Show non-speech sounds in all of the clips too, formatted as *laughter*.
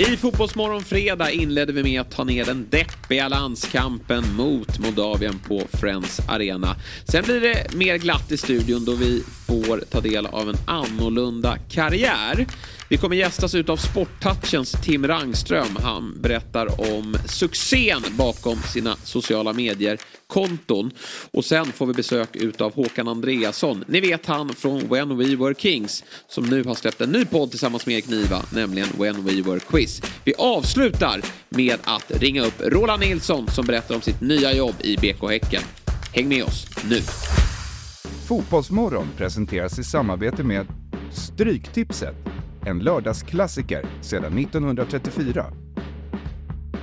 I Fotbollsmorgon fredag inledde vi med att ta ner den deppiga landskampen mot Moldavien på Friends Arena. Sen blir det mer glatt i studion då vi får ta del av en annorlunda karriär. Vi kommer gästas ut av Sporttouchens Tim Rangström. Han berättar om succén bakom sina sociala medier-konton. Och sen får vi besök utav Håkan Andreasson. Ni vet han från When We Were Kings som nu har släppt en ny podd tillsammans med Erik Niva, nämligen When We Were Quiz. Vi avslutar med att ringa upp Roland Nilsson som berättar om sitt nya jobb i BK Häcken. Häng med oss nu! Fotbollsmorgon presenteras i samarbete med Stryktipset, en lördagsklassiker sedan 1934.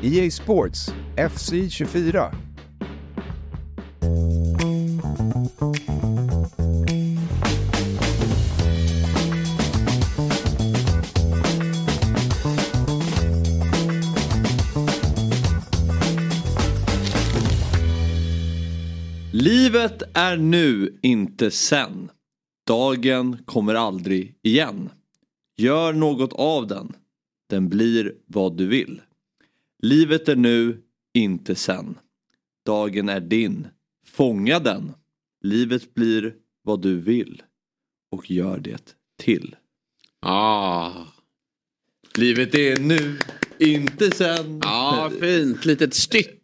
EA Sports FC 24. Livet är nu, inte sen. Dagen kommer aldrig igen. Gör något av den. Den blir vad du vill. Livet är nu, inte sen. Dagen är din. Fånga den. Livet blir vad du vill. Och gör det till. Ah. Livet är nu, inte sen. Ja, fint litet stycke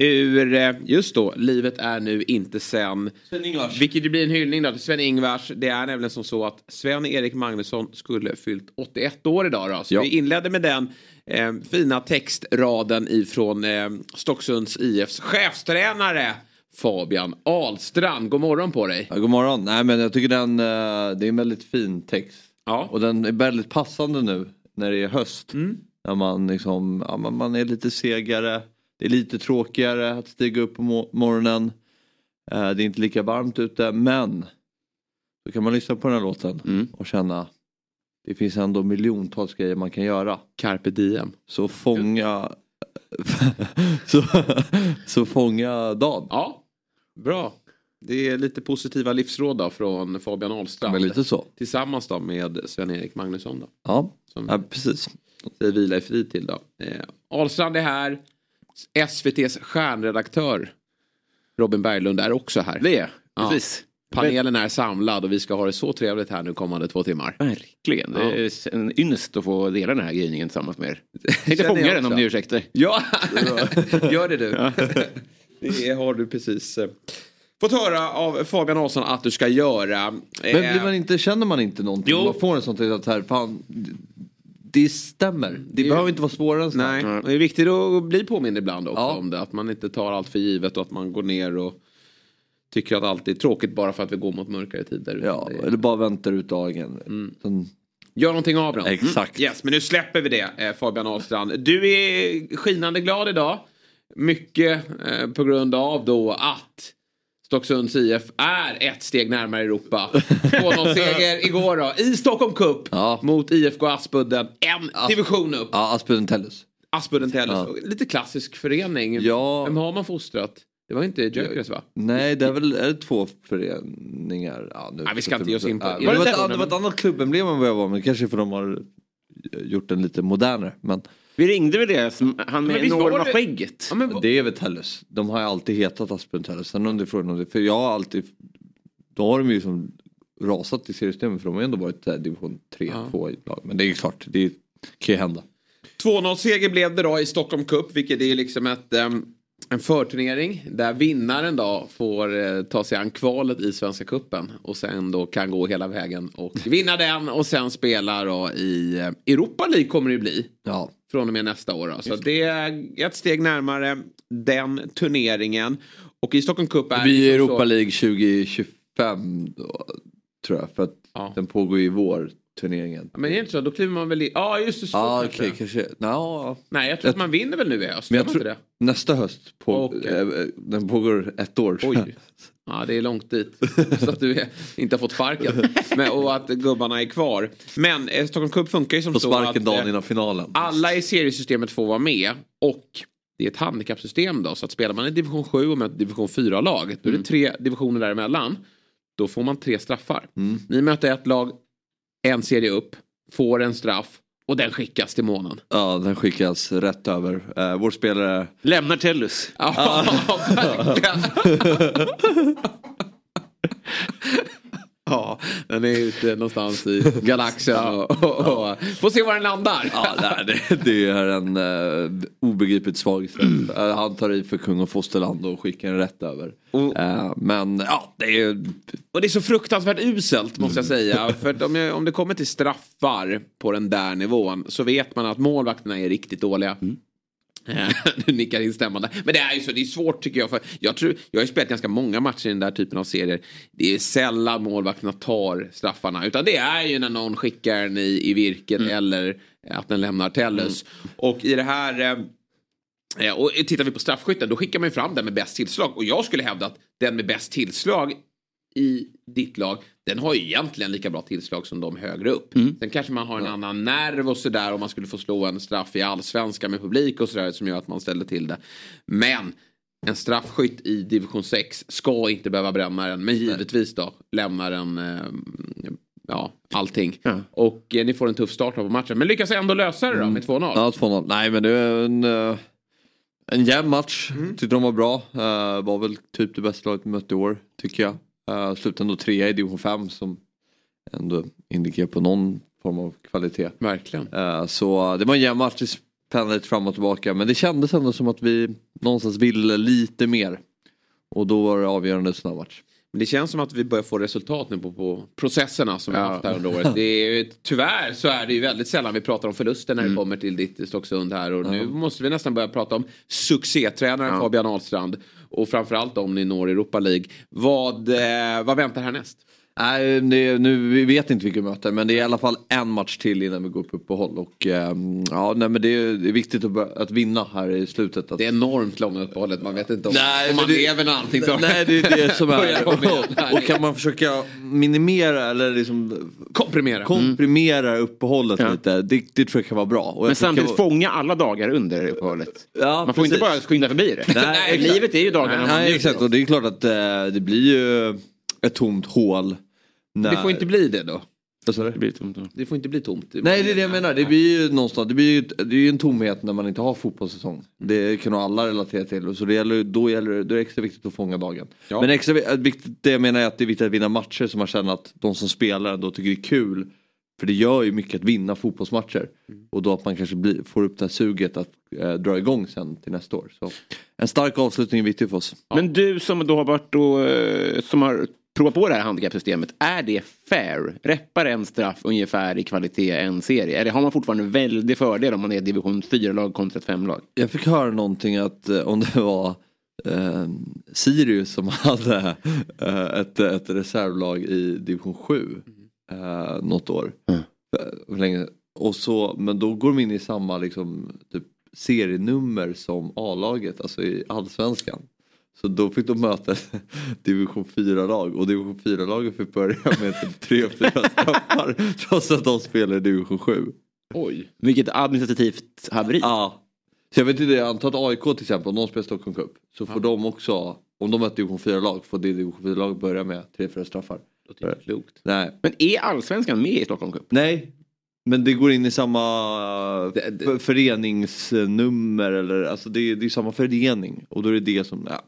ur, eh, just då, Livet är nu inte sen. Sven-Ingvars. Vilket ju blir en hyllning då till Sven-Ingvars. Det är nämligen som så att Sven-Erik Magnusson skulle fyllt 81 år idag då. Så Ja. vi inledde med den eh, fina textraden ifrån eh, Stocksunds IFs chefstränare Fabian Ahlstrand. God morgon på dig. Ja, god morgon. Nej men jag tycker den, eh, det är en väldigt fin text. Ja. Och den är väldigt passande nu när det är höst. När man liksom, ja, man, man är lite segare. Det är lite tråkigare att stiga upp på mo- morgonen. Eh, det är inte lika varmt ute men då kan man lyssna på den här låten Mm. och känna det finns ändå miljontals grejer man kan göra. Carpe diem. Så fånga *laughs* så, så fånga dagen. Ja, bra. Det är lite positiva livsråd då från Fabian Ahlstrand. Men lite så. Tillsammans då med Sven-Erik Magnusson då. Ja, Som ja precis. säger vila i frid till då. Eh, Ahlstrand är här. SVTs stjärnredaktör Robin Berglund är också här. Det är Ja. precis. Panelen är samlad och vi ska ha det så trevligt här nu kommande två timmar. Verkligen. Det är en ynnest att få dela den här gryningen tillsammans med er. *laughs* Tänkte fånga den om ni ursäktar. Ja, *laughs* gör det du. *laughs* det har du precis eh, fått höra av Fabian Ahlstrand att du ska göra. Men Eh, blir man inte, känner man inte någonting? Jo. Man får en sån till att här, fan, det stämmer. Det behöver inte vara svårare än så. Nej, det är viktigt att bli påmind ibland också Ja. om det. Att man inte tar allt för givet och att man går ner och tycker att allt är tråkigt bara för att vi går mot mörkare tider. Ja, Det eller bara väntar ut dagen. Sen, Gör någonting av dem. Exakt. Mm. Yes, men nu släpper vi det eh, Fabian Ahlstrand. Du är skinande glad idag. Mycket eh, på grund av då att Stocksunds IF är ett steg närmare Europa. 2-0-seger *laughs* igår då i Stockholm Cup Ja. mot IFK Aspudden. En division upp. ja, Aspudden Tellus. Aspudden Tellus. Ja. Lite klassisk förening. Ja. Vem har man fostrat? Det var inte Gyökeres va? Nej, det är väl är det två föreningar. Ja, nu, Nej, vi ska inte ge oss in på- Ja, Var det, det var ett, det var ett annat klubbemblem än vad jag var med. Kanske för de har gjort den lite modernare. Men Vi ringde väl det, som, han med enorma det- skägget. Ja, men, det är väl Tellus. De har ju alltid hetat Aspudden Tellus. Sen om det är frågan om det, för jag har alltid, då har de ju som rasat i seriesystemet för de har ju ändå varit division 3, Ja. 2 i lag. Men det är ju klart, det kan ju hända. 2-0-seger blev det då i Stockholm Cup, vilket är liksom ett, ehm, en förturnering där vinnaren då får eh, ta sig an kvalet i Svenska Cupen och sen då kan gå hela vägen och *laughs* vinna den och sen spela då i eh, Europa League kommer det ju bli Ja, från och med nästa år. Då. Så det är ett steg närmare den turneringen. Och i Stockholm Cup är liksom så- Europa League 2025 då, tror jag. För att Ja. den pågår ju i vår turneringen. Men är det inte så? Då kliver man väl i... Ja, just det. Så Ja, kanske. okej, kanske. Ja, Nej, jag tror att man vinner väl nu i höst. Men jag tror nästa höst, på, Okej. eh, den pågår ett år. Oj. Ja, det är långt dit. *laughs* Så att du är, inte har fått sparken. Men, och att gubbarna är kvar. Men eh, Stockholm Cup funkar ju som På så sparken att dagen eh, innan finalen. alla i seriesystemet får vara med. Och det är ett handikappsystem då. Så att spelar man i division 7 och möter division 4-lag. Då är det tre divisioner däremellan. Då får man tre straffar. Mm. Ni möter ett lag, en serie upp, får en straff. Och den skickas till månen. Ja, den skickas rätt över. Uh, vår spelare... Lämnar Tellus. Ja, *laughs* verkligen. *laughs* Ja, den är ute någonstans i galaxen och, och, och får se var den landar. Ja, det, det är en uh, obegripligt svag uh, Han tar i för kung och fosterland och skickar den rätt över. Uh, men ja, det är Och det är så fruktansvärt uselt måste jag säga. *laughs* För om, jag, om det kommer till straffar på den där nivån så vet man att målvakterna är riktigt dåliga. Mm. *laughs* du nickar instämmande. Men det är ju så, det är svårt tycker jag. För jag, tror, jag har ju spelat ganska många matcher i den där typen av serier. Det är sällan målvakterna tar straffarna. Utan det är ju när någon skickar den i, i virket mm. eller att den lämnar Tellus. Mm. Och i det här... Eh, och tittar vi på straffskytten då skickar man ju fram den med bäst tillslag. Och jag skulle hävda att den med bäst tillslag i ditt lag, den har ju egentligen lika bra tillslag som de högre upp. Mm. Sen kanske man har en annan nerv och sådär om man skulle få slå en straff i allsvenskan med publik och sådär som gör att man ställer till det. Men en straffskytt i division 6 ska inte behöva bränna den, men givetvis då lämnar den eh, ja, allting. Ja. Och eh, ni får en tuff start på matchen, men lyckas ändå lösa det då med 2-0. Ja, 2-0. Nej, men det är en... Uh... En jämn match, mm. tyckte de var bra. Uh, var väl typ det bästa laget vi mötte i år, tycker jag. Uh, slutade ändå trea i division 5 som ändå indikerar på någon form av kvalitet. Verkligen. Uh, så det var en jämn match, det pendlade lite fram och tillbaka men det kändes ändå som att vi någonstans ville lite mer. Och då var det avgörande sån match. Men det känns som att vi börjar få resultat nu på, på processerna som vi har haft här under året. Det är, tyvärr så är det ju väldigt sällan vi pratar om förluster när det mm. kommer till ditt Stocksund här. Och mm. nu måste vi nästan börja prata om succétränaren ja. Fabian Ahlstrand. Och framförallt om ni når Europa League. Vad, eh, vad väntar härnäst? Nej, det, nu, vi vet inte vilka vi möter men det är i alla fall en match till innan vi går på uppehåll. Och, eh, ja, nej, men det, är, det är viktigt att, att, vinna här i slutet. Att... Det är enormt långa uppehållet, man vet inte om, nej, om man det, lever någonting. Nej, nej, det är det som är. *laughs* och, *laughs* och kan man försöka minimera eller liksom komprimera, komprimera mm. uppehållet ja. lite, det, det, tror jag kan vara bra. Och men samtidigt vara... fånga alla dagar under uppehållet. Ja, man får precis. inte bara skynda förbi det. Nej, *laughs* nej livet är ju dagarna. Nej, nej exakt och det är klart att eh, det blir ju ett tomt hål när... Det får inte bli det då. Det, blir tomt. det får inte bli tomt. Nej det är det jag menar. Det blir ju någonstans, det blir ju, det är ju en tomhet när man inte har fotbollssäsong. Det kan nog alla relatera till. Så det gäller, då, gäller, då är det extra viktigt att fånga dagen. Ja. Men extra viktigt, det jag menar är att det är viktigt att vinna matcher som man känner att de som spelar ändå tycker det är kul. För det gör ju mycket att vinna fotbollsmatcher. Mm. Och då att man kanske blir, får upp det här suget att eh, dra igång sen till nästa år. Så en stark avslutning är viktig för oss. Ja. Men du som då har varit och, eh, som har prova på det här handikappsystemet. Är det fair? Räppar en straff ungefär i kvalitet en serie? Eller har man fortfarande väldig fördel om man är division 4-lag kontra ett 5-lag? Jag fick höra någonting att eh, om det var eh, Sirius som *laughs* hade eh, ett, ett reservlag i division 7 eh, något år. Mm. För, länge. Och så, men då går de in i samma liksom, typ, serienummer som A-laget, alltså i allsvenskan. Så då fick de möta *laughs* division 4-lag och division 4-laget fick börja med typ tre, *laughs* fyra straffar trots att de spelade i division 7. Oj, vilket administrativt haveri. Ja. Så jag vet inte, jag antar att AIK till exempel, om de spelar Stockholm Cup så får ja. de också, om de möter division 4-lag, får det division 4-laget börja med tre, fyra straffar. Det låter klokt. Nej. Men är allsvenskan med i Stockholm Cup? Nej, men det går in i samma det, det, föreningsnummer eller alltså det, det är samma förening och då är det det som, ja,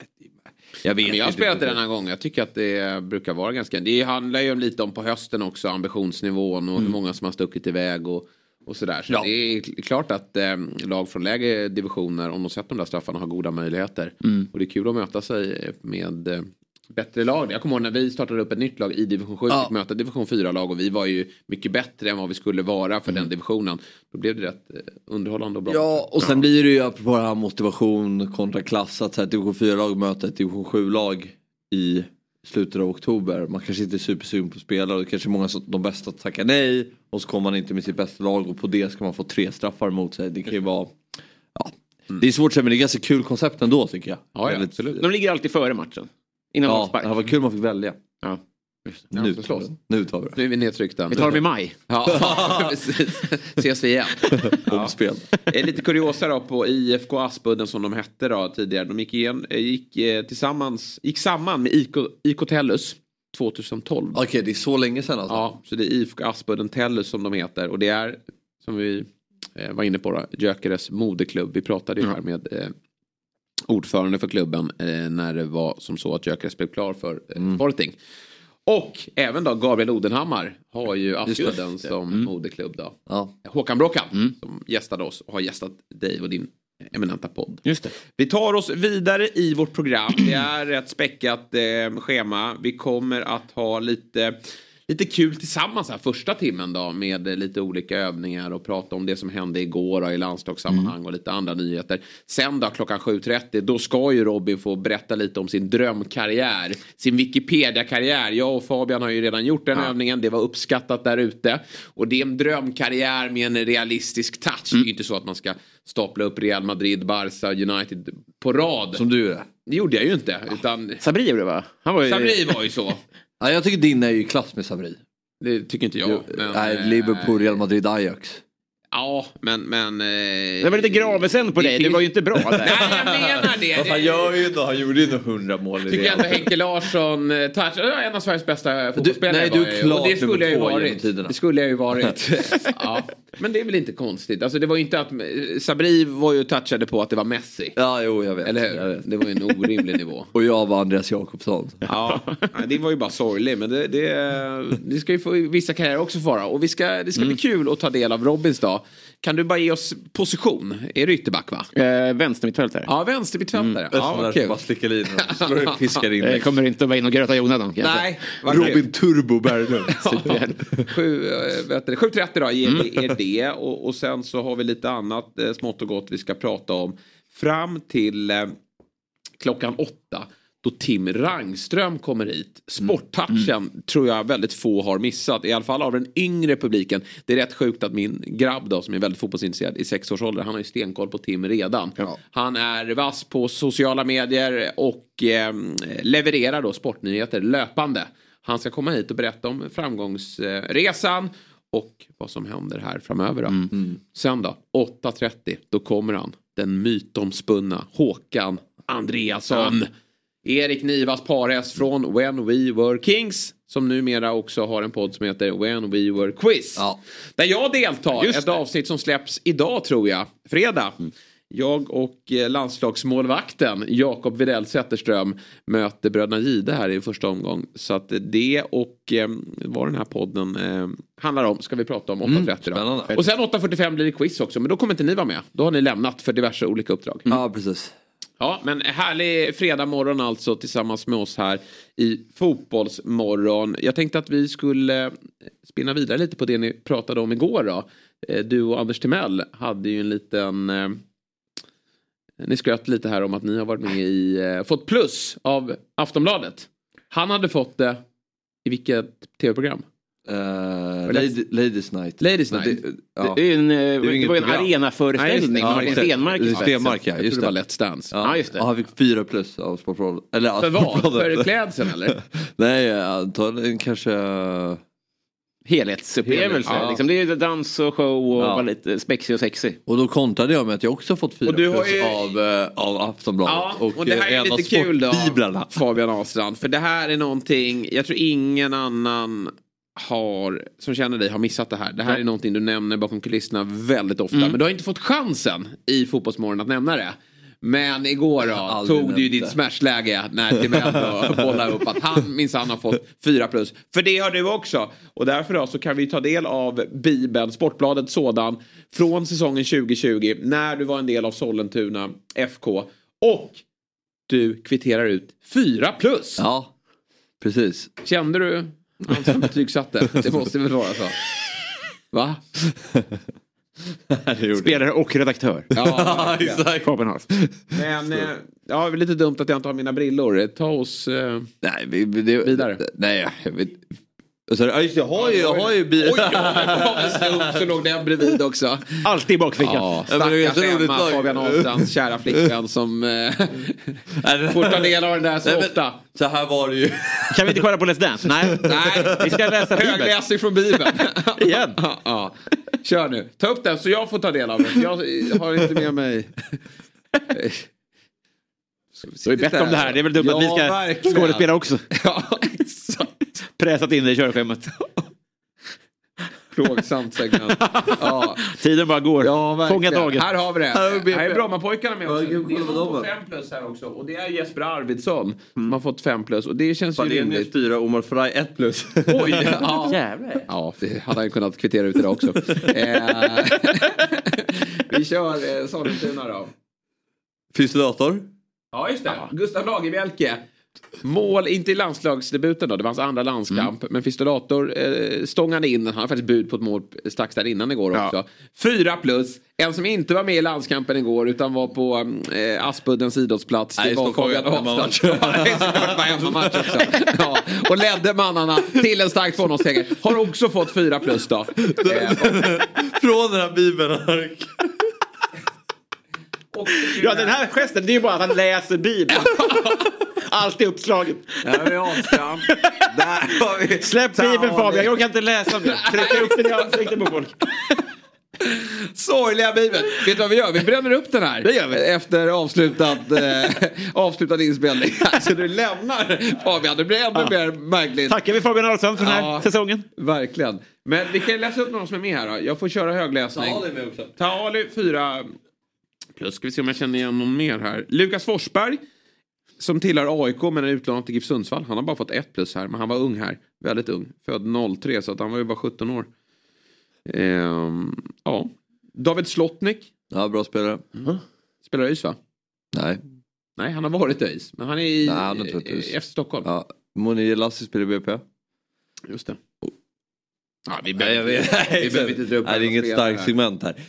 jag vet men jag har spelat det denna gång. Jag tycker att det brukar vara ganska... Det handlar ju lite om på hösten också ambitionsnivån och mm. hur många som har stuckit iväg och, och sådär. Så ja. det är klart att eh, lag från lägre divisioner, om de sett de där straffarna, har goda möjligheter. Mm. Och det är kul att möta sig med eh, bättre lag. Jag kommer ihåg när vi startade upp ett nytt lag i division 7. Ja. Fick möta division 4-lag och vi var ju mycket bättre än vad vi skulle vara för mm. den divisionen. Då blev det rätt eh, underhållande och bra. Ja och sen blir det ju apropå det här motivation kontra klass att ett division 4-lag möter ett division 7-lag i slutet av oktober. Man kanske inte är supersugen på att spela och det kanske är många som de bästa tackar nej. Och så kommer man inte med sitt bästa lag och på det ska man få tre straffar mot sig. Det kan ju vara ja, Mm. Det är svårt att säga men det är ganska kul koncept ändå tycker jag. Ja, ja absolut. De ligger alltid före matchen. Innan ja, det var kul man fick välja. Ja. Nu, tar nu tar vi det. Nu är vi nedtryckta. Vi tar dem i maj. *laughs* Ja, *laughs* precis. Ses vi igen. *laughs* Omspel. Ja. Lite kuriosa då på IFK Aspudden som de hette då tidigare. De gick, igen, eh, gick, eh, tillsammans, gick samman med IK, IK Tellus 2012. Okej, okay, det är så länge sedan alltså? Ja, så det är IFK Aspudden Tellus som de heter. Och det är som vi eh, var inne på, då, Gyökeres modeklubb. Vi pratade ju här med eh, ordförande för klubben eh, när det var som så att Gyökeres blev klar för eh, Sporting. Och även då Gabriel Odenhammar har ju Aspudden som moderklubb då. Ja. Håkan Bråkan som gästade oss och har gästat dig och din eminenta podd. Just det. Vi tar oss vidare i vårt program. Det är ett späckat eh, schema. Vi kommer att ha lite, lite kul tillsammans här första timmen då med lite olika övningar och prata om det som hände igår då, i landslagssammanhang och lite andra nyheter. Sen då klockan 7.30 då ska ju Robin få berätta lite om sin drömkarriär. Sin Wikipedia-karriär. Jag och Fabian har ju redan gjort den övningen. Det var uppskattat där ute. Och det är en drömkarriär med en realistisk touch. Det är ju inte så att man ska stapla upp Real Madrid, Barca, United på rad. Som du är. Det gjorde jag ju inte. Utan Sabri gjorde det va? Han var ju... Sabri var ju så. *laughs* Ja, jag tycker din är ju klass med Sabri. Det tycker inte jag. Men, Nej, eh, Liverpool, Real Madrid, Ajax. Ja, men... men eh, Det var lite gravesen på det dig. Det finns- var ju inte bra där. *laughs* Nej, jag menar det. Fan det gör ju då? Han gjorde ju nog 100 mål i tycker jag Real. ändå Henke Larsson, eh, touch, en av Sveriges bästa fotbollsspelare. nej, du är klart Och det skulle jag ju varit. Det skulle jag ju varit. ja. Men det är väl inte konstigt. Alltså det var ju inte att... Sabri var ju touchade på att det var Messi. Ja, jo, jag vet. Eller Jag hur? vet. Det var ju en orimlig nivå. *laughs* Och jag var Andreas Jakobsson. *laughs* Ja, det var ju bara sorgligt. Men det, det, det ska ju få vissa karriärer också få vara. Och vi ska, det ska bli kul att ta del av Robins dag. Kan du bara ge oss position? Är du ytterback va? Eh, Vänstermittfältare. Ja, vänstermittfältare. Ja, vad kul. Bara slicka linan. Fiskar in Jag *laughs* mig. kommer inte att vara inne och gröta i säga. Nej. Robin Turbo Berglund. *laughs* Eh, du, 7.30 då ger vi er det. Och, och sen så har vi lite annat eh, smått och gott vi ska prata om. Fram till eh, klockan åtta. Då Tim Rangström kommer hit. Sporttouchen tror jag väldigt få har missat. I alla fall av den yngre publiken. Det är rätt sjukt att min grabb då som är väldigt fotbollsintresserad i sex års ålder. Han har ju stenkoll på Tim redan. Han är vass på sociala medier och eh, levererar då sportnyheter löpande. Han ska komma hit och berätta om framgångsresan och vad som händer här framöver. Då. Sen då, 8.30, då kommer han. Den mytomspunna Håkan Andreasson. Erik Nivas parhäst från When We Were Kings. Som numera också har en podd som heter When We Were Quiz. Ja. Där jag deltar. Just ett det. avsnitt som släpps idag tror jag. Fredag. Jag och eh, landslagsmålvakten Jakob Widell Zetterström möter bröderna Gide här i första omgång. Så att det och eh, vad den här podden eh, handlar om ska vi prata om 8.30 spännande. då. Och sen 8.45 blir det quiz också. Men då kommer inte ni vara med. Då har ni lämnat för diverse olika uppdrag. Ja, precis. Ja, men härlig fredag morgon alltså tillsammans med oss här i Fotbollsmorgon. Jag tänkte att vi skulle eh, spinna vidare lite på det ni pratade om igår då. Eh, du och Anders Timell hade ju en liten... Eh, ni skröt lite här om att ni har varit med i... Fått plus av Aftonbladet. Han hade fått det i vilket tv-program? Uh, lady, ladies night. Ladies Night. Det, ja. Det, är ju en, eh, ju det inget var ju en arenaföreställning med Ja, Martin exakt. Stenmark. Det är Stenmark, ja. Jag Just trodde det var det. Let's Dance. Ja, just det. han fick fyra plus av Sportbladet. Eller, ja, För vad? För klädseln eller? *laughs* Nej, antagligen kanske... Helhetsupplevelse. Helhet, ja. liksom. Det är ju dans och show och Ja. lite spexig och sexig. Och då kontrade jag med att jag också fått fyra Och du har plus ju- av, eh, av Aftonbladet. Ja, och, det här eh, är av lite kul då. Fabian Ahlstrand. För det här är någonting, jag tror ingen annan har, som känner dig har missat det här. Det här är någonting du nämner bakom kulisserna väldigt ofta. Mm. Men du har inte fått chansen i Fotbollsmorgon att nämna det. Men igår då tog du ju ditt smashläge när Timell då *laughs* bollade upp att han minsann har fått fyra plus. För det har du också. Och därför då så kan vi ta del av Bibeln, Sportbladet sådan, från säsongen 2020 när du var en del av Sollentuna FK. Och du kvitterar ut fyra plus. Ja, precis. Kände du han som betygsatte? Det måste väl vara så? Va? *laughs* Spelare och redaktör. Ja, *laughs* exakt. Men eh, ja, lite dumt att jag inte har mina brillor. Ta oss... Eh... Nej, vi, vi- det, Vidare. Nej, jag vet. Och så, ja, just, det, jag har ju, jag har ju bil. Oj, ja, så låg den bredvid också. Alltid i bakfickan. Ja, stackars Emma. Fabian Ahlstrands kära flickvän som eh, *laughs* får ta del av den där så Nej, men- ofta. Så här var det ju. Kan vi inte kolla på Let's Dance? Nej. *laughs* Nej, Vi ska läsa Bibeln. högläsning från Bibeln. *laughs* Igen. ja, ja. Kör nu, ta upp den så jag får ta del av den. Jag har inte med mig... Så vi bett om det här. Det är väl dumt att vi ska verkligen. skådespela också. *laughs* Ja, exakt. Pressat in det i körschemat. *laughs* Plågsamt segment. Ja. Tiden bara går. Ja. Fånga taget. Här har vi det. Här. Här är Brommapojkarna med Ja, gud, Det är någon fem plus här också. Och det är Jesper Arvidsson som har fått fem plus. Och det känns ju Falenius rimligt. 4, Omar Faraj 1 plus. *laughs* Oj! Ja. Jävlar. ja, det hade han kunnat kvittera ut idag också. Eh, vi kör eh, Sollentuna då. Finns det dator? Ja, just det. Gustav Lagerbielke. Mål, inte i landslagsdebuten då, det var hans andra landskamp. Men Fistolator eh, stångade in, han hade faktiskt bud på ett mål strax där innan igår Ja. också. Fyra plus. En som inte var med i landskampen igår utan var på eh, Aspuddens idrottsplats. Nej, det var Fabian. *laughs* Ja, också. Ja, och ledde mannarna till en stark 2-0-seger. Har också fått fyra plus då. *laughs* Eh, *laughs* Från den här bibeln. Ja, den här gesten, det är ju bara att han läser Bibeln. *laughs* Allt är uppslaget. Där har vi Ahlstrand. Där har vi... Släpp Bibeln Fabian, jag orkar inte läsa mer. Trycka upp den i ansiktet på folk. Sorgliga Bibeln. Vet du vad vi gör? Vi bränner upp den här. Det gör vi. Efter avslutad, *laughs* eh, avslutad inspelning. *laughs* Alltså du lämnar Fabian. Det blir ännu mer märkligt. Tackar vi Fabian Ahlstrand för den här Ja. säsongen. Verkligen. Men vi kan läsa upp någon som är med här då. Jag får köra högläsning. Ja, det är med också. Taali 4 plus. Ska vi se om jag känner igen någon mer här. Lukas Forsberg. Som tillhör AIK men är utlånad till GIF Sundsvall. Han har bara fått ett plus här. Men han var ung här. Väldigt ung. Född 03 så att han var ju bara 17 år. Ehm, ja. David Slotnik. Ja, bra spelare. Spelar ÖIS va? Nej. Nej, han har varit ÖIS. Men han är i Nej, han FC Stockholm. Ja. Moni Lassi spelar i BP. Just det. Ja, vi behöver, inte dra upp Nej, det är inget starkt segment här.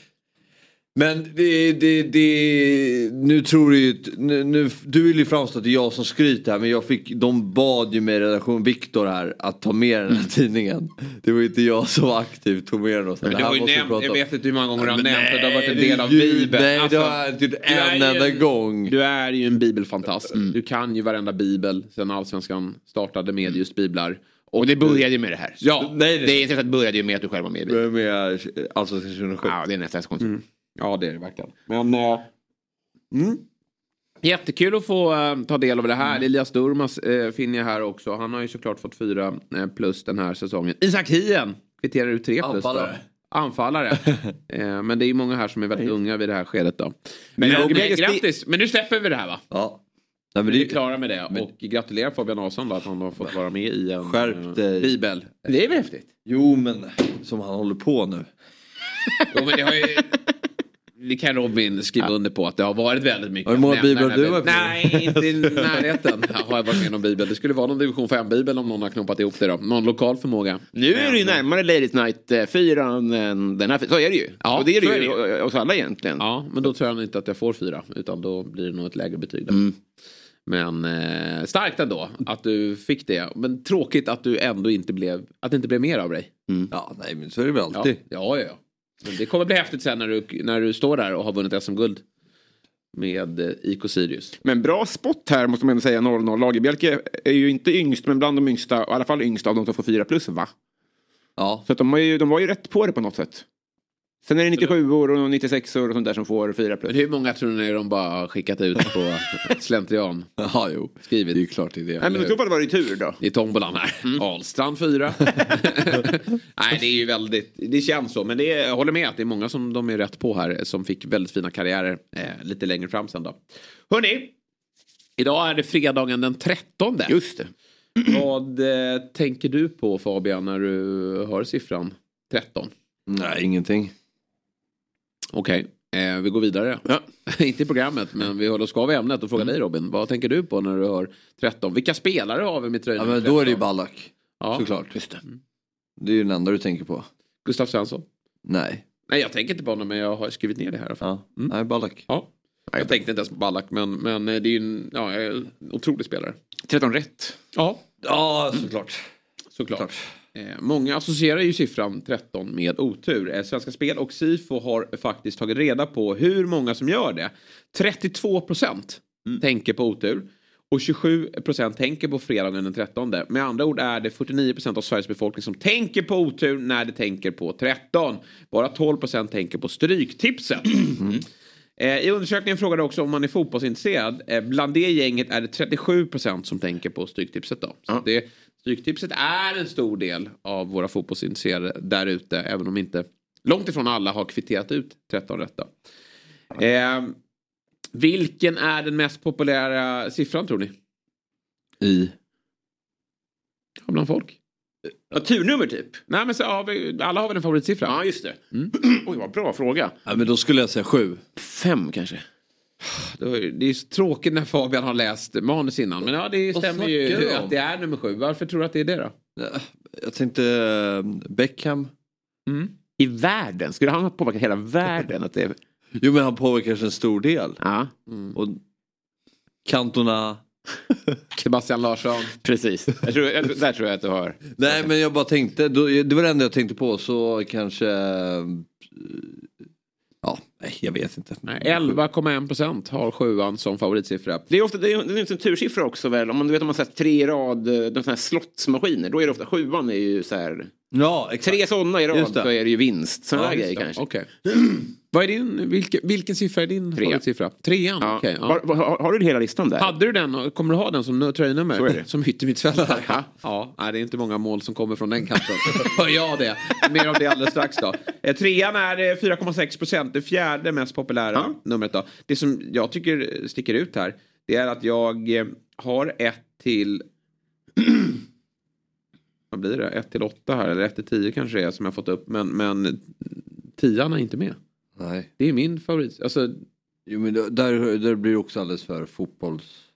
Men det, det, det, nu tror du ju, nu, nu, du vill ju framstå att det är jag som skryter här men jag fick, de bad ju mig redaktion Viktor här att ta med den här tidningen. Det var ju inte jag som aktivt tog med den. Och så. Men Det här har ju nämnt, jag vet inte hur många gånger du har nämnt att det har varit en nej, del av det Bibeln. Nej Alltså, det har jag inte gjort du är en enda en- gång. Du är ju en bibelfantast. Du kan ju varenda bibel sen allsvenskan startade med just biblar. Och det började ju med det här. Ja, Nej, det, Det är så att det började ju med att du själv var med i är med alltså 2007. Ja, det är nästan så konstigt. Ja det är det verkligen. Men... eh, mm. Jättekul att få eh, ta del av det här. Elias Durmas uh, finner jag här också. Han har ju såklart fått fyra eh, plus den här säsongen. Isak Hien kvitterar ut tre plus. Då. Anfallare. *laughs* Eh, men det är ju många här som är väldigt unga vid det här skedet då. Men, Men men, grattis! Men nu släpper vi det här va? Ja. Nej, men Vi är det, klara med det. Och gratulerar Fabian Ahlsson då att han har fått vara med i en Skärp eh, dig. bibel. Det är väl häftigt? jo men som han håller på nu. Jo, men det, har ju... det kan Robin skriva under på att det har varit väldigt mycket. Har du den här du har bibeln. Nej, inte i närheten har jag varit med någon bibel. Det skulle vara någon division 5-bibel om någon har knoppat ihop det då. Någon lokal förmåga. Nu är du ju närmare Ladies Night 4 än den här. Så är det ju. Ja, och det är det är ju oss alla egentligen. Ja, men då tror jag inte att jag får fyra. Utan då blir det nog ett lägre betyg. Där. Mm. Men eh, starkt ändå att du fick det. Men tråkigt att du ändå inte blev, att det inte blev mer av dig. Ja nej men så är det väl Ja, alltid. ja, ja. ja. Men det kommer bli häftigt sen när du, när du står där och har vunnit SM-guld. Med eh, IK Sirius. Men bra spot här måste man ändå säga 0-0. Lagerbjälke är ju inte yngst men bland de yngsta, i alla fall yngst av de som får 4 plus va? Ja. Så att de, har ju, de var ju rätt på det på något sätt. Sen är det 97 år och 96 år och sånt där som får 4 Men plus. hur många tror ni de bara har skickat ut på *laughs* slentrian? Ja jo. Skrivit. Det är ju klart det är det. Nej men i så fall var det tur då. I tombolan här. Ahlstrand 4. *laughs* Nej, det är ju väldigt, det känns så. Men det är, jag håller med att det är många som de är rätt på här som fick väldigt fina karriärer eh, lite längre fram sen då. Hörni, idag är det fredagen den 13. Just det. Vad eh, tänker du på Fabian när du hör siffran 13? Nej ingenting. Okej, eh, vi går vidare. Ja. *laughs* Inte i programmet, men vi håller oss kvar vid ämnet och frågar dig Robin. Vad tänker du på när du hör 13? Vilka spelare har vi med tröjan Ja men då är det ju 13? Ballack. Ja. Såklart. Just det. Det är ju den enda du tänker på. Gustav Svensson? Nej. Nej, jag tänker inte på honom, men jag har skrivit ner det här. Ja. Mm. Nej Ballack. Ja. Jag tänkte inte ens på Ballack, men, men eh, det är ju en, ja, otrolig spelare. 13 rätt. Ja, Ja såklart. såklart. Klart. Eh, många associerar ju siffran 13 med otur. Eh, Svenska Spel och Sifo har faktiskt tagit reda på hur många som gör det. 32 procent tänker på otur. Och 27 procent tänker på fredagen den 13. Med andra ord är det 49 procent av Sveriges befolkning som tänker på otur när de tänker på 13. Bara 12 procent tänker på stryktipset. *clears throat* Eh, I undersökningen frågade också om man är fotbollsintresserad. Bland det gänget är det 37 procent som tänker på Stryktipset. Då. Så Ja. det, Stryktipset är en stor del av våra fotbollsintresserade där ute. Även om inte långt ifrån alla har kvitterat ut 13 rätta. Eh, vilken är den mest populära siffran tror ni? I? Ja, Bland folk? Ja, turnummer typ. Nej men så, ja, vi- alla har väl en favoritsiffra? Ja, just det. Oj, vad bra fråga. Ja, men då skulle jag säga sju. Fem kanske. Det är så tråkigt när Fabian har läst manus innan. Men ja, det stämmer ju att det är nummer sju. Varför tror du att det är det då? Jag tänkte eh, Beckham. I världen? Skulle han ha påverkat hela världen? Att det är... Jo men han påverkar kanske en stor del. Ja, Och Cantona. *laughs* Sebastian Larsson. precis. Jag tror, jag, där tror jag att du har. Nej men jag bara tänkte, då, det var det enda jag tänkte på så kanske... nej jag vet inte. Nej, 11,1 procent har sjuan som favoritsiffra. Det är ofta det är, det är en tursiffra också väl? Om man, du vet om man sätter tre rad, eh, de här slottsmaskiner, då är det ofta sjuan är ju så här. Ja, exakt. Tre sådana i rad så är det ju vinst. Sådana Ja, grejer kanske. Okej. *clears throat* Vad är din, vilken, vilken siffra är din Trea. favoritsiffra? Trean? Ja. okej, ja. Har, har, har du hela listan där? Hade du den och kommer du ha den som nu- tröjnummer? Som yttermittfältare? Ja. ja. Nej, det är inte många mål som kommer från den kanten. *laughs* Hör jag det. Mer om det alldeles strax då. Eh, Trean är eh, 4,6 procent. Det fjärde mest populära Ja. numret då. Det som jag tycker sticker ut här. Det är att jag eh, har ett till *clears throat* vad blir det? 1 till 8 här eller 1 till 10 kanske det är som jag fått upp. Men, men tian är inte med. Nej. Det är min favorit. Alltså, Jo men där, där blir det också alldeles för fotbolls...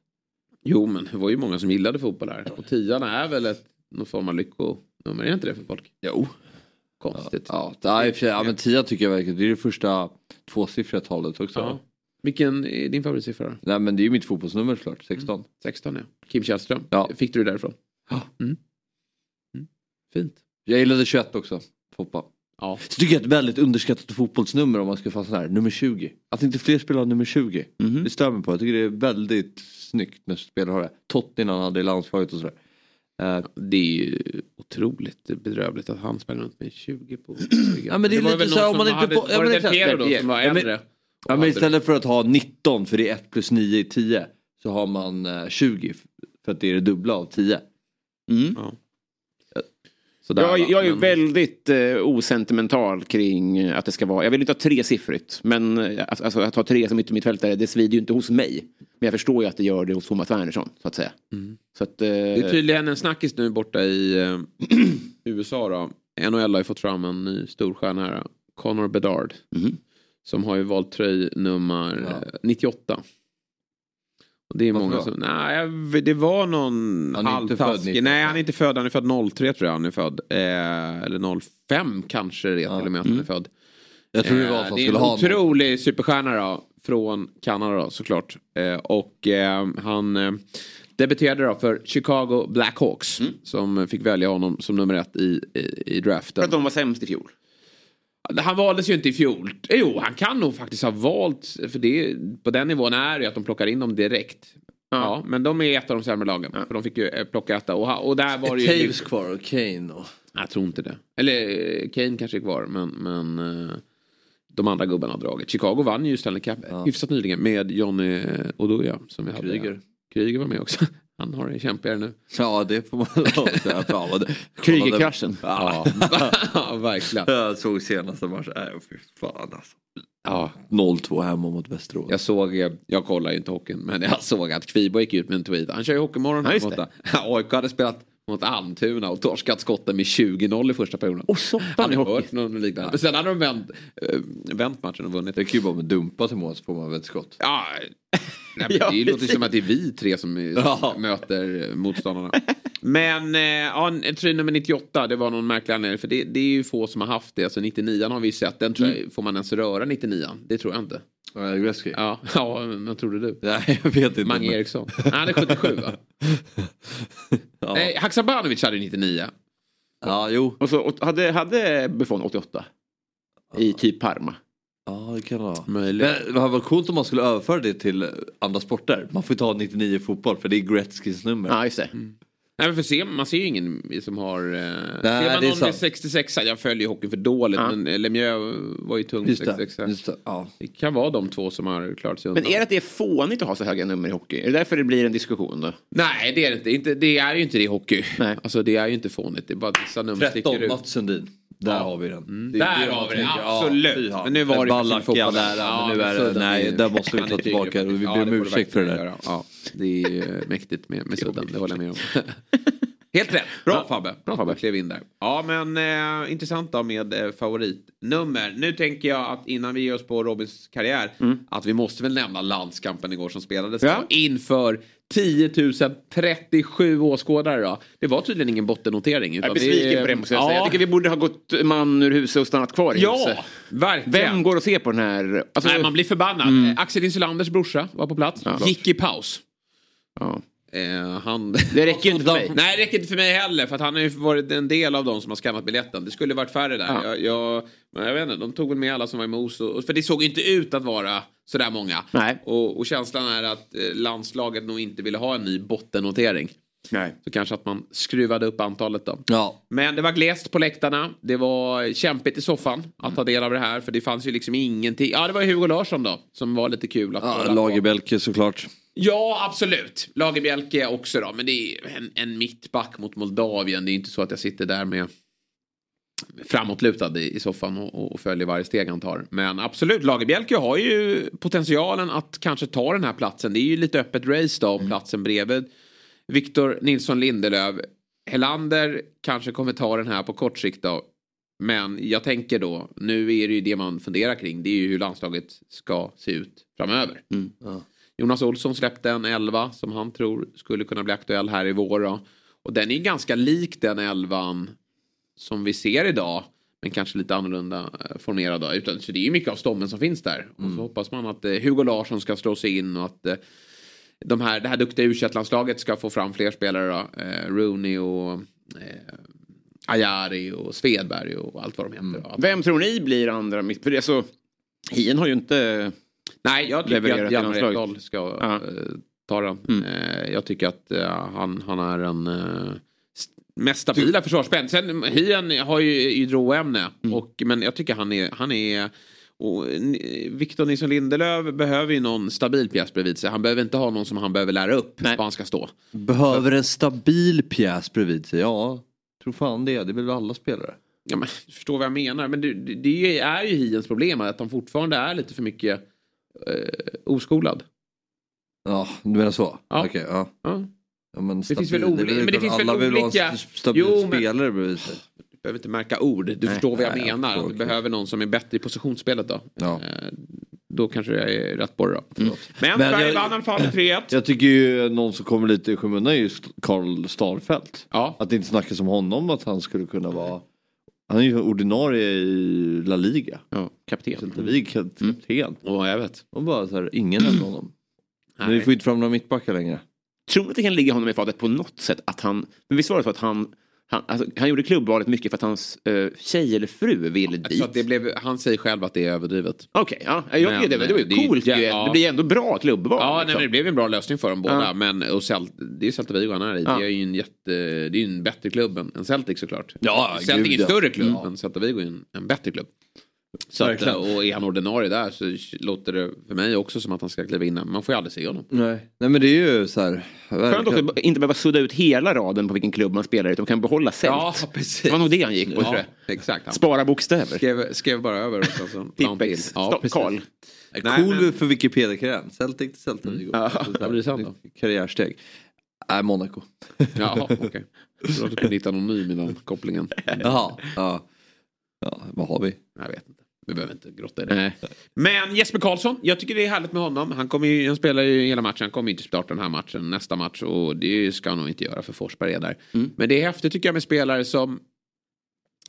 jo men det var ju många som gillade fotboll här. Och tian är väl ett, någon form av lyckonummer. Är inte det för folk? Jo. Konstigt. Ja, ja, sig, ja men tia tycker jag verkligen, det är det första tvåsiffriga talet också. Ja. Vilken är din favoritsiffra? Nej men det är ju mitt fotbollsnummer såklart, 16. 16 ja. Kim Källström. Ja. Fick du det därifrån? Ja. Mm. Mm. Fint. Jag gillade 21 också, Foppa. Ja. Så tycker jag är ett väldigt underskattat fotbollsnummer om man ska få sån här, nummer 20. Att inte fler spelar nummer 20. Mhm. Det stör mig på, jag tycker det är väldigt snyggt när spelare har det. Tottenham hade i landslaget och sådär. Eh, Det är ju otroligt bedrövligt att han spelar runt med 20 på *clears throat* Ja, men det är var lite väl så någon om man som inte hade, får- Var det. Del Piero då som var Ja, men- äldre? Ja, men istället för att ha 19 för det är 1 plus 9 är 10 så har man eh, 20 för att det är det dubbla av 10. Mm. Ja. Sådär, Jag, jag är Men- väldigt eh, osentimental kring eh, att det ska vara, jag vill inte ha tresiffrigt, men eh, alltså, att ha tre som yttermittfältare, det svider ju inte hos mig. Men jag förstår ju att det gör det hos Thomas Wernersson, så att säga. Så att, eh, Det är tydligen en snackis nu borta i eh, *clears throat* USA då. NHL har ju fått fram en ny storstjärna här. Connor Bedard. Mhm. Som har ju valt tröjnummer Ja. eh, 98. Och det är Varför många då? som, nej det var någon Han halvtaskig. 98. Nej han är inte född, han är född 03 tror jag han är född. Eh, eller 05 kanske det är Ja. till och med att han är född. Jag tror det var Eh, så han det är en ha någon. otrolig superstjärna då. Från Kanada då såklart. Eh, och eh, han eh, debuterade då för Chicago Blackhawks. Mm. Som fick välja honom som nummer ett i, i, i för draften. att de var sämst i fjol. Han valdes ju inte i fjol. Jo, han kan nog faktiskt ha valt. För det, på den nivån är det ju att de plockar in dem direkt. Ja, men de är ett av de sämre lagen. För de fick ju eh, plocka etta. Och, och där var det ju... Taves kvar och Kane och... Jag tror inte det. Eller eh, Kane kanske är kvar men, men eh, de andra gubbarna har dragit. Chicago vann ju Stanley Cup Ja. hyfsat nyligen med Johnny Oduya. Som vi hade. Kryger. Kryger var med också. Han har det kämpigare nu. Ja det får man lov att säga. Krygerkraschen. Ja. *laughs* ja, verkligen. Jag såg senaste matchen, nej fy fan alltså. Ja, 0-2 hemma mot Västerås. jag såg, eh, jag kollar ju inte hockeyn, men *laughs* jag såg att Kvibo gick ut med en tweet. Han kör ju Hockeymorgon. Ja, just mot- det. *laughs* AIK hade spelat mot Almtuna och torskat skotten med 20-0 i första perioden. Och soppan Han i har hockey. hört någon liknande. Men sen hade de vänt, eh, vänt matchen och vunnit. Det kan ju bara med dumpa till mål så får man väl ett skott. Ja, nej, men Ja, det låter ju precis. som att det är vi tre som eh, Ja. möter motståndarna. Men eh, ja, tröja nummer 98, det var någon märklig anledning. För det, det är ju få som har haft det. Alltså 99 har vi sett. Den tror jag, får man ens röra 99 Det tror jag inte. Ja, Gretzky? Ja, *laughs* ja men vad trodde du? Nej jag vet inte. Mange Eriksson. Nej, han är 77 va? *laughs* ja. Nej, Haksabanovic hade 99. ja jo. Och så och hade, hade Buffon 88. I typ Parma. Ja det kan det vara. Möjligt. Men det hade varit coolt om man skulle överföra det till andra sporter. Man får ju ta 99 i fotboll för det är Gretzkys nummer. Ja, just det. Nej, Nej, men för se, man ser ju ingen som har... Eh, Nej, ser man någon med sant. 66 Jag följer hockeyn för dåligt Ja. men Lemieux var ju tung Just det. 66 Just det. Ja. Det kan vara de två som har klarat sig undan. Men är det att det är fånigt att ha så höga nummer i hockey? Är det därför det blir en diskussion då? Nej, det är det inte. Det är ju inte det i hockey. Nej. Alltså det är ju inte fånigt. Det är bara vissa nummer 13, sticker ut. Mats Sundin. Där Ja. har vi den. Mm. Där har vi tänker, absolut. fan. Men nu var det ju Ballack i all där. ära, men nu är det, den nej, är- där måste vi ta tillbaka vi Ja, ber om ursäkt för det där. Ja, det är ju mäktigt med, med sudden, det håller jag med om. *laughs* Helt rätt. Bra Fabbe. Bra Fabbe. Klev in där. Ja men eh, intressant då med eh, favoritnummer. Nu tänker jag att innan vi ger oss på Robins karriär att vi måste väl nämna landskampen igår som spelades Ja. inför 10 037 åskådare då. Det var tydligen ingen bottennotering. Jag är besviken det- på det måste jag säga. Ja. Jag tycker vi borde ha gått man ur huset och stannat kvar i huset. Ja, verkligen. Vem går och ser på den här? Alltså, Nej, man blir förbannad. Mm. Axel Insulanders brorsa var på plats. Ja. Gick i paus. ja. Eh, han... Det räcker ju inte för mig. Nej, det räcker inte för mig heller. För han har ju varit en del av de som har skannat biljetten. Det skulle varit färre där. Ja. Jag, jag, men jag vet inte, de tog väl med alla som var i Mos. Och, för det såg inte ut att vara sådär många. Nej. Och, och känslan är att eh, landslaget nog inte ville ha en ny bottennotering. Nej. Så kanske att man skruvade upp antalet då. Ja. Men det var glest på läktarna. Det var kämpigt i soffan att ta del av det här. För det fanns ju liksom ingenting. Ja, det var Hugo Larsson då. Som var lite kul att Ja. Lagerbälke såklart. Ja, absolut. Lagerbjälke också då. Men det är en, en mittback mot Moldavien. Det är inte så att jag sitter där med framåtlutad i, i soffan och, och följer varje steg han tar. Men absolut, Lagerbjälke har ju potentialen att kanske ta den här platsen. Det är ju lite öppet race då om platsen bredvid Victor Nilsson Lindelöf. Helander kanske kommer ta den här på kort sikt då. Men jag tänker då, nu är det ju det man funderar kring. Det är ju hur landslaget ska se ut framöver. Ja. Jonas Olsson släppte en 11 som han tror skulle kunna bli aktuell här i vår. Då. Och den är ganska lik den 11 som vi ser idag. Men kanske lite annorlunda eh, formerad. Då. Utan, så det är ju mycket av stommen som finns där. Och så hoppas man att eh, Hugo Larsson ska slå sig in och att eh, de här, det här duktiga u landslaget ska få fram fler spelare. Då. Eh, Rooney och eh, Ajari och Svedberg och allt vad de heter. då. Vem tror ni blir andra mitt... För det är så... Hien har ju inte... Nej, jag tycker levererat att i Janne landslaget. Ekdal ska Ja. eh, ta den. Mm. Eh, jag tycker att eh, han, han är en uh, mest stabila försvarsspänn. Sen Hien har ju, ju. Mm. Och, men jag tycker han är... Han är och Victor Nilsson Lindelöf behöver ju någon stabil pjäs bredvid sig. Han behöver inte ha någon som han behöver lära upp Nej. var han ska stå. Behöver en stabil pjäs bredvid sig? Ja, tror fan det. Det är väl alla spelare. Ja, men, du förstår vad jag menar. Men det, det, det är ju Hiens problem att han fortfarande är lite för mycket eh, oskolad. Ja, du menar så? Ja. Okej, ja. Ja. ja men Det finns väl stabil, oli- är men det finns väl alla vill ha olika- en stabil Jo, men- spelare sig. Du behöver inte märka ord. Du förstår vad jag nej, jag menar. förstår, du behöver någon som är bättre i positionsspelet då. Ja. Eh, då kanske jag är rätt på det då. Men, Men Sverige jag- vann i alla fall 3-1. Jag tycker ju någon som kommer lite i skymundan är ju Karl Starfelt. Ja. Att det inte snackas om honom att han skulle kunna vara han är ju ordinarie i La Liga. Ja, kapten. Celta Vigo kapten. Och jag vet. Och bara så här, ingen nämner honom. Men vi Nej. får inte fram några mittbackar längre. Tror ni att det kan ligga honom i fatet på något sätt att han... Men visst var det så att han... Han, alltså, han gjorde klubbvalet mycket för att hans uh, tjej eller fru ville Jag dit. det blev, han säger själv att det är överdrivet. Okej, ja. Jag Men, det, det var ju det är ju- coolt ju. ja. Det blir ändå bra klubbval. Ja, nej, liksom. men det blev en bra lösning för dem båda. Ja. Men och Celt, det är Celta Vigo han är i. Ja. Det är ju en, jätte, det är en bättre klubb än, än Celtic såklart. Ja, Celtic är gud, en ja. större klubb, Ja. men Celta Vigo är en, en bättre klubb. Så att, och är han ordinarie där så låter det för mig också som att han ska kliva in. Man får ju aldrig se honom. Nej. Nej men det är ju så här. Skönt också att inte behöva sudda ut hela raden på vilken klubb man spelar i, utan kan behålla Celt. *laughs* precis. Det var nog det han gick på, tror Ja, jag. exakt. Han Spara bokstäver. skrev, skrev bara över och sen så. Tippex. Ja. Karl. Cool men- för Wikipedia-karriären. Celtic till Celta Vigo. Ja. *laughs* Vad blir det sen då? Karriärsteg. Nej, Monaco. Jaha, okej. Jag trodde att du kunde hitta någon ny med den kopplingen. *laughs* Jaha. Ja. Ja, vad har vi? Jag vet inte. Vi behöver inte grotta i det. Nej. Men Jesper Karlsson, jag tycker det är härligt med honom. Han, kommer ju, han spelar ju hela matchen, han kommer inte starta den här matchen nästa match och det ska han nog inte göra för Forsberg är där. Mm. Men det är häftigt tycker jag med spelare som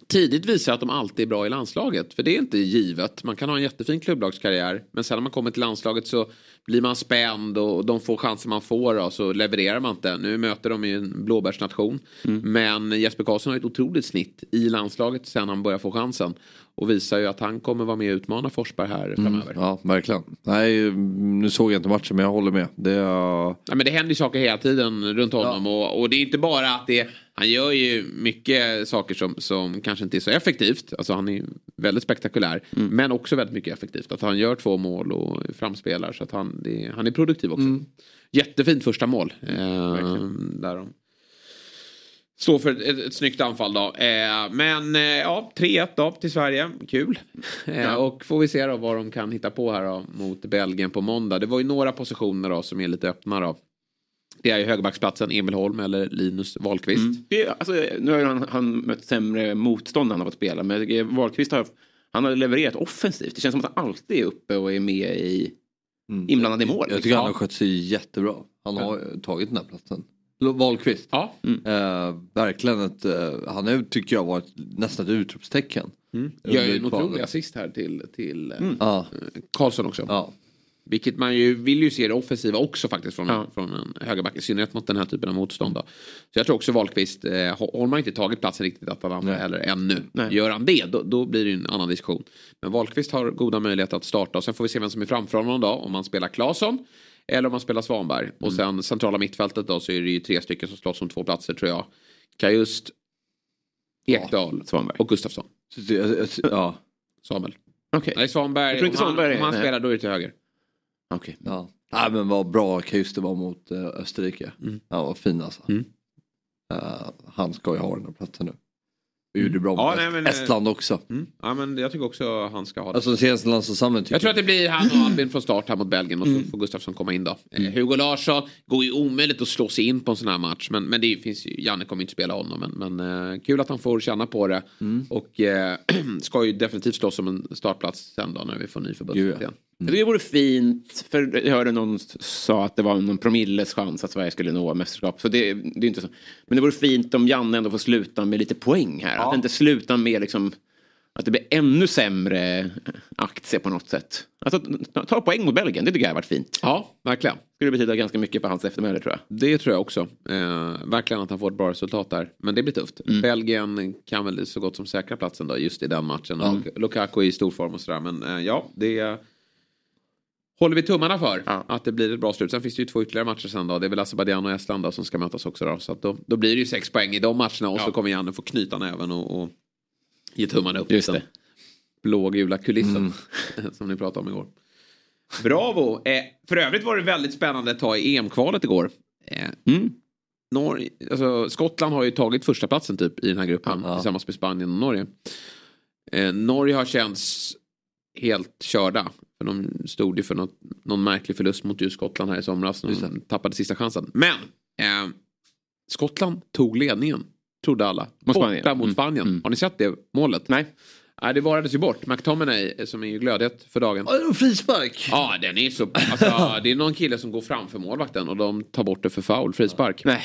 tidigt visar att de alltid är bra i landslaget. För det är inte givet. Man kan ha en jättefin klubblagskarriär men sen när man kommer till landslaget så blir man spänd och de får chanser man får och så levererar man inte. Nu möter de ju en blåbärsnation. Men Jesper Karlsson har ett otroligt snitt i landslaget sen han började få chansen. Och visar ju att han kommer vara med och utmana Forsberg här framöver. Ja, verkligen. Nej, nu såg jag inte matchen men jag håller med. Det, är- Ja, men det händer ju saker hela tiden runt honom och, och det är inte bara att det han gör ju mycket saker som, som kanske inte är så effektivt. Alltså han är väldigt spektakulär. Men också väldigt mycket effektivt. Att han gör två mål och framspelar. Så att han, det, han är produktiv också. Jättefint första mål. Eh, där de står för ett, ett snyggt anfall då. Eh, men eh, ja, 3-1 då till Sverige. Kul. Eh, Och får vi se då vad de kan hitta på här då mot Belgien på måndag. Det var ju några positioner då som är lite öppna då. Det är ju högerbacksplatsen Emil Holm eller Linus Wahlqvist. Det, är- alltså, nu har ju han, han mött sämre motstånd när han har fått spela. Men Wahlqvist har, han har levererat offensivt. Det känns som att han alltid är uppe och är med i inblandad i mål. jag tycker han har skött sig jättebra. Han har eh, tagit den här platsen. Wahlqvist. Ja. Eh, verkligen ett, eh, han är, tycker jag varit nästan ett utropstecken. Gör ju en otrolig assist här till, till eh, Ja, Karlsson också. ja. Vilket man ju vill ju se det offensiva också faktiskt från, Ja. från en högerback. I synnerhet mot den här typen av motstånd. Då. Så jag tror också Wahlqvist, eh, har man inte tagit platsen riktigt att han Nej. eller ännu. Nej. Gör han det då, då blir det ju en annan diskussion. Men Wahlqvist har goda möjligheter att starta och sen får vi se vem som är framför honom då. Om man spelar Claesson eller om man spelar Svanberg. Och sen centrala mittfältet då så är det ju tre stycken som slåss om två platser tror jag. Kajust, Ekdal Svanberg. och Gustafsson. Ja. Samuel. Okej. Nej, Svanberg. Jag tror inte om han, Svanberg om han spelar då är det till höger. Okej. Ja. Nej men vad bra Kajus det var mot eh, Österrike. Mm. Han var fin alltså. Mm. Eh, han ska ju ha den här platsen nu. Gjorde bra Ja, mot nej, men, eh, Estland också. Mm. Ja men jag tycker också han ska ha det. Alltså senaste landslagssamlingen Jag tror att det blir han och *clears throat* Albin från start här mot Belgien och så får Gustafsson komma in då. Eh, Hugo Larsson går ju omöjligt att slå sig in på en sån här match. Men, men det finns ju, Janne kommer inte spela honom. Men, men eh, kul att han får känna på det. Och eh, *clears throat* ska ju definitivt slåss som en startplats sen då när vi får ny förbundskapten. Jag tycker det vore fint, för jag hörde någon sa att det var någon promilles chans att Sverige skulle nå mästerskap. Så det, det är inte så. Men det vore fint om Janne ändå får sluta med lite poäng här. Att inte sluta med liksom att det blir ännu sämre aktie på något sätt. Alltså ta- poäng mot Belgien, det tycker jag har varit fint. Ja, verkligen. Skulle betyda ganska mycket för hans eftermäle tror jag. Det tror jag också. Eh, verkligen att han får ett bra resultat där. Men det blir tufft. Belgien kan väl så gott som säkra platsen då just i den matchen. Och Luk- Lukaku är i stor form och sådär. Men eh, ja, det håller vi tummarna för. Ja. Att det blir ett bra slut. Sen finns det ju två ytterligare matcher sen då. Det är väl Azerbajdzjan och Estland då som ska mötas också då. Så då, då blir det ju sex poäng i de matcherna. Och så kommer Janne få knyta näven och, och ge tummarna upp. Just det. Blågula kulissen. *laughs* som ni pratade om igår. Bravo! Eh, för övrigt var det väldigt spännande att ta i EM-kvalet igår. Eh, Mm. Norge, alltså, Skottland har ju tagit första platsen typ i den här gruppen Ja. tillsammans med Spanien och Norge. Eh, Norge har känts helt körda. För de stod ju för något, någon märklig förlust mot just Skottland här i somras. De tappade sista chansen. Men eh, Skottland tog ledningen. Trodde alla. Mot Spanien. Borta mot Mm. Spanien. Mm. Har ni sett det målet? Nej. Nej, det varades ju bort. McTominay eh, som är ju glödhet för dagen. Ja, frispark. Ja, den är så... Alltså, *laughs* det är någon kille som går framför målvakten och de tar bort det för foul, frispark. Nej.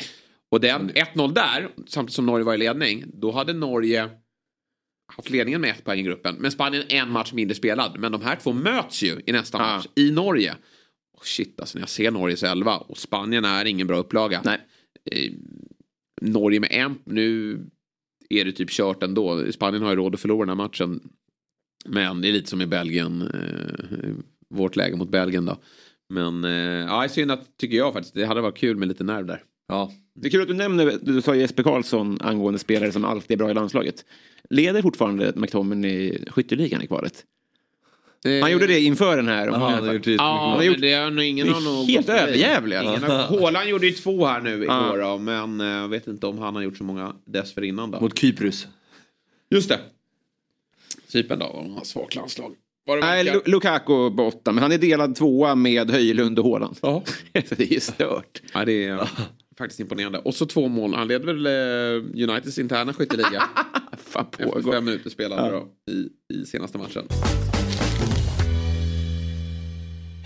Och den 1-0 där, samtidigt som Norge var i ledning, då hade Norge haft ledningen med ett poäng i gruppen. Men Spanien en match mindre spelad. Men de här två möts ju i nästa Ja. match i Norge. Oh, shit, alltså när jag ser Norges elva och Spanien är ingen bra upplaga. Nej. Eh, Norge med en, nu är det typ kört ändå. Spanien har ju råd att förlora den här matchen. Men det är lite som i Belgien, eh, vårt läge mot Belgien då. Men eh, ja, synd att, tycker jag faktiskt, det hade varit kul med lite nerv där. Ja. Det är kul att du nämner, du sa Jesper Karlsson angående spelare som alltid är bra i landslaget. Leder fortfarande McTominay skytteligan i kvalet? Han gjorde det inför den här. Ja, han har gjort Ja, men gjort- det är nog ingen det är har nog helt överjävliga. Haaland gjorde ju två här nu igår då, men eh, jag vet inte om han har gjort så många dessförinnan då. Mot Kyprus. Just det. Cypern då, de har svagt landslag. Nej, Lukaku på åtta, men han är delad tvåa med Höjlund och Haaland. Så *laughs* det är ju stört. Ja, det är faktiskt imponerande. Och så två mål. Han leder väl eh, Uniteds interna skytteliga. *laughs* Efter fem minuter spelade då, i, i senaste matchen.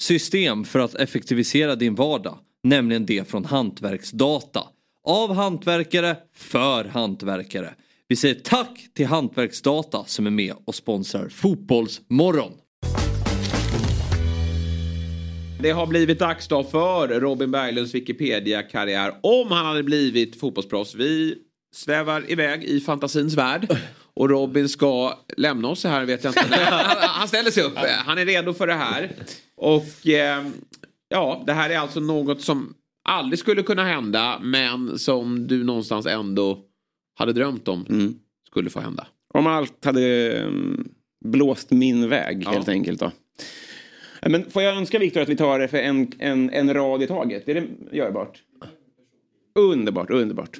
system för att effektivisera din vardag. Nämligen det från Hantverksdata. Av hantverkare, för hantverkare. Vi säger tack till Hantverksdata som är med och sponsrar Fotbollsmorgon. Det har blivit dags då för Robin Berglunds Wikipedia-karriär om han hade blivit fotbollsproffs. Vi svävar iväg i fantasins värld. Och Robin ska lämna oss här vet jag inte. Han, *laughs* han ställer sig upp. Han är redo för det här. Och eh, ja, det här är alltså något som aldrig skulle kunna hända men som du någonstans ändå hade drömt om Mm. skulle få hända. Om allt hade um, blåst min väg Ja. helt enkelt då. Men får jag önska Viktor att vi tar det för en, en, en rad i taget? Är det görbart? Underbart, underbart.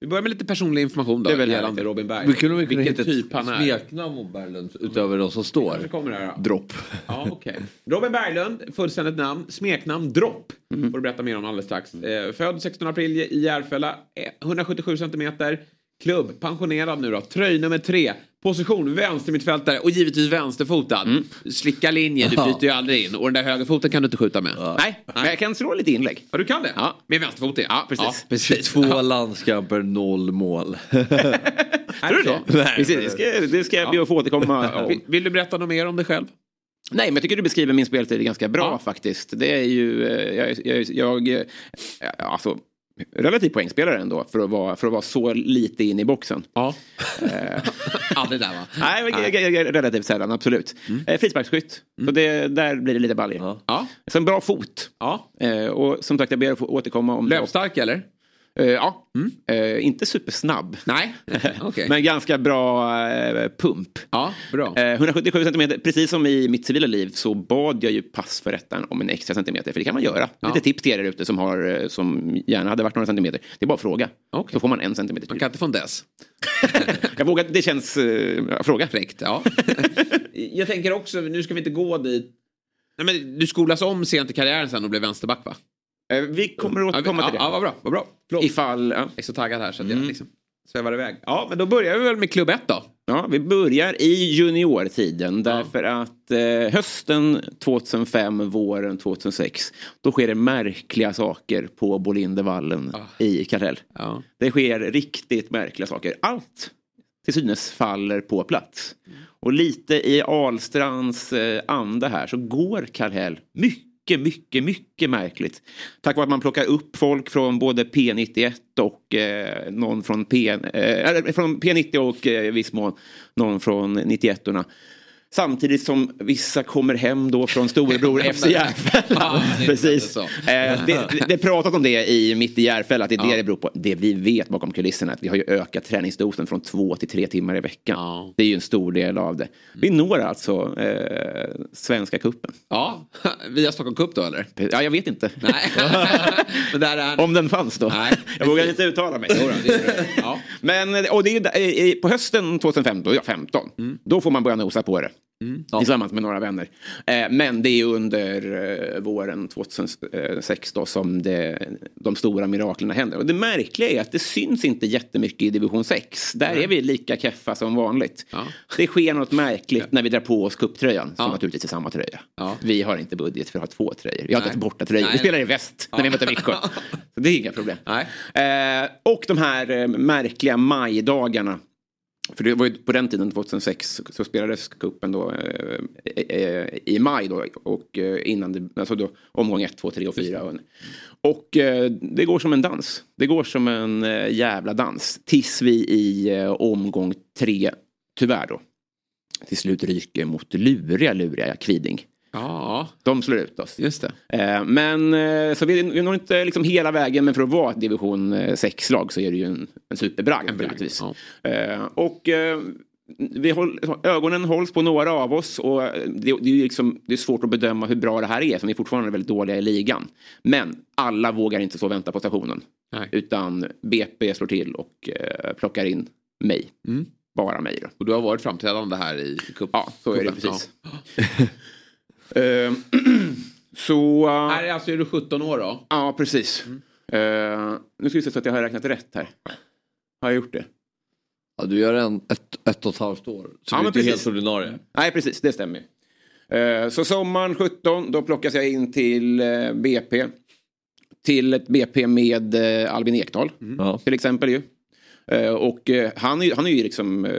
Vi börjar med lite personlig information då Det är väl gällande. Robin Berg. Vi kunde väl kunna Vilken hitta typ han är. smeknamn om Berglund utöver de som står. Kommer här då. Dropp. Ja, okej. Robin Berglund, fullständigt namn, smeknamn Dropp. Får du berätta mer om alldeles strax. Eh, född 16 april i Järfälla, eh, 177 centimeter. Klubb, pensionerad nu då. Tröj nummer tre. Position vänstermittfältare och givetvis vänsterfotad. Slicka linje, du byter ju aldrig in. Och den där högerfoten kan du inte skjuta med. Nej, men jag kan slå lite inlägg. Ja, du kan det? Ja. Med vänsterfoten? Ja, precis. precis. Två landskamper, noll mål. *laughs* Tror du det? Nej, Precis, det ska, det ska jag be att få återkomma *laughs* Vill, om. vill du berätta något mer om dig själv? Nej, men jag tycker du beskriver min speltid ganska bra Ja. faktiskt. Det är ju, eh, jag, jag, jag eh, alltså, relativt poängspelare ändå för att, vara, för att vara så lite in i boxen. Ja. *laughs* Aldrig där va? Nej, jag- relativt sällan, absolut. Mm. Frisparksskytt, så det, där blir det lite balj. Ja. Så en bra fot. ja. Eh, och som sagt, jag ber att få återkomma om Löpstark eller? Eh, ja, eh, inte supersnabb. Nej. *laughs* Okej. Men ganska bra eh, pump. Ja, bra. Eh, 177 centimeter, precis som i mitt civila liv så bad jag ju passförrättaren om en extra centimeter. För det kan man göra. Ja. Lite tips till er där ute som, har, som gärna hade varit några centimeter. Det är bara att fråga. Okej. Så får man en centimeter Man till. kan inte få en dess. *laughs* Jag vågar, det känns... Ja, fråga. Fräckt, ja. *laughs* Jag tänker också, nu ska vi inte gå dit. Nej, men du skolas om sent i karriären sen och blev vänsterback va? Eh, vi kommer att Ja, återkomma ja, till det. Ja, vad bra. Vad bra. Förlåt. Ifall... Ja. Jag är så taggad här så att jag liksom svävar iväg. Ja, men då börjar vi väl med klubb 1 då. Ja, vi börjar i juniortiden därför att eh, hösten 2005, våren 2006 då sker det märkliga saker på Bolindevallen i Kartell. Ja. Det sker riktigt märkliga saker. Allt till synes faller på plats. Och lite i Ahlstrands eh, anda här så går Karhell mycket, mycket, mycket mycket märkligt. Tack vare att man plockar upp folk från både P91 och eh, någon från, P, eh, från P90 och eh, i viss mån någon från 91 orna Samtidigt som vissa kommer hem då från storebror *laughs* FC Järfälla. Precis. Eh, det, det, det pratat om det i Mitt i Järfälla, att det är det det beror på. Det vi vet bakom kulisserna är att vi har ju ökat träningsdosen från två till tre timmar i veckan. Det är ju en stor del av det. Vi når alltså eh, Svenska kuppen. Ja, *laughs* via Stockholm Cup då eller? Ja, jag vet inte. *laughs* Är Om den fanns då. Nej. jag vågar inte uttala mig. Ja. Men och det är, på hösten 2015, ja 15, Mm. då får man börja nosa på det. Tillsammans med några vänner. Eh, men det är under eh, våren 2006 då som det, de stora miraklerna händer. Och det märkliga är att det syns inte jättemycket i division 6. Där är vi lika keffa som vanligt. Ja. Det sker något märkligt när vi drar på oss cuptröjan, som Ja. naturligtvis är samma tröja. Ja. Vi har inte budget för att ha två tröjor. Jag har inte borta tröjor. Nej. Vi spelar i väst när vi möter Viktor. *laughs* Så det är inga problem. Eh, och de här eh, märkliga majdagarna För det var ju på den tiden, 2006, så spelades kuppen då eh, eh, i maj då. Och eh, innan det, alltså då omgång 1, 2, 3 och 4. Och eh, det går som en dans. Det går som en eh, jävla dans. Tills vi i eh, omgång 3, tyvärr då, till slut ryker mot luriga, luriga Kviding. Ja, De slår ut oss. just det. Eh, Men eh, så vi, vi når inte liksom hela vägen men för att vara ett division 6-lag så är det ju en, en superbragd. En bragd, ja. Eh, Och eh, vi håll, ögonen hålls på några av oss och det, det, är liksom, det är svårt att bedöma hur bra det här är för vi är fortfarande väldigt dåliga i ligan. Men alla vågar inte så vänta på stationen. Nej. Utan BP slår till och eh, plockar in mig. Mm. Bara mig då. Och du har varit framträdande här i cup. Ja, så är det cupen. precis. *laughs* Eh, *clears throat* så... Här är alltså är du 17 år då? Ja, precis. Eh, nu ska vi se så att jag har räknat rätt här. Har jag gjort det? Ja, du gör en, ett, ett och ett halvt år. Så Ja, du är inte precis. helt ordinarie. Nej, precis. Det stämmer. Eh, så sommaren 17, då plockas jag in till eh, BP. Till ett BP med Albin Ekdal. Ja. Till exempel ju. Eh, och eh, han, är, han är ju liksom, eh,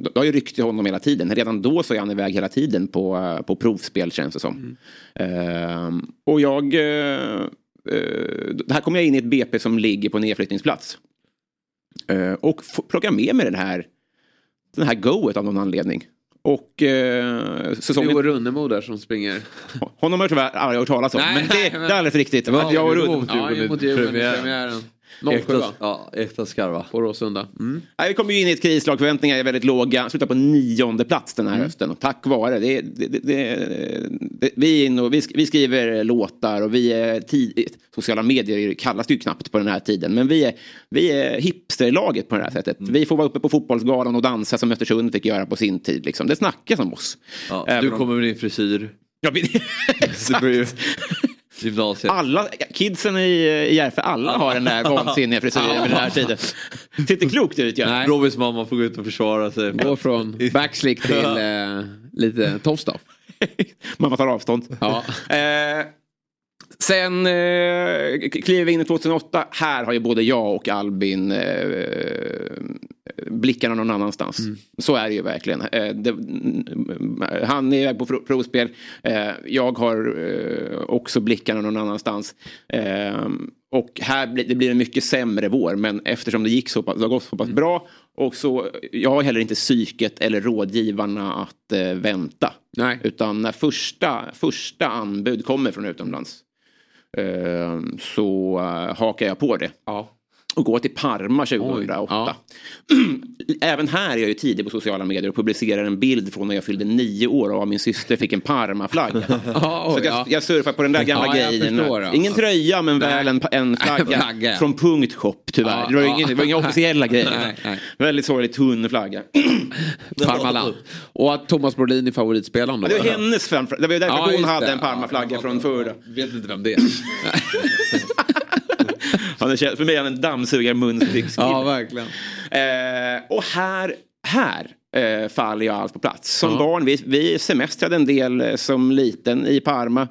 det har ju ryckt till honom hela tiden. Redan då så är han iväg hela tiden på, på provspel känns det som. Eh, och jag, här kommer jag in i ett BP som ligger på nedflyttningsplats. Och plockar med mig den här, den här goet av någon anledning. Och eh, säsongen... och Runnemo där som springer. Honom har jag tyvärr aldrig hört talas om. Nej, men nej, det, men- det är alldeles riktigt. var Att jag och mot Ja, i mot Djurgården i premiären. Premiären. 07 Äkta, ja, äkta skarva. på Råsunda. Mm. Nej, vi kommer ju in i ett krislag, förväntningarna är väldigt låga. Slutar på nionde plats den här hösten. Och tack vare det. det, det, vi, inne och, vi, vi skriver låtar och vi är tid, sociala medier kallas det ju knappt på den här tiden. Men vi är, vi är hipsterlaget på det här sättet. Vi får vara uppe på fotbollsgalan och dansa som Östersund fick göra på sin tid. Liksom. Det snackas om oss. Ja, du om- kommer med din frisyr. Ja, *laughs* ju gymnasiet. alla, kidsen i, Järfä, alla har den där vansinniga frisyren vid den här tiden. Ser inte klokt ut. Ja. Nej. Robins mamma får gå ut och försvara sig. Gå från backslick till eh, lite tofs då. *laughs* Mamma tar avstånd. Ja. Eh, sen eh, kliver vi in i 2008. Här har ju både jag och Albin eh, blickarna någon annanstans. Så är det ju verkligen. Eh, det, mm, han är iväg på pro- provspel. Eh, jag har eh, också blickarna någon annanstans. Och här blir det blir en mycket sämre vår. Men eftersom det gick så pass, det har gått så pass bra. Och så, jag har heller inte psyket eller rådgivarna att eh, vänta. Nej. Utan när första, första anbud kommer från utomlands eh, så eh, hakar jag på det. Ja. Och går till Parma 2008. ja. *clears throat* Även här är jag ju tidig på sociala medier och publicerar en bild från när jag fyllde nio år och min syster fick en Parma-flagga. *laughs* Ja, Så jag, ja. jag surfar på den där gamla Ja, grejen. förstår. Ingen tröja men väl en, en *laughs* flagga. Flagga. Från Punktshop tyvärr. Det, var ingen, det var inga *laughs* officiella grejer. Nej, nej. Väldigt sorglig tunn flagga. *clears throat* *clears throat* Parmaland. Och att Thomas Brolin är favoritspelaren då. Det var hennes framför. Det var därför hon hade det. en Parma-flagga från förra. Vet inte vem det är. Han är, för mig är han en dammsugarmunstyckskille. ja, verkligen. Eh, och här, här eh, faller jag allt på plats. Som Ja. barn, vi, vi semestrade en del eh, som liten i Parma.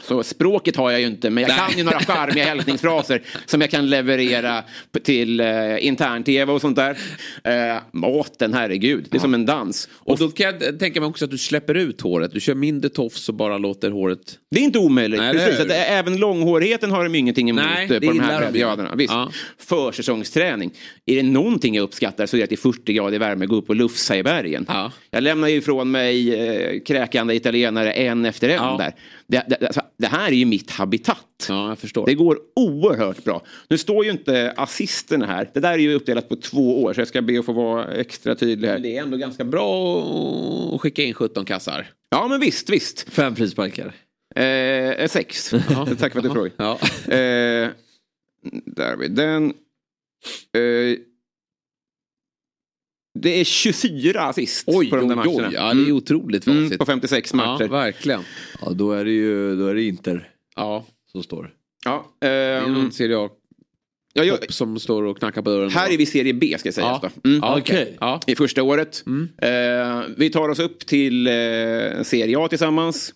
Så språket har jag ju inte, men jag Nej. kan ju några charmiga hälsningsfraser som jag kan leverera till eh, intern-tv och sånt där. Eh, maten, herregud, det är som en dans. Och då kan jag tänka mig också att du släpper ut håret. Du kör mindre tofs och bara låter håret... Det är inte omöjligt. Nej, Precis, att även långhårigheten har de ingenting emot Nej, eh, på de här breddgraderna. Visst. Ja. Försäsongsträning. Är det någonting jag uppskattar så är det att det är 40 grader värme gå upp och lufsa i bergen. Ja. Jag lämnar ju ifrån mig eh, kräkande italienare en efter en Ja. där. Det, det, alltså, det här är ju mitt habitat. Ja, jag förstår. Det går oerhört bra. Nu står ju inte assisten här. Det där är ju uppdelat på två år så jag ska be att få vara extra tydlig här. Men det är ändå ganska bra att skicka in 17 kassar. Ja men visst, visst. Fem frisparkar. Eh, sex. *laughs* Tack för att du frågar. Ja. Eh, där har vi den. Eh, det är 24 assist Oj, på de där oj, matcherna. oj. Ja, det är otroligt Mm, facit. på 56 ja, matcher. verkligen. Ja, då är det ju då är det Inter Ja, som står. Ja, det är ehm, någon Serie A-topp jag, jag, som står och knackar på dörren. här är vi serie B ska sägas Ja. då. Mm. Ja, Okej. okej. Ja. I första året. Mm. Eh, vi tar oss upp till eh, Serie A tillsammans.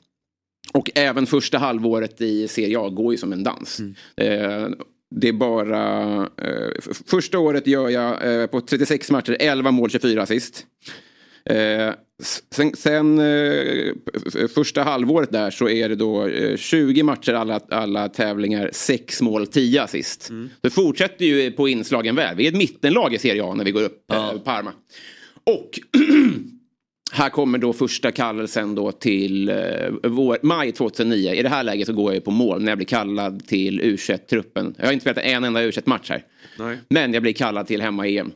Och även första halvåret i Serie A går ju som en dans. Mm. Eh, det är bara... Eh, första året gör jag eh, på 36 matcher 11 mål, 24 assist. Eh, sen sen eh, första halvåret där så är det då eh, 20 matcher alla, alla tävlingar, 6 mål, 10 assist. Det fortsätter ju på inslagen väl. Vi är ett mittenlag i Serie A när vi går upp eh, Parma. Och *clears throat* här kommer då första kallelsen då till eh, vår, maj 2009. I det här läget så går jag ju på mål när jag blir kallad till U21-truppen. Jag har inte spelat en enda U21-match här. Nej. Men jag blir kallad till hemma-EM.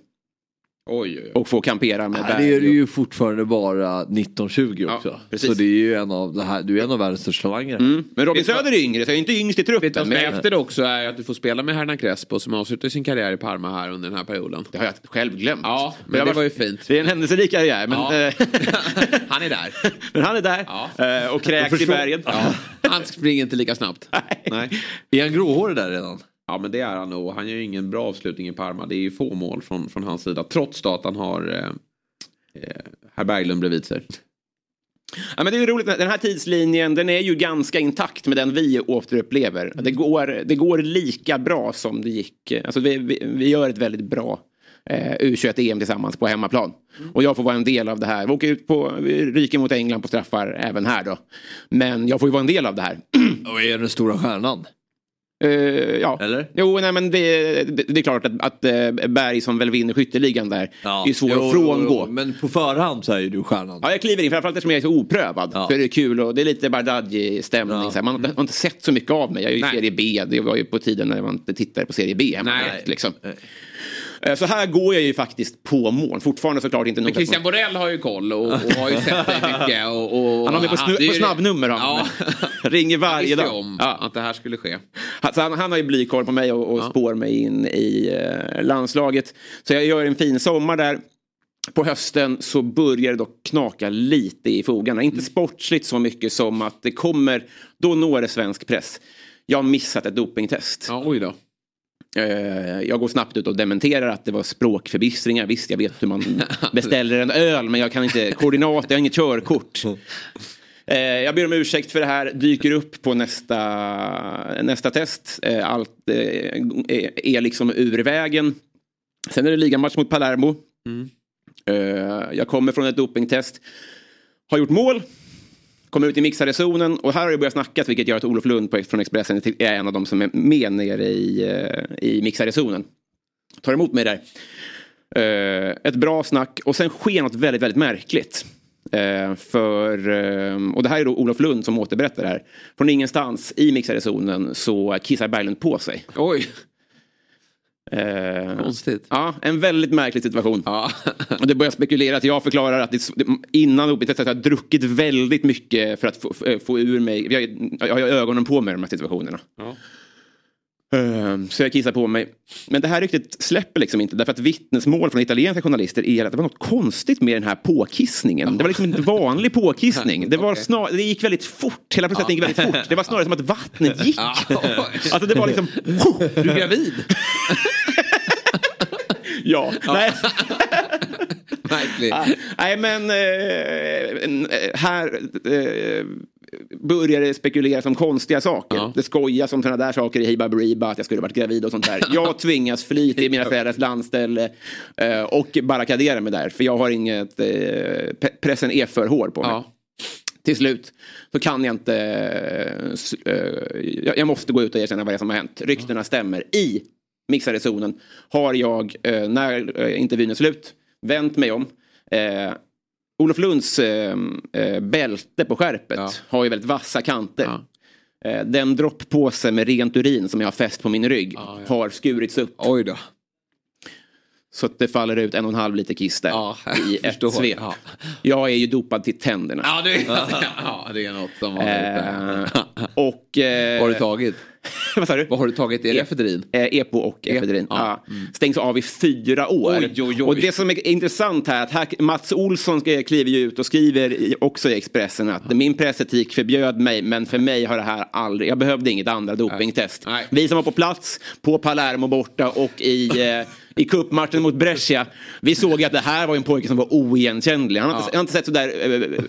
Oj, oj, oj. Och får kampera med Här Berg är och- ju fortfarande bara 19-20 Ja, också. precis. så det är ju en av, det här, du är en av världens största talanger. Mm. Men Robin Söder är yngre, så jag är inte yngst i Vet du vad truppen. som är Men efter det också är att du får spela med Hernan Crespo som avslutar sin karriär i Parma här under den här perioden. det har jag själv glömt. Ja, men det var ju fint. Det är en händelserik karriär. Men, Ja. eh, *laughs* Han är där. *laughs* men han är där Ja. eh, och kräks i berget. Ja. Han springer inte lika snabbt. *laughs* Nej. Är han gråhårig där redan? Ja men det är han nog. Han gör ju ingen bra avslutning i Parma. Det är ju få mål från, från hans sida. Trots då att han har eh, eh, herr Berglund bredvid sig. Ja, men det är ju roligt, den här tidslinjen den är ju ganska intakt med den vi återupplever. Det går, det går lika bra som det gick. Alltså vi, vi, vi gör ett väldigt bra eh, U21-EM tillsammans på hemmaplan. Och jag får vara en del av det här. Vi åker ut på, vi ryker mot England på straffar även här då. Men jag får ju vara en del av det här. *clears throat* Och är den stora stjärnan? Eh, ja. Eller? Jo, nej, men det, det, det är klart att, att eh, Berg som väl vinner skytteligan där är svår Jo, att frångå. jo, jo, Men på förhand så är ju du stjärnan. Ja, jag kliver in, framförallt eftersom jag är så oprövad. Ja. Är det kul och det är lite Bardghji-stämning. Ja. Man har inte sett så mycket av mig. Jag är ju i serie B. Det var ju på tiden när man inte tittade på serie B. Nej. direkt, Liksom. Eh, Så här går jag ju faktiskt på mål. Fortfarande såklart inte Men. Christian Borell har ju koll och, och har ju sett dig mycket. Och, och, Han har mig på, snu, på snabbnummer. Han. Ja. *laughs* Ringer varje dag. om Ja. att det här skulle ske. Så han, han har ju blykoll på mig och, och spår mig in i eh, landslaget. Så jag gör en fin sommar där. På hösten så börjar det dock knaka lite i fogarna. Inte sportsligt så mycket som att det kommer, då når det svensk press. Jag har missat ett dopingtest. Ja, oj då. Eh, Jag går snabbt ut och dementerar att det var språkförbistringar. Visst, jag vet hur man *laughs* beställer en öl, men jag kan inte koordinat, jag har inget körkort. *laughs* Eh, Jag ber om ursäkt för det här, dyker upp på nästa, nästa test. Eh, Allt är liksom ur vägen. Sen är det ligamatch mot Palermo. Eh, Jag kommer från ett dopingtest. Har gjort mål. Kommer ut i mixade zonen och här har det börjat snackas vilket gör att Olof Lund på, från Expressen är en av de som är med nere i, eh, i mixade zonen. Tar emot mig där. Uh, ett bra snack och sen sker något väldigt, väldigt märkligt. Uh, för, uh, och det här är då Olof Lund som återberättar det här. Från ingenstans i mixade zonen så kissar Berglund på sig. Oj, Eh, konstigt. ja, en väldigt märklig situation. Ja. Och det börjar spekulera att jag förklarar att det, innan dopingtestet har jag druckit väldigt mycket för att få, få ur mig, jag, jag har ögonen på mig i de här situationerna. Ja. Ehm, Så jag kissar på mig. Men det här ryktet släpper liksom inte därför att vittnesmål från italienska journalister är att det var något konstigt med den här påkissningen. Det var liksom inte vanlig påkissning. *laughs* Det, var snar, det gick väldigt fort, hela processen gick väldigt fort. Det var snarare som att vattnet gick. *laughs* Alltså det var liksom... Du är gravid? *laughs* Ja. Nej. Märkligt. Ah, Nej men eh, eh, här eh, börjar det spekuleras om konstiga saker. Ja. Det skojas om sådana där saker i Hiba Beriba, att jag skulle varit gravid och sånt där. *laughs* Jag tvingas fly till mina föräldrars landställe eh, och barrikadera mig där. För jag har inget, eh, pressen är för hård på mig. Ja. Till slut så kan jag inte, eh, jag, måste gå ut och erkänna vad det är som har hänt. Ryktena stämmer. I mixade zonen har jag, när intervjun är slut, vänt mig om. Olof Lunds eh, eh, bälte på skärpet Ja. har ju väldigt vassa kanter. Ja. Eh, den droppåse med rent urin som jag har fäst på min rygg Ja, ja. har skurits upp. Oj då. Så att det faller ut en och en halv liter kiss där Ja, *laughs* i ett svep. Ja. Jag är ju dopad till tänderna. Ja, det, *laughs* ja, det är något som har Eh, och... Eh, har du tagit? *laughs* vad sa du? Vad har du tagit? Är det efedrin? Eh, Epo och efedrin. ja. Ja. Stängs av i fyra år. Oj, oj, oj. Och det som är intressant här, att här Mats Olsson kliver ju ut och skriver i, också i Expressen att min pressetik förbjöd mig, men för mig har det här aldrig, jag behövde inget andra dopingtest. Nej. Vi som var på plats, på Palermo borta och i, *laughs* eh, i cupmatchen mot Brescia, vi såg att det här var en pojke som var oigenkännlig. Han har inte, Ja. jag har inte sett sådär eh,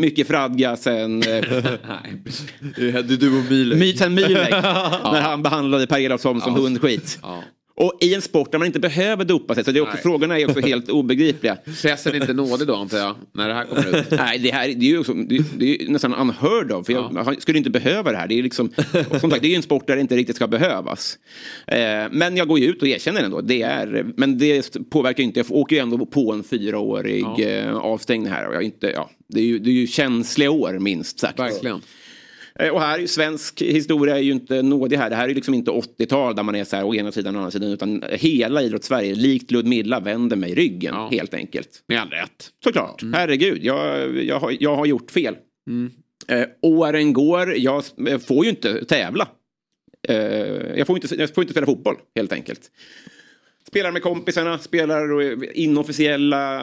mycket fradga sen, eh, är du och Milek. Sen Milek. *laughs* När han behandlade Per Elofsson som hundskit. Ja. Och i en sport där man inte behöver dopa sig. Så det är också, Nej. frågorna är också helt obegripliga. *laughs* Pressen är inte nådig då antar jag, när det här kommer ut. *laughs* Nej, det här det är ju, också, det, det är nästan unheard of. För jag, jag skulle inte behöva det här. Det är, liksom, som sagt, det är ju en sport där det inte riktigt ska behövas. Eh, men jag går ju ut och erkänner ändå. Det är, men det påverkar ju inte. Jag åker ju ändå på en fyraårig eh, avstängning här. Och jag inte, ja, det, är ju, det är ju känsliga år minst sagt. Verkligen. Eh, Och här svensk historia är ju inte nådig här. Det här är liksom inte 80-tal där man är så här å ena sidan och å andra sidan. Utan hela idrottssverige, likt Ludmilla, vänder mig ryggen Ja. helt enkelt. Med all rätt. Såklart. Herregud, jag, jag, har, jag har gjort fel. Eh, åren går, jag får ju inte tävla. Eh, jag, får inte, jag får inte spela fotboll helt enkelt. Spelar med kompisarna, spelar inofficiella,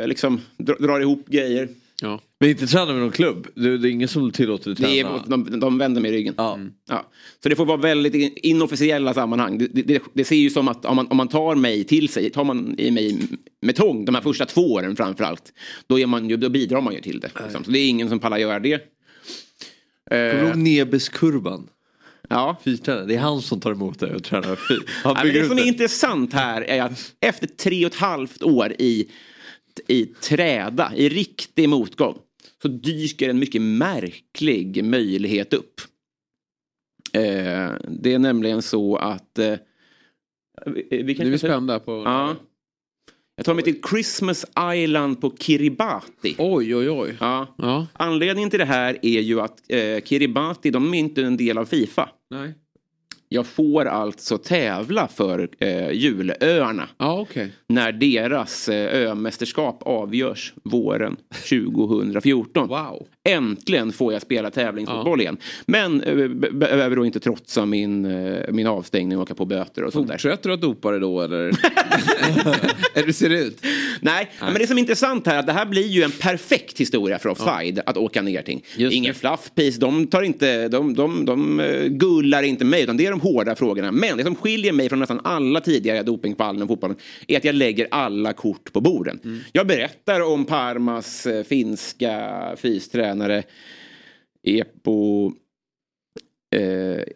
eh, liksom dra- drar ihop grejer. Ja. Men inte träna med någon klubb? Det, det är ingen som tillåter dig Det träna? är, de, de vänder mig ryggen. Ja. Ja. Så det får vara väldigt in- inofficiella sammanhang. Det, det, det, ser ju som att om man, om man tar mig till sig, tar man i mig med tång de här första två åren framförallt. Då, är man ju, då bidrar man ju till det. Liksom. Så det är ingen som pallar göra det. Kommer du Eh, ihåg Nebeskurban? ja. Fystränare. Det är han som tar emot dig och tränar fyr. Han *laughs* bygger det som är intressant här är att efter tre och ett halvt år i, i träda, i riktig motgång, så dyker en mycket märklig möjlighet upp. Eh, det är nämligen så att... Eh, vi, vi kan Nu är vi spända på... Ja. Jag tar mig till Christmas Island på Kiribati. Oj, oj, oj. Ja. Ja. Anledningen till det här är ju att eh, Kiribati, de är inte en del av Fifa. Nej. Jag får alltså tävla för eh, julöarna Ja, okej. när deras eh, ömästerskap avgörs våren 2014. Wow. Äntligen får jag spela tävlingsfotboll igen. Men eh, be- behöver då inte trotsa min, eh, min avstängning och åka på böter och sånt där. Fortsätter du att dopa dig då eller? Eller *laughs* hur ser det ut? Nej, men det som är intressant här är att det här blir ju en perfekt historia för Offside att åka ner till. Ingen det. fluffpiece, de tar inte, de, de, de eh, gullar inte mig utan det är de hårda frågorna. Men det som skiljer mig från nästan alla tidigare dopingfall i fotbollen är att jag lägger alla kort på borden. Mm. Jag berättar om Parmas eh, finska fystränare Epo, eh,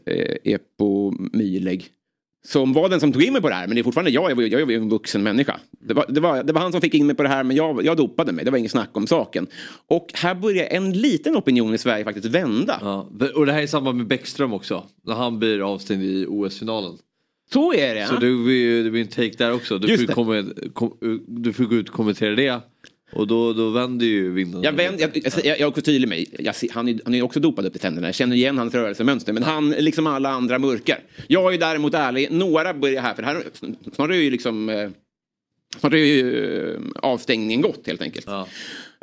eh, Epo Myleg. Som var den som tog in mig på det här, men det är fortfarande jag, jag var, jag var en vuxen människa. Det var, det, var, det var han som fick in mig på det här, men jag, jag dopade mig, det var inget snack om saken. Och här börjar en liten opinion i Sverige faktiskt vända. Ja. Och det här är samma med Bäckström också. När han blir avstängd i OS-finalen. Så är det. Så ja. det blir, det blir en take där också. Du Just får, komma, kom, du får gå ut och kommentera det. Och då, då vänder ju vinden. Jag, vänd, jag, jag, jag, jag är också tydlig med, jag, han, är, han är också dopad upp i tänderna. Jag känner igen hans rörelsemönster. Men han, liksom alla andra, mörkar. Jag är däremot ärlig. Några börjar här, för här, snart är ju liksom... eh, Snart är ju eh, avstängningen gått helt enkelt. Ja.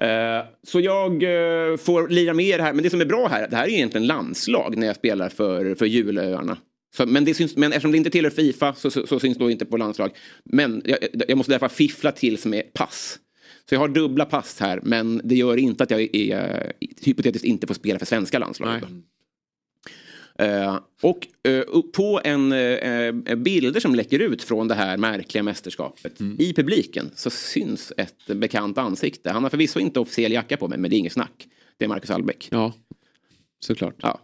Eh, Så jag får lira med här. Men det som är bra här, det här är egentligen landslag när jag spelar för, för julöarna. Så, men, det syns, men eftersom det inte tillhör Fifa så, så, så syns det inte på landslag. Men jag, jag måste därför fiffla till som är pass. Så jag har dubbla pass här men det gör inte att jag är, hypotetiskt inte får spela för svenska landslaget. Eh, och upp på en eh, bilder som läcker ut från det här märkliga mästerskapet i publiken så syns ett bekant ansikte. Han har förvisso inte officiell jacka på mig men det är inget snack. Det är Marcus Albeck. Ja, såklart. Ja.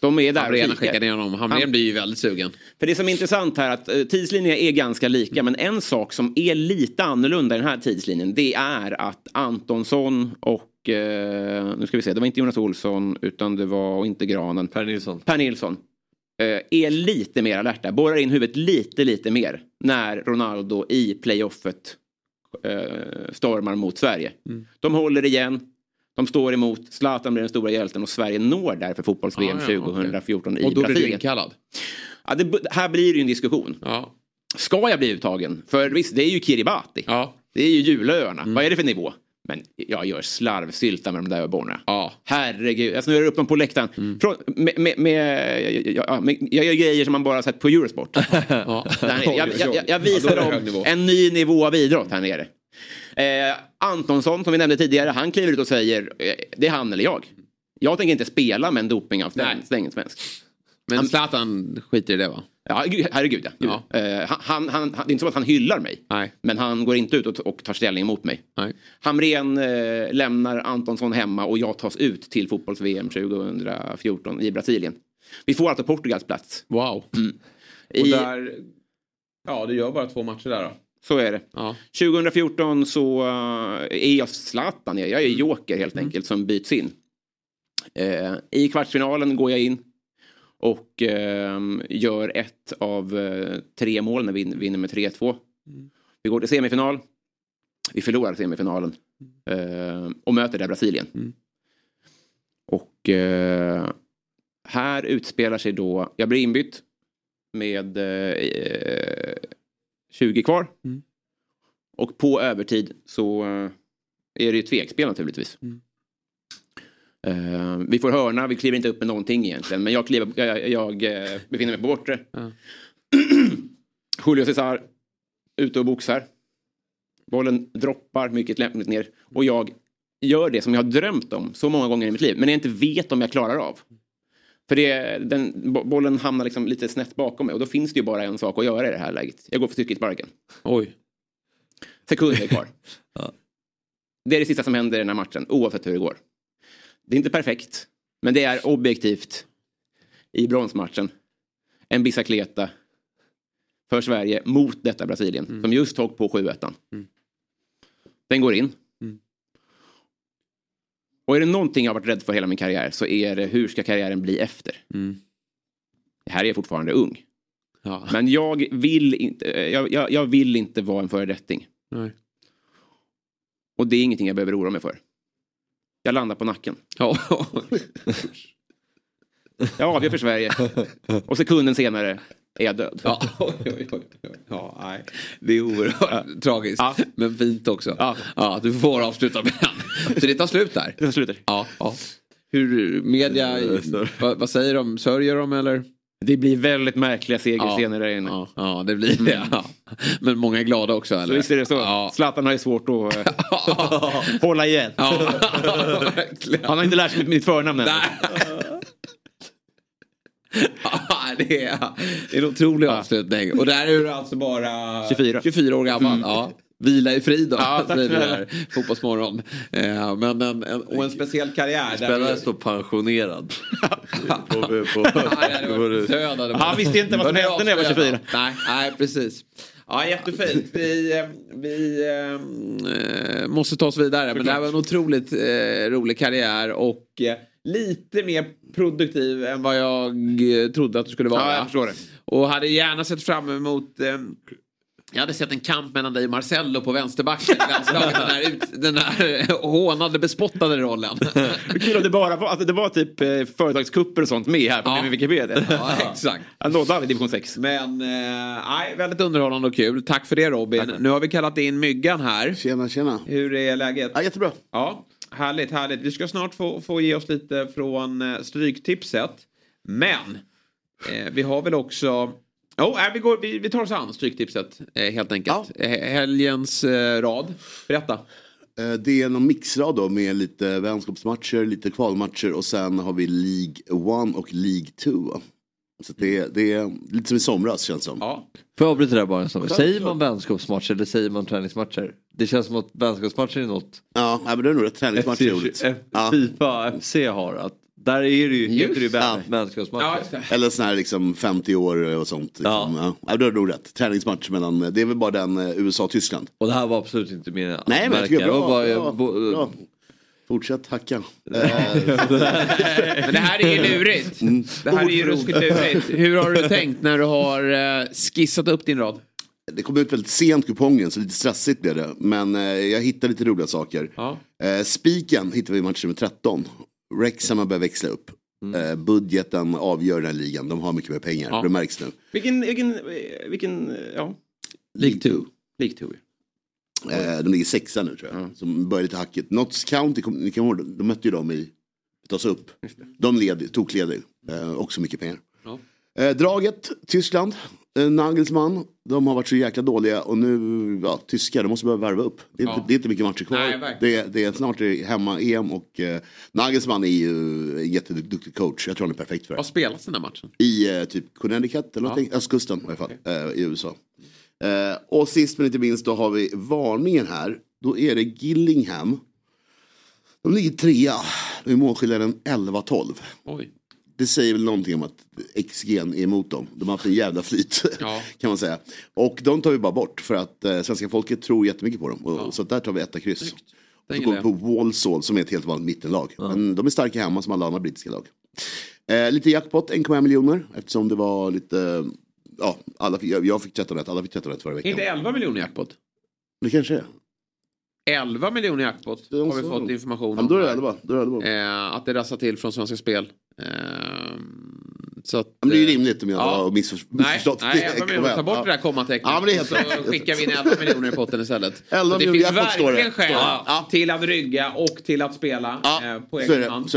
De är där och kikar. skickar ner honom. Hamrén Han- blir ju väldigt sugen. För det som är intressant här är att eh, tidslinjerna är ganska lika men en sak som är lite annorlunda i den här tidslinjen det är att Antonsson och eh, nu ska vi se, det var inte Jonas Olsson utan det var inte Granen. Per Nilsson. Per Nilsson eh, är lite mer alerta, borrar in huvudet lite, lite mer när Ronaldo i playoffet stormar mot Sverige. De håller igen, de står emot, Zlatan blir den stora hjälten och Sverige når därför fotbolls-VM Ah, ja, okej. 2014 i Och då blir du Brasilien. inkallad. Ja, det, här blir det ju en diskussion. Ja. Ska jag bli uttagen? För visst, det är ju Kiribati. Ja. Det är ju julöarna. Vad är det för nivå? Men jag gör slarvsylta med de där öborna. Ja. Herregud, jag snurrar upp dem på läktaren. Från, med, med, med, ja, med, jag gör grejer som man bara sett på Eurosport. *laughs* ja. Jag, *laughs* jag, jag, jag Ja, visar dem en ny nivå av idrott här nere. Eh, Antonsson, som vi nämnde tidigare, han kliver ut och säger eh, det är han eller jag. Jag tänker inte spela med en dopingavstängd svensk. Men Zlatan skiter i det va? Ja, gud, herregud ja. Ja. Eh, han, han, han, det är inte så att han hyllar mig. Nej. Men han går inte ut och, och tar ställning mot mig. Nej. Hamrén eh, lämnar Antonsson hemma och jag tas ut till fotbolls-VM 2014 i Brasilien. Vi får alltså Portugals plats. Wow. Och I, där... Ja, du gör bara två matcher där då. Så är det. Ja. 2014 så eh, är jag Zlatan, jag är joker helt enkelt som byts in. Eh, I kvartsfinalen går jag in och eh, gör ett av eh, tre mål när vi vin- vinner med 3-2. Vi går till semifinal. Vi förlorar semifinalen eh, och möter där Brasilien. Och här utspelar sig då, jag blir inbytt med 20 kvar. Och på övertid så eh, är det ju tvekspel naturligtvis. Eh, vi får hörna, vi kliver inte upp med någonting egentligen. Men jag, kliver, jag, jag eh, befinner mig på bortre. Ja. *clears throat* Julio Cesar ute och boxar. Bollen droppar mycket lämpligt ner. Och jag gör det som jag har drömt om så många gånger i mitt liv. Men jag inte vet om jag klarar av. För det, den, bo- bollen hamnar liksom lite snett bakom mig. Och då finns det ju bara en sak att göra i det här läget. Jag går för cykelsparken. Oj. Sekunder kvar. *laughs* Det är det sista som händer i den här matchen, oavsett hur det går. Det är inte perfekt, men det är objektivt i bronsmatchen. En bicicleta för Sverige mot detta Brasilien, som just tog på 7-1. Den går in. Och är det någonting jag har varit rädd för hela min karriär så är det hur ska karriären bli efter? Här är jag fortfarande ung. Ja. Men jag vill inte, jag, jag, jag vill inte vara en föredetting. Nej. Och det är ingenting jag behöver oroa mig för. Jag landar på nacken. Ja. Jag avgör för Sverige. *laughs* Och sekunden senare är jag död. Ja, *laughs* oj, oj, oj. ja nej. Det är oerhört tragiskt. Ja. Men fint också. Ja. Ja, du får avsluta med den. Så det tar slut där. Det slutar. Ja, ja. Hur media, vad, vad säger de? Sörjer de eller? Det blir väldigt märkliga segerscener där inne. Ja, ja, det blir det. Ja. Men många är glada också eller? Så visst är det så. Ja. Zlatan har ju svårt att eh, *laughs* hålla igen. Ja. Han har inte lärt sig mitt, mitt förnamn än. Det, är, det är en otrolig avslutning. Och där är du alltså bara 24. 24 år gammal. Ja. Vila i frid då, Ja, säger här. Fotbollsmorgon. Eh, men en, en, och en speciell karriär. där Spelaren du- står pensionerad. på, på, på. *laughs* Han visste inte vad som hände när jag var avslöja. 24. Nej, nej, precis. Ja, jättefint. Vi, eh, vi eh, måste ta oss vidare. Men det här var en otroligt eh, rolig karriär och eh, lite mer produktiv än vad jag eh, trodde att du skulle vara. Ja, jag förstår det. Och hade gärna sett fram emot eh, jag hade sett en kamp mellan dig och Marcello på vänsterbacken i *laughs* landslaget. Den här, ut, den här hånade, bespottade rollen. Kul om det bara var, alltså det var typ eh, företagskupper och sånt med här på Ja. Wikipedia. Ja, exakt. Han nådde aldrig division 6. Men eh, nej, väldigt underhållande och kul. Tack för det Robin. Nu har vi kallat in Myggan här. Tjena, tjena. Hur är läget? Ja, jättebra. Ja, härligt, härligt. Vi ska snart få, få ge oss lite från eh, Stryktipset. Men eh, vi har väl också... Oh, nej, vi, går, vi, vi tar oss an Stryktipset eh, helt enkelt. Eh, helgens eh, rad. Berätta. Det är någon mixrad då med lite vänskapsmatcher, lite kvalmatcher och sen har vi League 1 och League 2. Så det, är- det är lite som i somras känns som. Ja. Får jag avbryta där bara en stund? Säger man vänskapsmatcher eller säger man träningsmatcher? Det känns som att vänskapsmatcher är något Ja, men det är nog rätt träningsmatcher är roligt. Ja. Fifa FC har. Att där är det ju, heter det ju Ja. vän- vänskapsmatcher. Ja, just det. Eller sån här liksom 50 år och sånt. Liksom. Ja. Ja. det är nog rätt. Träningsmatch mellan, det är väl bara den eh, USA-Tyskland. Och det här var absolut inte min Nej men jag tycker det Det var bra. bara- bra, bo- bra. Fortsätt hacka. Men det här är ju lurigt. Det här är ju ruskigt lurigt. Hur har du tänkt när du har eh, skissat upp din rad? det kom ut väldigt sent kupongen så lite stressigt blev det. Men eh, jag hittade lite roliga saker. Ja. Eh, spiken hittar vi i match nummer 13. Wrexham har börjat växla upp. Eh, budgeten avgör den här ligan. De har mycket mer pengar. Ja. Det märks nu. Vilken, vilken, vilken, ja. League 2. League 2. Eh, de ligger sexa nu tror jag. Som börjar lite hackigt. Notts County, ni kommer ihåg, de mötte ju dem i, tas upp. De leder, tokleder. Eh, också mycket pengar. Ja. Eh, draget, Tyskland. Eh, Nagelsmann, de har varit så jäkla dåliga och nu, ja, tyskar, de måste börja värva upp. Det är, Ja. inte, det är inte mycket matcher kvar. Nej, det, det är snart är hemma-EM och eh, Nagelsmann är ju en jätteduktig coach. Jag tror han är perfekt för det. Vad spelas den här matchen? I eh, typ Connecticut eller någonting, östkusten i alla fall, eh, i USA. Eh, och sist men inte minst då har vi varningen här. Då är det Gillingham. De ligger trea, med målskillnaden 11-12. Oj. Det säger väl någonting om att XG är emot dem. De har haft en jävla flyt *laughs* Ja. kan man säga. Och de tar vi bara bort för att eh, svenska folket tror jättemycket på dem. Och, Så att där tar vi etta kryss. Den Så går vi på Walsall som är ett helt vanligt mittenlag. Men de är starka hemma som alla andra brittiska lag. Eh, lite jackpot, 1,1 miljoner. Eftersom det var lite, ja, alla jag, jag fick 13 rätt, alla fick 13 rätt förra veckan. Inte 11 miljoner jackpot? Det kanske är. 11 miljoner jackpot Det är har vi fått information Ja, men då är det här. 11. Då är det 11. Eh, att det rassar till från Svenska Spel. Eh, så att, Men det är ju eh, rimligt om jag ja. har missför, Nej, missförstått. nej 11 miljoner. Ta bort Ja. det där kommatecknet. Ja, men det är så rätt. skickar vi in 11 miljoner i potten istället. *laughs* 11 Så det finns verkligen skäl Ja. Till att rygga och till att spela Ja, eh, på egen det, hand.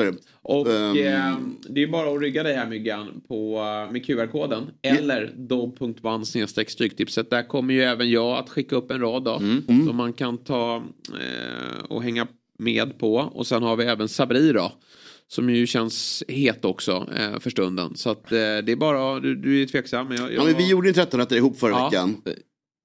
Och Ehm. eh, det är bara att rygga dig här Myggan på, eh, med QR-koden eller dobb.one snedstreck stryktipset. Där kommer ju även jag att skicka upp en rad då. Mm. Som man kan ta eh, och hänga med på. Och sen har vi även Sabri då. Som ju känns het också eh, för stunden. Så att eh, det är bara, du, du är tveksam. Men jag, jag, Ja, men vi gjorde ju 13 rätter ihop förra Ja. veckan.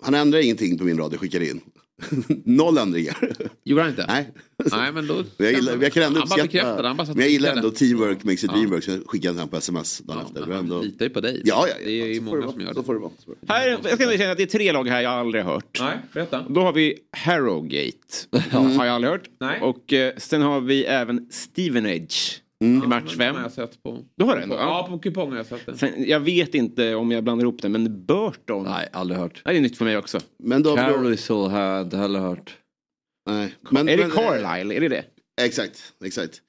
Han ändrade ingenting på min rad jag skickade in. *laughs* Noll ändringar. Gjorde han inte? Nej. Nej men då... *laughs* Men jag, gillar, jag kan ändå Han bara bekräftade, han bara Men jag gillar ändå teamwork makes it Ja. dreamwork. Så jag skickade den på sms dagen efter. Det var han ändå... litar ju på dig. Ja, ja, ja. Det är ju Så får många som gör Så det. får det vara. Här, jag ska ändå känna att det är tre lag här jag aldrig har hört. Nej, berätta. Då har vi Harrogate. *laughs* Har jag aldrig hört. Nej. Och eh, sen har vi även Stevenage. I match Den fem. har jag sett på... Du har den? då? Ja, på kupong har jag sett den. Sen, jag vet inte om jag blandar ihop den, men Burton. Nej, aldrig hört. Det är nytt för mig också. Men då... Carlisle har jag inte heller hört. nej. Men, är det men, Carlisle? Är det det? Exakt, exakt.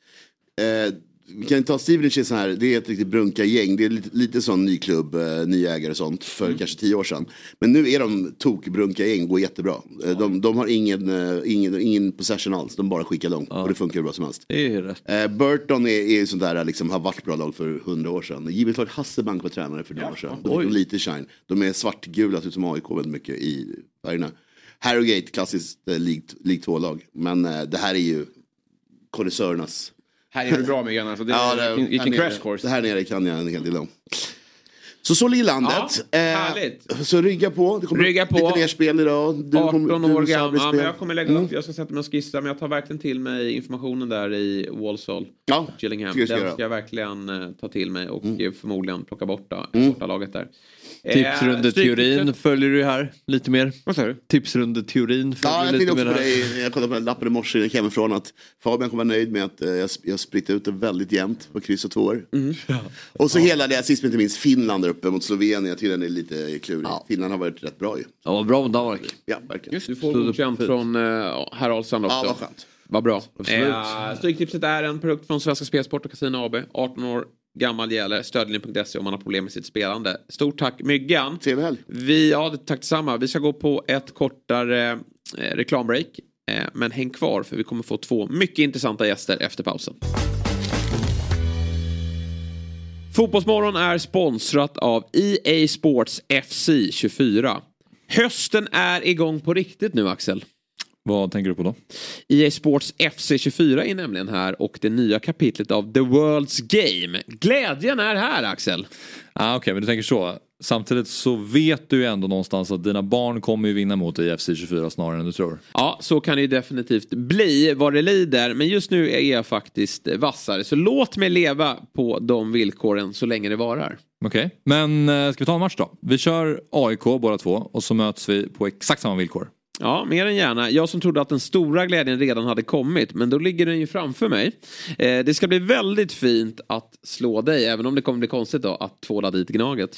Eh, vi kan ta Stevenage så här, det är ett riktigt brunka-gäng. Det är lite, lite sån ny klubb, eh, ny ägare och sånt för Mm. kanske tio år sedan. Men nu är de tokbrunka-gäng, går jättebra. Eh, de, de har ingen, eh, ingen, ingen possession alls, de bara skickar långt och det funkar hur bra som helst. Det är rätt. Eh, Burton är, är sånt där, liksom, har varit bra lag för hundra år sedan. Givet klart Hasselbank var tränare för några år sedan. Då fick de lite shine. De är svartgula, ut som AIK väldigt mycket i färgerna. Harrogate, klassiskt eh, League 2-lag. Men eh, det här är ju konnässörernas Här är du bra med alltså. det, Ja, det, vilken, crash course. Det här nere kan jag en hel del om. Så så ligger landet. Ja, härligt. så rygga på. Det kommer Rygga på. lite mer spel idag. Du 18 kommer- du år gammal. Ja, men jag kommer lägga Mm. upp, jag ska sätta mig och skissa men jag tar verkligen till mig informationen där i Walsall. Ja, Gillingham. ska Den ska jag verkligen eh, ta till mig och Mm. eh, förmodligen plocka bort då, borta laget där. Eh, Tipsrundeteorin stryktipset. följer du här lite mer. Vad sa du? Tipsrundeteorin följer Ja, du jag lite mer på här. det. Jag kollade på den lappen i morse jag hemifrån att Fabian kommer vara nöjd med att eh, jag, jag spritt ut det väldigt jämnt på kryss och tvåor. Mm. Och så hela det, sist men inte minst, Finland där uppe mot Slovenien. Jag tycker den är lite klurig. Finland har varit rätt bra ju. Ja, vad bra mot Danmark. Ja, verkligen. Du får godkänt från uh, herr Ahlstrand också. Ja, vad skönt. Vad bra. Absolut. Eh, Stryktipset är en produkt från Svenska Spelsport och Casino AB. 18 år gammal gäller. Stödlinjen.se om man har problem med sitt spelande. Stort tack Myggan. Trevlig helg. Vi, ja, tack detsamma. Vi ska gå på ett kortare eh, reklambreak. Eh, men häng kvar för vi kommer få två mycket intressanta gäster efter pausen. Fotbollsmorgon är sponsrat av EA Sports FC 24. Hösten är igång på riktigt nu Axel. Vad tänker du på då? EA Sports FC 24 är nämligen här och det nya kapitlet av The World's Game. Glädjen är här Axel. Ah, Okej, men du tänker så. Samtidigt så vet du ju ändå någonstans att dina barn kommer ju vinna mot dig i FC 24 snarare än du tror. Ja, så kan det ju definitivt bli vad det lider. Men just nu är jag faktiskt vassare. Så låt mig leva på de villkoren så länge det varar. Okej, men eh, ska vi ta en match då? Vi kör AIK båda två och så möts vi på exakt samma villkor. Ja, mer än gärna. Jag som trodde att den stora glädjen redan hade kommit, men då ligger den ju framför mig. Eh, det ska bli väldigt fint att slå dig, även om det kommer bli konstigt då att tvåla dit Gnaget.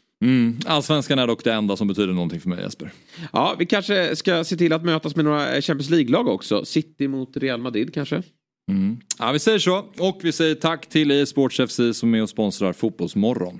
Mm. Allsvenskan är dock det enda som betyder någonting för mig Jesper. Ja, vi kanske ska se till att mötas med några Champions League-lag också. City mot Real Madrid kanske. Mm. Ja, vi säger så. Och vi säger tack till EA Sports FC som är och sponsrar Fotbollsmorgon.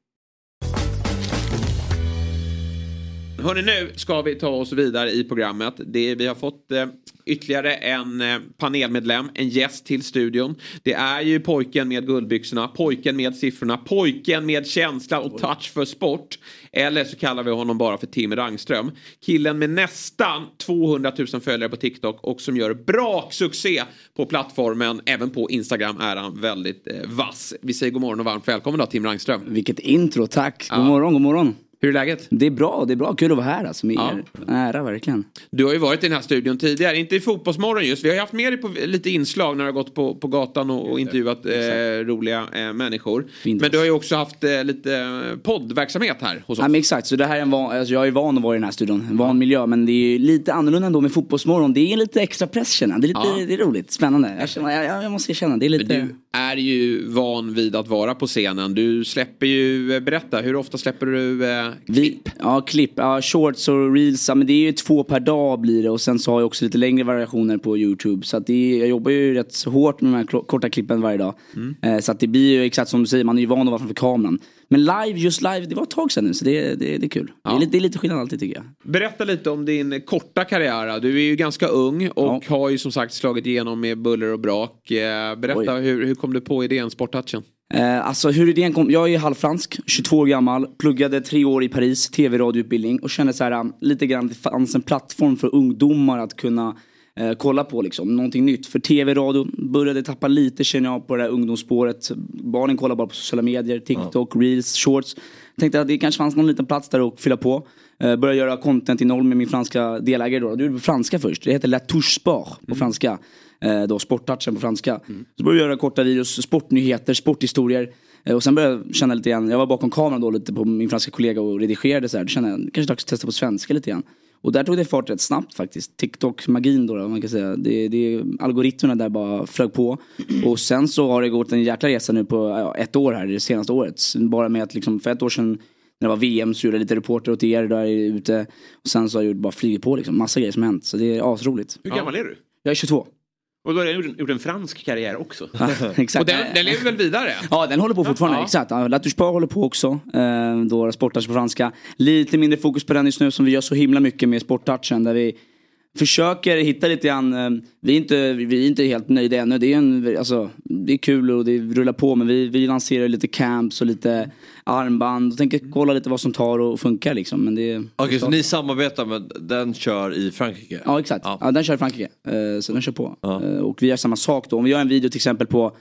Hörni, nu ska vi ta oss vidare i programmet. Det, vi har fått eh, ytterligare en eh, panelmedlem, en gäst till studion. Det är ju pojken med guldbyxorna, pojken med siffrorna, pojken med känsla och touch för sport. Eller så kallar vi honom bara för Tim Rangström. Killen med nästan 200 000 följare på TikTok och som gör braksuccé på plattformen. Även på Instagram är han väldigt eh, vass. Vi säger god morgon och varmt välkommen då Tim Rangström. Vilket intro, tack. God Ja. morgon, god morgon. Hur är läget? Det är bra, det är bra. Kul att vara här alltså med Ja. er. Ära verkligen. Du har ju varit i den här studion tidigare, inte i Fotbollsmorgon just. Vi har ju haft med dig på lite inslag när du har gått på, på gatan och, och intervjuat eh, roliga eh, människor. Fint. Men du har ju också haft eh, lite eh, poddverksamhet här hos oss. Ja, men exakt, så det här är en van, alltså jag är van att vara i den här studion. En van miljö, men det är ju lite annorlunda ändå med Fotbollsmorgon. Det är lite extra press känner. Det är, lite, Ja. det är roligt, spännande. Jag, känner, jag, jag, måste erkänna, det är lite... du är ju van vid att vara på scenen. Du släpper ju, eh, berätta, hur ofta släpper du eh, Vi, ja, klipp. Ja, shorts och reels. Ja, men det är ju två per dag blir det. Och sen så har jag också lite längre variationer på YouTube. Så att det är, jag jobbar ju rätt hårt med de här korta klippen varje dag. Eh, så att det blir ju exakt som du säger, man är ju van att vara framför kameran. Men live, just live, det var ett tag sedan nu. Så det, det, det är kul. Det, är lite, det är lite skillnad alltid tycker jag. Berätta lite om din korta karriär. Du är ju ganska ung och har ju som sagt slagit igenom med buller och brak. Eh, Berätta, hur, hur kom du på idén Sporttouchen? Eh, alltså hur idén kom, jag är halvfransk, 22 år gammal, pluggade tre år i Paris, tv-radioutbildning och kände så här um, lite grann det fanns en plattform för ungdomar att kunna eh, kolla på liksom, någonting nytt. För tv-radio började tappa lite känner jag på det här ungdomsspåret. Barnen kollar bara på sociala medier, TikTok, reels, shorts. Tänkte att det kanske fanns någon liten plats där att fylla på. Eh, började göra content-innehåll med min franska delägare då. Du gjorde på franska först, det heter La Touche Sport på franska. Eh, då sporttouchen på franska. Så började jag göra korta videos, sportnyheter, sporthistorier. Eh, och sen började jag känna lite grann, jag var bakom kameran då lite på min franska kollega och redigerade så här. Då kände jag, kanske dags att testa på svenska lite grann. Och där tog det fart rätt snabbt faktiskt. TikTok-magin då, då man kan säga. Det, det, algoritmerna där bara flög på. *clears throat* Och sen så har det gått en jäkla resa nu på ja, ett år här, det senaste året. Bara med att liksom, för ett år sedan när det var VM så gjorde jag lite reporter åt er där ute. Och sen så har jag gjort bara flugit på liksom. Massa grejer som hänt. Så det är asroligt. Hur gammal är du? Jag är 22. Och då har du gjort en, fransk karriär också. *laughs* exakt. Och den, den lever väl vidare? Ja, den håller på fortfarande. Ja. Exakt. Ja, La Touche Sport håller på också. Eh, då sporttouch på franska. Lite mindre fokus på den just nu som vi gör så himla mycket med sporttouchen. Där vi försöker hitta lite grann. Eh, vi, är inte, vi är inte helt nöjda ännu. Det är, en, alltså, det är kul och det rullar på. Men vi, vi lanserar lite camps och lite armband. Och tänker kolla lite vad som tar och funkar liksom. Men det, Okej, så ni samarbetar med den kör i Frankrike? Ja exakt, ja. den kör i Frankrike. Eh, så den kör på. Eh, och vi gör samma sak då. Om vi gör en video till exempel på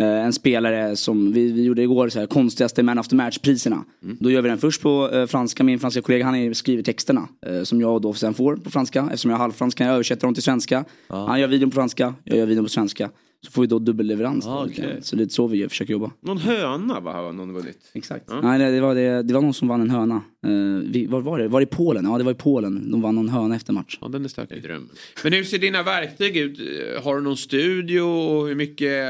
en spelare som vi, vi gjorde igår, så här, konstigaste man after match-priserna. Då gör vi den först på eh, franska, min franska kollega han är- skriver texterna. Eh, som jag då sen får på franska. Eftersom jag är halvfransk kan jag översätta dem till svenska. Han gör videon på franska, jag gör videon på svenska. Så får vi då dubbelleverans. Ah, okej. Så lite så vi försöker jobba. Någon höna va, har någon vunnit? Exakt. Nej, det, det, var det, det var någon som vann en höna. Uh, vi, var var det? Var det i Polen? Ja, det var i Polen. De vann någon höna efter match. Ja, den är stökig. Men hur ser dina verktyg ut? Har du någon studio och hur mycket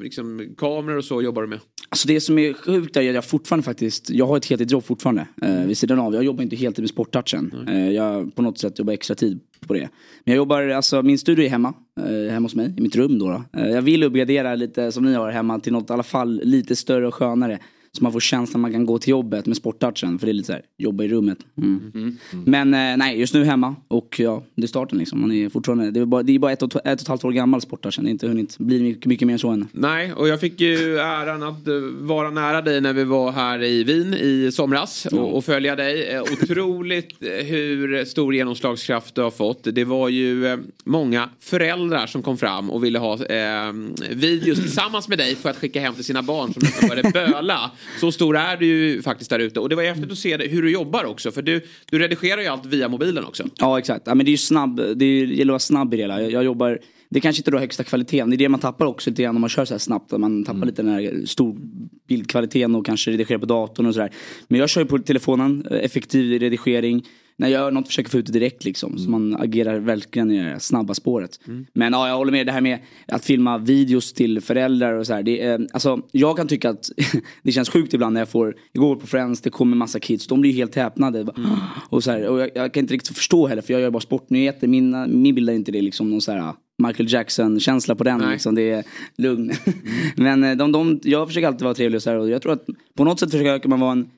liksom, kameror och så jobbar du med? Alltså det som är sjukt är att jag fortfarande faktiskt, jag har ett heltidsjobb fortfarande eh, vid sidan av. Jag jobbar inte heltid med sporttouchen. Eh, jag på något sätt jobbar extra tid på det. Men jag jobbar, alltså min studio är hemma, eh, hemma hos mig, i mitt rum då. då. Eh, jag vill uppgradera lite som ni har hemma till något i alla fall lite större och skönare. Så man får känslan man kan gå till jobbet med sporttouchen. För det är lite så här, jobba i rummet. Mm. Men eh, nej, just nu hemma. Och ja, det är starten liksom. Man är fortfarande, det är bara, det är bara ett, och, ett och ett halvt år gammal sporttouchen. Det är inte hunnit bli mycket, mycket mer än så än. Nej, och jag fick ju äran att eh, vara nära dig när vi var här i Wien i somras och, och följa dig. Eh, Otroligt hur stor genomslagskraft du har fått. Det var ju många föräldrar som kom fram och ville ha eh, videos tillsammans med dig för att skicka hem till sina barn som började böla *laughs* Så stor är du ju faktiskt där ute. Och det var häftigt att se hur du jobbar också. För du, du redigerar ju allt via mobilen också. Ja exakt, ja, men det är ju snabb, det är- det gäller att vara snabb i det hela. Jag, jag jobbar, det är kanske inte då högsta kvaliteten, det är det man tappar också lite grann om man kör så här snabbt. att Man tappar lite den här stor bildkvaliteten och kanske redigerar på datorn och sådär. Men jag kör ju på telefonen, eh, effektiv redigering. När jag gör något försöker få ut det direkt liksom. Så man agerar verkligen i det snabba spåret. Men ja, jag håller med det här med att filma videos till föräldrar och så här. Det, är, alltså, jag kan tycka att *laughs* det känns sjukt ibland när jag får, jag går på Friends, det kommer massa kids, de blir ju helt häpnade. Och, så här, och jag, jag kan inte riktigt förstå heller för jag gör bara sportnyheter. Min, min bild är inte det liksom någon så här Michael Jackson-känsla på den. Nej. Liksom. Det är lugn. *laughs* Men eh, de, de, jag försöker alltid vara trevlig och så här, och jag tror att på något sätt försöker man vara en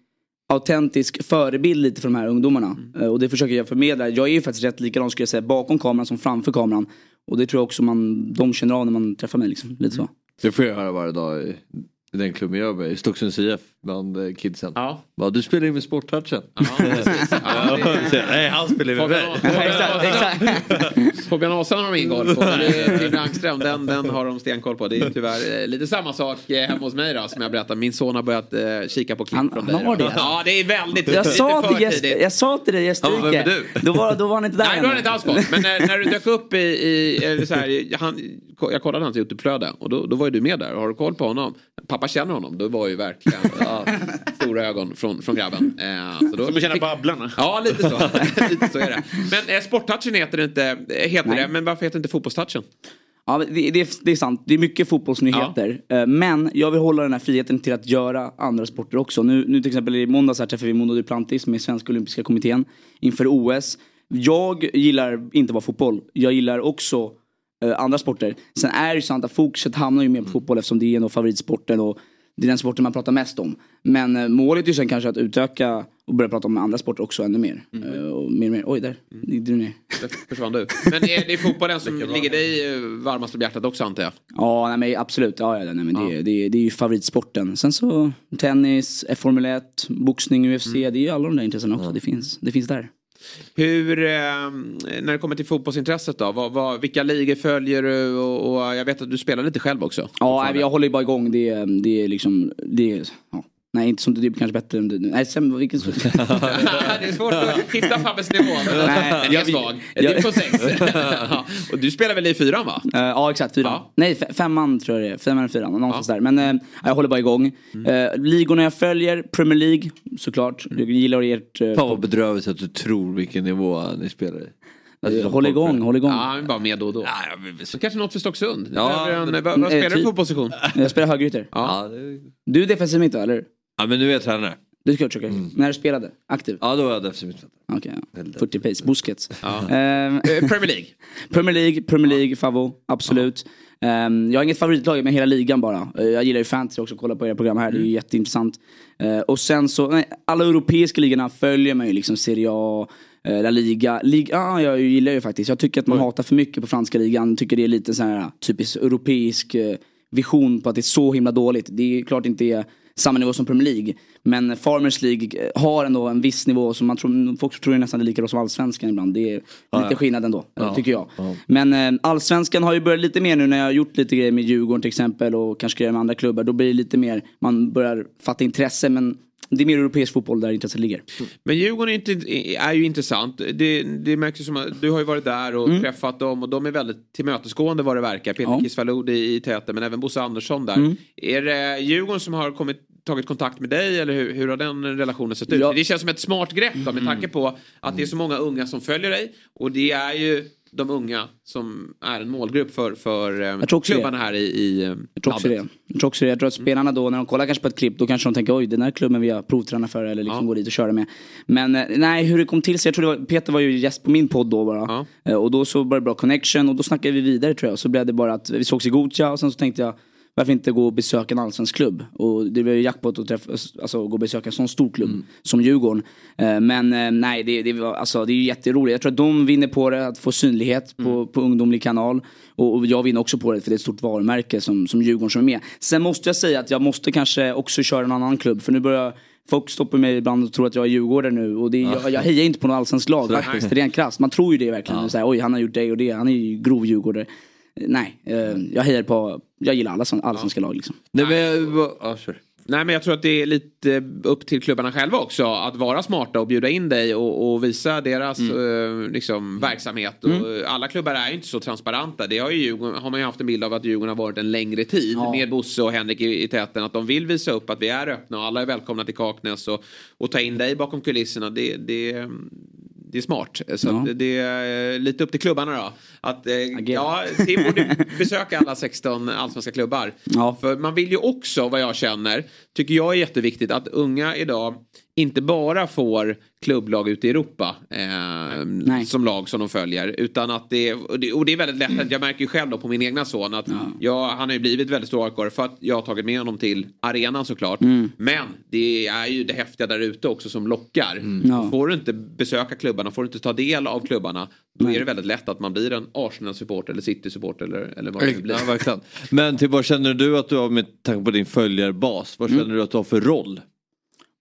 autentisk förebild lite för de här ungdomarna. Eh, Och det försöker jag förmedla. Jag är ju faktiskt rätt likadan skulle jag säga bakom kameran som framför kameran. Och det tror jag också man, de känner av när man träffar mig. Liksom. Lite så. Det får jag höra varje dag den klubben jag jobbar i, Stocksunds IF, bland eh, kidsen. Ja. Bara, du spelar ju med Sporttouchen. *laughs* Ja, det är- Nej, han spelar ju med mig. *laughs* Fabian Ahlstrand har de ingen koll på. Men det är Tim Langström, den, den har de stenkoll på. Det är tyvärr eh, lite samma sak eh, hemma hos mig då, som jag berättade. Min son har börjat eh, kika på klipp Han- från han dig. har det? Ja, det är väldigt Jag sa, till tidigt. jag sa till dig gästrike. Ja, vem är du? Då, var, då var han inte där *laughs* Nej, då har ännu. han inte alls koll. Men när, när du dök upp i, i eller så här, han, jag kollade hans Youtube-flöde och då, då var ju du med där. Har du koll på honom? Pappa känner honom. Då var ju verkligen *laughs* ja, stora ögon från, från grabben. Eh, så då Som att känna Babblarna. Ja, lite så. *laughs* lite så är det. Men eh, Sporttouchen heter det inte, eh, heter Nej. det, men varför heter det inte Fotbollstouchen? Ja, det, det, det är sant. Det är mycket fotbollsnyheter. Eh, Men jag vill hålla den här friheten till att göra andra sporter också. Nu, nu till exempel i måndags här träffade vi Mondo Duplantis med Svenska Olympiska Kommittén inför OS. Jag gillar inte bara fotboll. Jag gillar också andra sporter. Sen är det ju sant att fokuset hamnar ju mer på fotboll eftersom det är nog favoritsporten och det är den sporten man pratar mest om. Men eh, målet är ju sen kanske att utöka och börja prata om andra sporter också ännu mer. Eh, och mer, och mer. Oj, där gick du ner. Där försvann du. Men är det fotbollen som ligger dig eh, varmast om hjärtat också antar jag? Ja, nej, men absolut. Ja, ja, nej, men det, det, det är ju favoritsporten. Sen så tennis, Formel 1, boxning, UFC. Det är ju alla de där intressena också. Det, finns, det finns där. Hur, eh, när det kommer till fotbollsintresset då? Vad, vad, vilka ligor följer du? Och, och jag vet att du spelar lite själv också. Ja, jag håller ju bara igång. Det, är- det är liksom... Det, är- ja. Nej, inte som det är kanske bättre än du. Nej, sen vilken... *laughs* det är svårt att hitta Fabbes nivå. Nej, är jag- svag. jag- Du är på sex. *laughs* Ja, och du spelar väl i fyran va? Eh, ja exakt, fyran. Ja. Nej fe- femman tror jag det är. Femman eller fyran, någonstans där. Men eh, jag håller bara igång. Uh, ligorna jag följer, Premier League såklart. Jag gillar ert... Uh, Fan vad bedrövligt att du tror vilken nivå ni spelar i. Alltså, håll igång, håll igång. Ja, han är bara med då och då. Så kanske något för Stocksund. Ja, Ja, en, vad, vad spelar du typ. för position? Jag spelar högerytter. Ja, det... Du är defensiv mitt eller? Ja men nu är jag tränare. Du ska försöka. När du spelade? Aktiv? Ja då var jag defensiv mittfältare. Okej, ja. 40 pace. Busquets. Ja. *laughs* Ehm, Eh, Premier League. *laughs* Premier League, Premier League, Favo. Absolut. Ehm, jag har inget favoritlag men hela ligan bara. Eh, jag gillar ju fantasy också, kolla på era program här. Det är ju jätteintressant. Eh, och sen så, nej, alla europeiska ligorna följer man ju liksom. Serie A, eh, La Liga. Liga ja, jag gillar ju faktiskt. Jag tycker att man hatar för mycket på franska ligan. Tycker det är lite så här typisk europeisk vision på att det är så himla dåligt. Det är klart inte är samma nivå som Premier League. Men Farmers League eh, har ändå en viss nivå som man tror, folk tror ju nästan är lika bra som allsvenskan ibland. Det är lite ja. skillnad ändå, Ja. tycker jag. Ja. Men eh, allsvenskan har ju börjat lite mer nu när jag har gjort lite grejer med Djurgården till exempel och kanske grejer med andra klubbar. Då blir det lite mer, man börjar fatta intresse men det är mer europeisk fotboll där intresset ligger. Men Djurgården är, inte, är ju intressant. Det, det märks ju som att du har ju varit där och träffat dem och de är väldigt tillmötesgående vad det verkar. Peter Ja. Kisvalodi i täten men även Bosse Andersson där. Är det Djurgården som har kommit, tagit kontakt med dig eller hur, hur har den relationen sett ut? Ja. Det känns som ett smart grepp då, med tanke på att det är så många unga som följer dig och det är ju de unga som är en målgrupp för, för eh, klubbarna här i, i eh, Jag tror också det. Jag tror också det. Jag tror att spelarna då när de kollar kanske på ett klipp då kanske de tänker oj den här klubben vill jag provträna för eller liksom Ja. gå dit och köra med. Men eh, nej hur det kom till sig, jag tror det var, Peter var ju gäst på min podd då bara. Ja. Och då så var det bra connection och då snackade vi vidare tror jag. Så blev det bara att vi sågs i Gothia och sen så tänkte jag varför inte gå och besöka en allsvensk klubb? Och det var ju jackpot att träffa, alltså gå och besöka en sån stor klubb Mm. som Djurgården. Eh, Men eh, nej, det, det, alltså, det är ju jätteroligt. Jag tror att de vinner på det, att få synlighet på, Mm. på ungdomlig kanal. Och, och jag vinner också på det för det är ett stort varumärke som, som Djurgården som är med. Sen måste jag säga att jag måste kanske också köra en annan klubb. För nu börjar Folk stoppar mig ibland och tror att jag är djurgårdare nu och det är, jag, jag hejar inte på något allsvenskt lag faktiskt. Rent krasst. Man tror ju det verkligen. Så här, Oj, han har gjort det och det. Han är ju grov djurgårdare. Nej, eh, jag hejar på, jag gillar alla sån- allsvenska lag liksom. Nej men ja, kör. Nej men jag tror att det är lite upp till klubbarna själva också att vara smarta och bjuda in dig och, och visa deras eh, liksom, verksamhet. Och, eh, Alla klubbar är ju inte så transparenta. Det har, ju, Djurgården- har man ju haft en bild av att Djurgården har varit en längre tid med Bosse och Henrik i, i täten. Att de vill visa upp att vi är öppna och alla är välkomna till Kaknäs och, och ta in dig bakom kulisserna. Det, det, det är smart. Så Ja. det är lite upp till klubbarna då. Att, eh, ja, Tim borde *laughs* besöka alla 16 allsvenska klubbar. Ja. För man vill ju också, vad jag känner, tycker jag är jätteviktigt att unga idag inte bara får klubblag ute i Europa eh, som lag som de följer. Utan att det, och det, och det är väldigt lätt, att jag märker ju själv då på min egna son att jag, han har ju blivit väldigt stor AIK för att jag har tagit med honom till arenan såklart. Men det är ju det häftiga där ute också som lockar. Ja. Får du inte besöka klubbarna, får du inte ta del av klubbarna, då är det väldigt lätt att man blir en Arsenal-supporter eller City-supporter eller, eller vad det blir. Ja, verkligen. Men till vad känner du att du har med tanke på din följarbas? Vad känner du att du har för roll?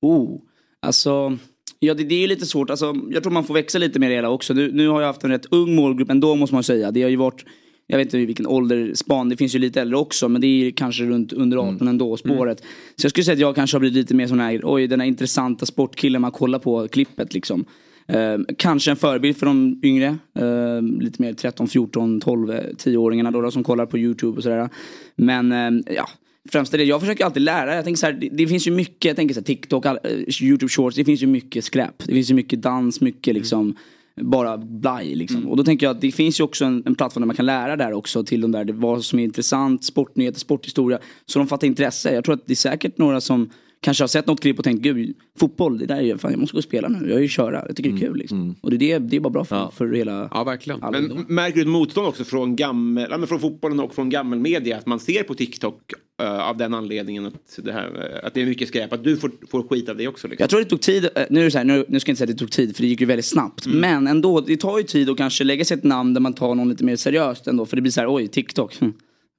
Oh, alltså. Ja det, det är lite svårt, alltså, jag tror man får växa lite med det hela också. Nu, nu har jag haft en rätt ung målgrupp ändå måste man säga. Det har ju varit, jag vet inte vilken åldersspan, det finns ju lite äldre också men det är kanske runt under 18 ändå spåret. Så jag skulle säga att jag kanske har blivit lite mer sån här, oj den här intressanta sportkillen man kollar på klippet liksom. Eh, kanske en förebild för de yngre, eh, lite mer 13, 14, 12, eh, 10-åringarna då, då som kollar på YouTube och sådär. Men eh, ja, främst är det, jag försöker alltid lära. Jag tänker så här, det, det finns ju mycket, jag tänker så här, TikTok, all, eh, YouTube shorts, det finns ju mycket skräp. Det finns ju mycket dans, mycket liksom bara blaj liksom. Och då tänker jag att det finns ju också en, en plattform där man kan lära där också till de där, vad som är intressant, sportnyheter, sporthistoria. Så de fattar intresse. Jag tror att det är säkert några som kanske har sett något klipp och tänkt gud, fotboll, det där är ju, fan jag måste gå och spela nu, jag är ju köra, jag tycker det är kul liksom. Och det är, det, det är bara bra för, för hela... Ja, verkligen. alla Men ungdomar. märker du ett motstånd också från, gammel, ja, men från fotbollen och från gammelmedia? Att man ser på TikTok eh, av den anledningen att det, här, eh, att det är mycket skräp. Att du får, får skit av det också. Liksom. Jag tror det tog tid, eh, nu, är det så här, nu, nu ska jag inte säga att det tog tid för det gick ju väldigt snabbt. Men ändå, det tar ju tid att kanske lägga sig ett namn där man tar någon lite mer seriöst ändå. För det blir så här, oj, TikTok.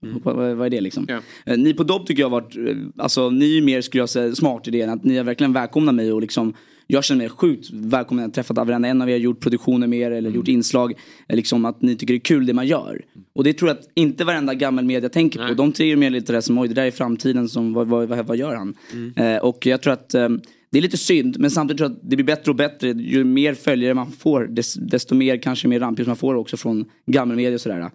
Hm. Vad, vad, är det liksom? Eh, Ni på Dobb tycker jag har varit, eh, alltså ni är mer skulle jag säga smart i det att ni har verkligen välkomnat mig och liksom jag känner mig sjukt välkommen. Jag har träffat varenda en av er, gjort produktioner med er eller gjort inslag. eh, Liksom att ni tycker det är kul det man gör. Och det tror jag att inte varenda gammal media tänker på. De ser ju mer lite det som oj det där är framtiden, som, vad, vad, vad, vad gör han? Eh, och jag tror att eh, det är lite synd men samtidigt tror jag att det blir bättre och bättre. Ju mer följare man får des, desto mer kanske mer rampljus man får också från gammelmedia och sådär. Eh,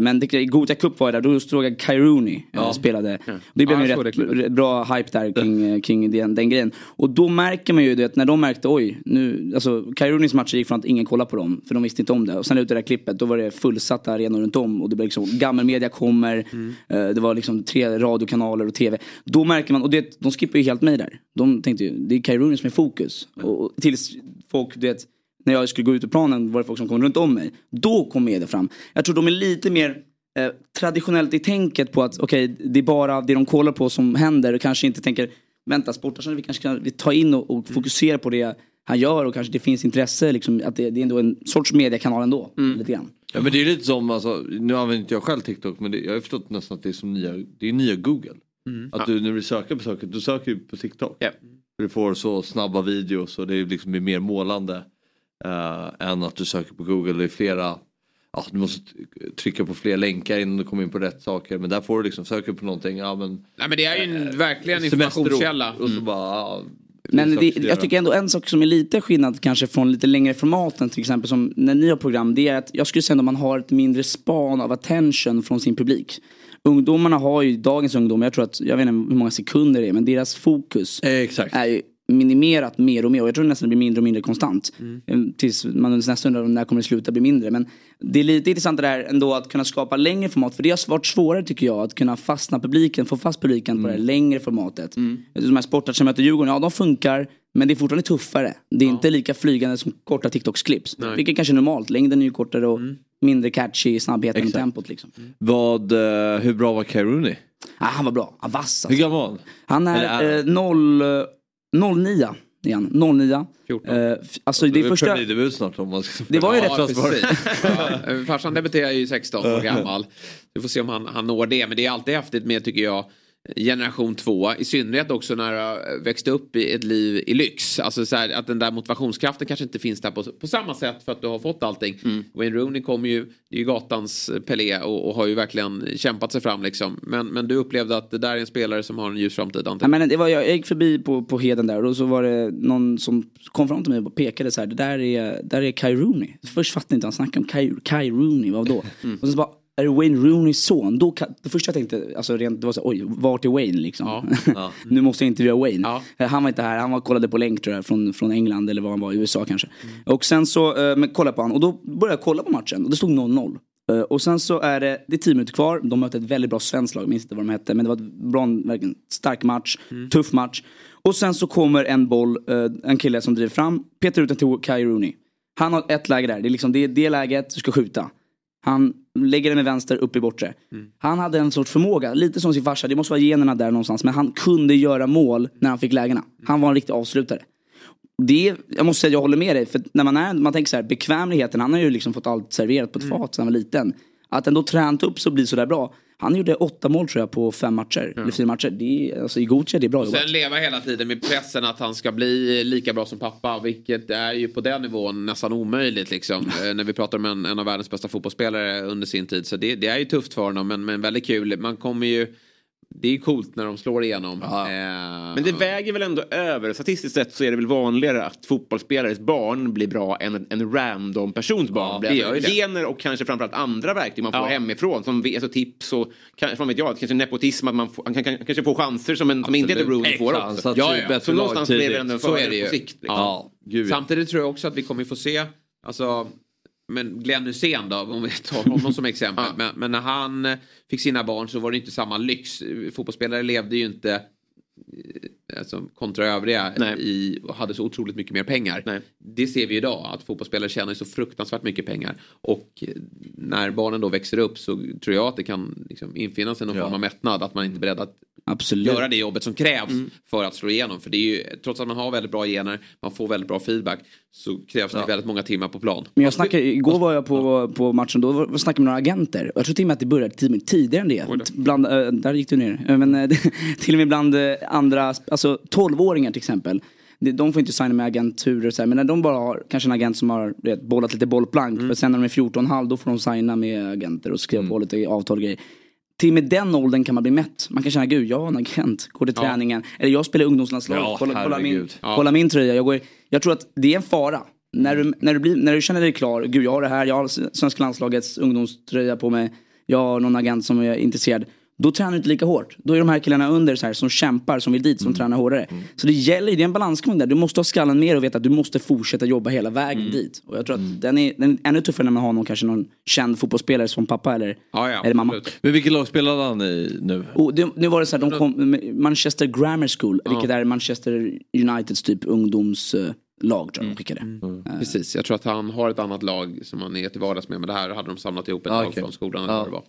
men det, i Gothia Cup var jag där, då såg jag Kai Rooney eh, spelade. Det blev Ja, såg det rätt, rätt bra hype där kring, eh, kring den, den grejen. Och då märker man ju det när de märkte oj, nu, alltså Kai Rooneys matcher gick från att ingen kollade på dem för de visste inte om det. Och sen ut det där klippet då var det fullsatta arenor runt om och det blev liksom gammelmedia kommer, Mm. eh, det var liksom tre radiokanaler och tv. Då märker man, och det, de skippar ju helt mig där. De tänkte ju, det är Kai Rooney som är fokus. Och, och tills folk, du vet, när jag skulle gå ut ur planen var det folk som kom runt om mig. Då kom media fram. Jag tror de är lite mer eh, traditionellt i tänket på att okej, det är bara det de kollar på som händer och kanske inte tänker vänta, sportarsen vi kanske kan vi ta in och, och fokusera på det han gör och kanske det finns intresse, liksom, att det, det är ändå en sorts mediekanal ändå. Lite grann. Ja men det är lite som, alltså, nu använder inte jag själv TikTok men det, jag har förstått nästan att det är som nya, det är nya Google. Att du när du söker på saker, du söker ju på TikTok. För du får så snabba videos och det är liksom mer målande. Eh, än att du söker på Google, det är flera, ja du måste trycka på fler länkar innan du kommer in på rätt saker. Men där får du liksom, söker på någonting, ja men. Nej men det är ju en, verkligen en informationskälla. Och så bara, ja, Men det, jag tycker ändå en sak som är lite skillnad kanske från lite längre formaten till exempel som när ni har program det är att jag skulle säga att man har ett mindre span av attention från sin publik. Ungdomarna har ju, dagens ungdomar, jag tror att, jag vet inte hur många sekunder det är men deras fokus är ju minimerat mer och mer och jag tror nästan det blir mindre och mindre konstant. Eh, Tills man nästan undrar när kommer det sluta bli mindre. Men det är lite intressant det där ändå att kunna skapa längre format för det har varit svårare tycker jag att kunna fastna publiken, få fast publiken på det här längre formatet. De här sportar som möter Djurgården, ja de funkar men det är fortfarande tuffare. Det är inte lika flygande som korta TikToks-clips. Nej. Vilket kanske är normalt, längden är ju kortare och mindre catchy, snabbheten och Exakt. tempot liksom. Vad, eh, hur bra var Kai Rooney? Ah, han var bra, han var vass Hur gammal var han? Är är eh, noll, eh, 09 är han. 09. 14. Eh, alltså det är första... Snart om man ska... Det var ju rätt Ja, bra. precis. *laughs* ja, farsan debuterar ju 16 år gammal. Vi får se om han, han når det. Men det är alltid häftigt med, tycker jag, generation två. I synnerhet också när du har växt upp i ett liv i lyx. Alltså så här, att den där motivationskraften kanske inte finns där på, på samma sätt för att du har fått allting. Wayne Rooney kommer ju, det är ju gatans Pelé och, och har ju verkligen kämpat sig fram liksom. Men, men du upplevde att det där är en spelare som har en ljus framtid antar Ja, men det var, jag gick förbi på, på Heden där och så var det någon som kom fram till mig och pekade så här. Det där är, där är Kai Rooney. Först fattade jag inte han snackade om. Kai, Kai Rooney, vad då? Och så bara, är det Wayne Rooneys son? Då kan, det första jag tänkte, alltså rent, det var så oj, vart är Wayne liksom? *laughs* nu måste jag intervjua Wayne. Eh, Han var inte här, han var, kollade på länk tror jag, från, från England eller var han var, i USA kanske. Och sen så, eh, men kollade på han och då började jag kolla på matchen och det stod 0-0. Eh, Och sen så är det, det är 10 minuter kvar, de möter ett väldigt bra svenskt lag, jag minns inte vad de hette, men det var ett bra, verkligen stark match, tuff match. Och sen så kommer en boll, eh, en kille som driver fram, petar ut den till Kai Rooney. Han har ett läge där, det är liksom det, det läget du ska skjuta. Han lägger den med vänster upp i bortre. Han hade en sorts förmåga, lite som sin farsa, det måste vara generna där någonstans. Men han kunde göra mål när han fick lägena. Han var en riktig avslutare. Det, jag måste säga att jag håller med dig, för när man, är, man tänker så här, bekvämligheten, han har ju liksom fått allt serverat på ett fat sedan han var liten. Att ändå tränat upp så blir sådär bra. Han gjorde åtta mål tror jag på fem matcher, eller fyra matcher. Det är, alltså, I Gothia, det är bra Och jobbat. sen leva hela tiden med pressen att han ska bli lika bra som pappa. Vilket är ju på den nivån nästan omöjligt liksom. *laughs* Eh, när vi pratar om en, en av världens bästa fotbollsspelare under sin tid. Så det, det är ju tufft för honom men, men väldigt kul. Man kommer ju... Det är ju coolt när de slår igenom. Eh, Men det väger väl ändå över. Statistiskt sett så är det väl vanligare att fotbollsspelares barn blir bra än en, en random persons barn. blir. det gör ju det. Gener och kanske framförallt andra verktyg man får Ja. hemifrån. Som alltså tips och kanske, vet jag, kanske nepotism. Att man får, han kan, kan, kanske får chanser som, en, som inte heter Rooney får också. är bättre Så någonstans blir det ändå en fördel på sikt. Liksom. Ja. Ja. Samtidigt tror jag också att vi kommer få se, alltså, men Glenn Hysén då, om vi tar honom som exempel. men, men när han fick sina barn så var det inte samma lyx. Fotbollsspelare levde ju inte alltså, kontra övriga i, och hade så otroligt mycket mer pengar. Det ser vi idag, att fotbollsspelare tjänar så fruktansvärt mycket pengar. Och eh, när barnen då växer upp så tror jag att det kan liksom, infinna sig någon form av mättnad. Att man inte är beredd att Absolut. göra det jobbet som krävs Mm. för att slå igenom. För det är ju, trots att man har väldigt bra gener, man får väldigt bra feedback, så krävs det väldigt många timmar på plan. Men jag snackade, igår var jag på, på matchen, då var- snackade jag med några agenter. Jag tror till och med att det började tidigare än det. Bland, eh, där gick du ner. Eh, Men *laughs* till och med bland andra, alltså 12-åringar till exempel. De får inte signa med agenturer och så här, men när de bara har kanske en agent som har vet, bollat lite bollplank. För sen när de är 14,5 då får de signa med agenter och skriva på lite avtal och grejer. Till med den åldern kan man bli mätt. Man kan känna, gud jag har en agent, går till Ja. träningen. Eller jag spelar ungdomslandslag, Ja, kolla, kolla, min. Ja. kolla min tröja. Jag, går, jag tror att det är en fara. När du, när, du blir, när du känner dig klar, gud jag har det här, jag har svenska landslagets ungdomströja på mig. Jag har någon agent som är intresserad. Då tränar du inte lika hårt. Då är de här killarna under så här, som kämpar, som vill dit, som tränar hårdare. Så det gäller, det är en balansgång där. Du måste ha skallen med och veta att du måste fortsätta jobba hela vägen dit. Och jag tror att den, är, den är ännu tuffare när man har någon, kanske någon känd fotbollsspelare som pappa eller, eller mamma. Men vilket lag spelade han i nu? Och det, nu var det så här, de kom, Manchester Grammar School, vilket är Manchester Uniteds typ ungdomslag tror jag de skickade. Eh, Precis, jag tror att han har ett annat lag som han är till vardags med. Men det här hade de samlat ihop ett Ah, lag okej. från skolan. eller vad det var.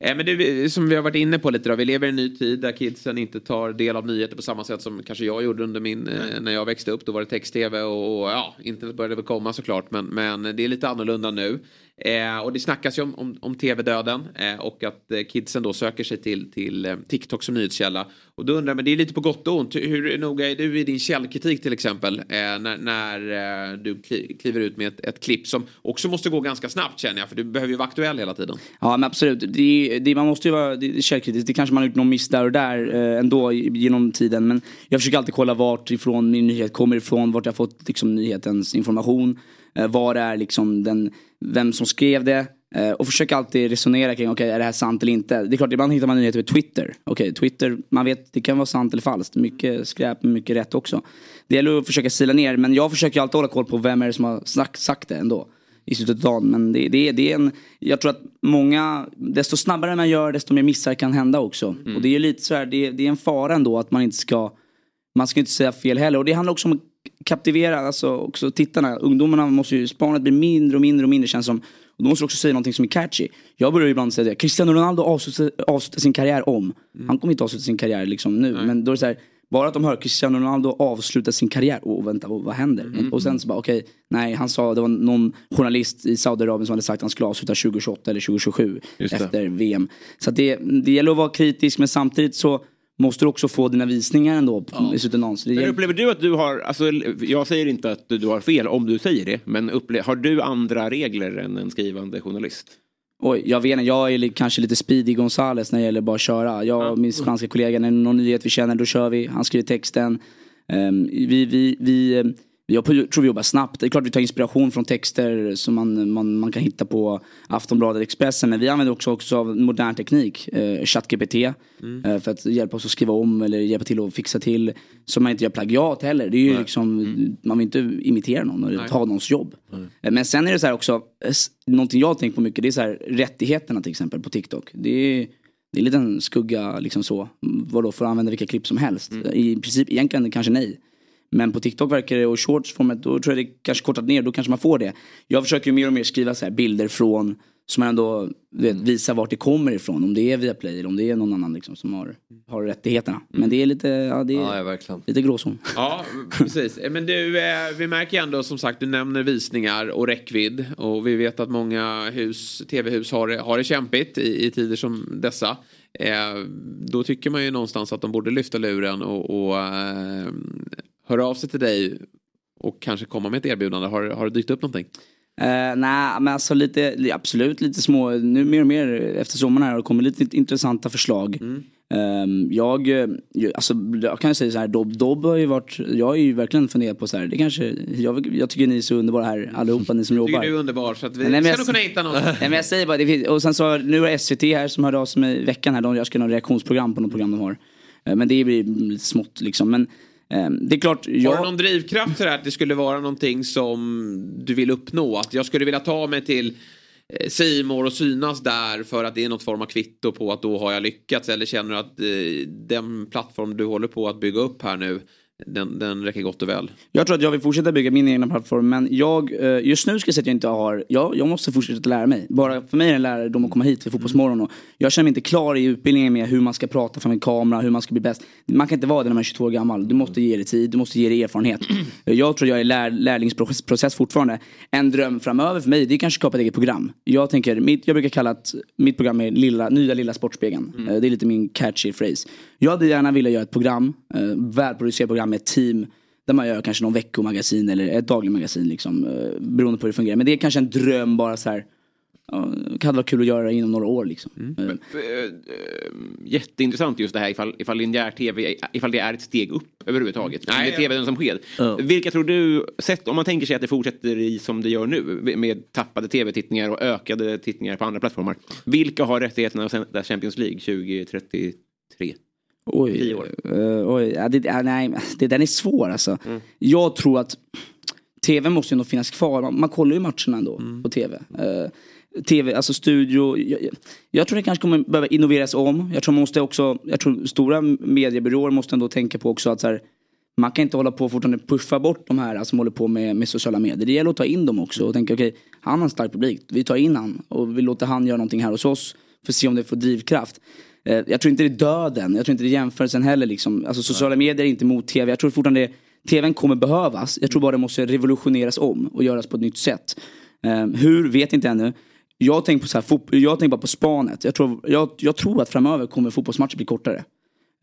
Eh, men det, som vi har varit inne på lite då, vi lever i en ny tid där kidsen inte tar del av nyheter på samma sätt som kanske jag gjorde under min, eh, när jag växte upp. Då var det text-tv och, och ja, internet började väl komma såklart. Men, men det är lite annorlunda nu. Eh, och det snackas ju om, om, om tv-döden eh, och att eh, kidsen då söker sig till, till eh, TikTok som nyhetskälla. Och då undrar jag, men det är lite på gott och ont. Hur noga är du i din källkritik till exempel? Eh, när när eh, du kli, kliver ut med ett, ett klipp som också måste gå ganska snabbt känner jag. För du behöver ju vara aktuell hela tiden. Ja men absolut, det, det, man måste ju vara det källkritisk. Det kanske man har gjort någon miss där och där eh, ändå genom tiden. Men jag försöker alltid kolla vart ifrån min nyhet kommer ifrån, vart jag fått liksom, nyhetens information. Eh, det är liksom den, vem som skrev det. Eh, och försöka alltid resonera kring, okej är det här sant eller inte? Det är klart, ibland hittar man nyheter på Twitter. Okej, Twitter, man vet, det kan vara sant eller falskt. Mycket skräp, men mycket rätt också. Det gäller att försöka sila ner, men jag försöker alltid hålla koll på vem är det som har sagt, sagt det ändå i slutet av dagen. Men det, det, det är en, jag tror att många, desto snabbare man gör desto mer missar kan hända också. Och det är lite så här, det, det är en fara ändå att man inte ska, man ska inte säga fel heller. Och det handlar också om kaptivera alltså också tittarna. Ungdomarna måste ju, spanet blir mindre och mindre och mindre känns som. Och då måste du också säga någonting som är catchy. Jag börjar ibland säga det, Cristiano Ronaldo avslutar, avslutar sin karriär om. Han kommer inte avsluta sin karriär liksom nu. Men då är det så här, bara att de hör Cristiano Ronaldo avsluta sin karriär. Och vänta, vad, vad händer? Och sen så bara okej, nej han sa, det var någon journalist i Saudiarabien som hade sagt att han skulle avsluta 2028 eller 2027 Just det. efter VM. Så det, det gäller att vara kritisk men samtidigt så måste du också få dina visningar ändå på- i slutändan. Men upplever du att du har, alltså, jag säger inte att du har fel om du säger det, men upple- har du andra regler än en skrivande journalist? Oj, jag vet inte, jag är kanske lite speedy Gonzales när det gäller bara att köra. Jag och min spanska kollega, när någon nyhet vi känner, då kör vi. Han skriver texten. Ehm, vi, vi, vi, eh, jag tror vi jobbar snabbt. Det är klart vi tar inspiration från texter som man, man, man kan hitta på Aftonbladet, Expressen. Men vi använder också, också av modern teknik, eh, ChatGPT. eh, för att hjälpa oss att skriva om eller hjälpa till att fixa till. Så man inte gör plagiat heller. Det är ju liksom, man vill inte imitera någon eller Nej. ta någons jobb. Eh, Men sen är det så här också, någonting jag har tänkt på mycket, det är så här rättigheterna till exempel på TikTok. Det är, det är en liten skugga liksom så. Vadå, får använda vilka klipp som helst? I princip egentligen kanske nej. Men på TikTok verkar det, och shortsformat, då tror jag det kanske kortat ner, då kanske man får det. Jag försöker ju mer och mer skriva så här bilder från, som man ändå vet, visar vart det kommer ifrån. Om det är Viaplay eller om det är någon annan liksom, som har, har rättigheterna. Men det är lite, ja, det är Ja, ja, verkligen. lite gråzon. Ja, precis. Men du, eh, vi märker ju ändå som sagt, du nämner visningar och räckvidd. Och vi vet att många hus, tv-hus har, det- har det kämpigt i, i tider som dessa. Eh, då tycker man ju någonstans att de borde lyfta luren och, och eh, höra av sig till dig och kanske komma med ett erbjudande. Har, har det dykt upp någonting? Uh, Nej, men alltså lite, li- absolut lite små, nu mer och mer efter sommaren här har det kommit lite intressanta förslag. Ehm, jag, eh, alltså, jag kan ju säga så här, Dobb Dobb har ju varit, jag har ju verkligen funderat på så här, det kanske, jag, jag tycker ni är så underbara här allihopa ni som Tycker jobbar. du är underbar så att vi Nej, ska nog kunna hitta något. *laughs* Nej, men jag säger bara, det finns, och sen så nu har SVT här som hörde av sig i veckan här, de jag ska göra något reaktionsprogram på något program de har. Eh, Men det blir lite smått liksom. Men det är klart, Har jag... du någon drivkraft till det här att det skulle vara någonting som du vill uppnå? Att jag skulle vilja ta mig till eh, Simor och synas där för att det är något form av kvitto på att då har jag lyckats? Eller känner du att eh, den plattform du håller på att bygga upp här nu den, den räcker gott och väl? Jag tror att jag vill fortsätta bygga min egna plattform men jag, eh, just nu ska jag säga att jag inte har, jag, jag måste fortsätta lära mig. Bara för mig är det en lärdom att komma hit till Fotbollsmorgon och jag känner mig inte klar i utbildningen med hur man ska prata framför en kamera, hur man ska bli bäst. Man kan inte vara det när man är 22 år gammal. Du måste ge det tid, du måste ge det erfarenhet. *clears throat* Jag tror jag är lär, lärlingsprocess fortfarande. En dröm framöver för mig det är kanske skapa ett eget program. Jag tänker, mitt, jag brukar kalla att mitt program är lilla, nya lilla Sportspegeln. Eh, Det är lite min catchy phrase. Jag hade gärna velat göra ett program, eh, välproducerat program med ett team där man gör kanske någon veckomagasin eller ett dagligt magasin liksom. eh, Beroende på hur det fungerar. Men det är kanske en dröm bara så här. Ja, det hade varit kul att göra inom några år liksom. Eh, eh, Jätteintressant just det här ifall, ifall linjär tv, ifall det är ett steg upp överhuvudtaget. Nej, tv som sker. Ja. Vilka tror du, sett, om man tänker sig att det fortsätter i som det gör nu med tappade tv-tittningar och ökade tittningar på andra plattformar. Vilka har rättigheterna att sända Champions League 2033? Oj, Tio år. eh, oj ja, det, ja, nej, det, den är svår alltså. Mm. Jag tror att tv måste ju ändå finnas kvar. Man, man kollar ju matcherna ändå Mm. på tv. Eh, tv, alltså studio. Jag, jag, tror det kanske kommer behöva innoveras om. Jag tror man måste också, jag tror stora mediebyråer måste ändå tänka på också att så här, man kan inte hålla på och fortfarande puffa bort de här som håller på med, med sociala medier. Det gäller att ta in dem också och tänka okej, han har en stark publik. Vi tar in han och vi låter han göra någonting här hos oss. För att se om det får drivkraft. Eh, Jag tror inte det är döden, jag tror inte det är jämförelsen heller. Liksom. Alltså, sociala medier är inte emot tv. Jag tror fortfarande tvn kommer behövas. Jag tror bara det måste revolutioneras om och göras på ett nytt sätt. Eh, hur, vet inte ännu. Jag tänker på så här, jag tänker bara på spanet. Jag tror, jag, jag tror att framöver kommer fotbollsmatcher bli kortare.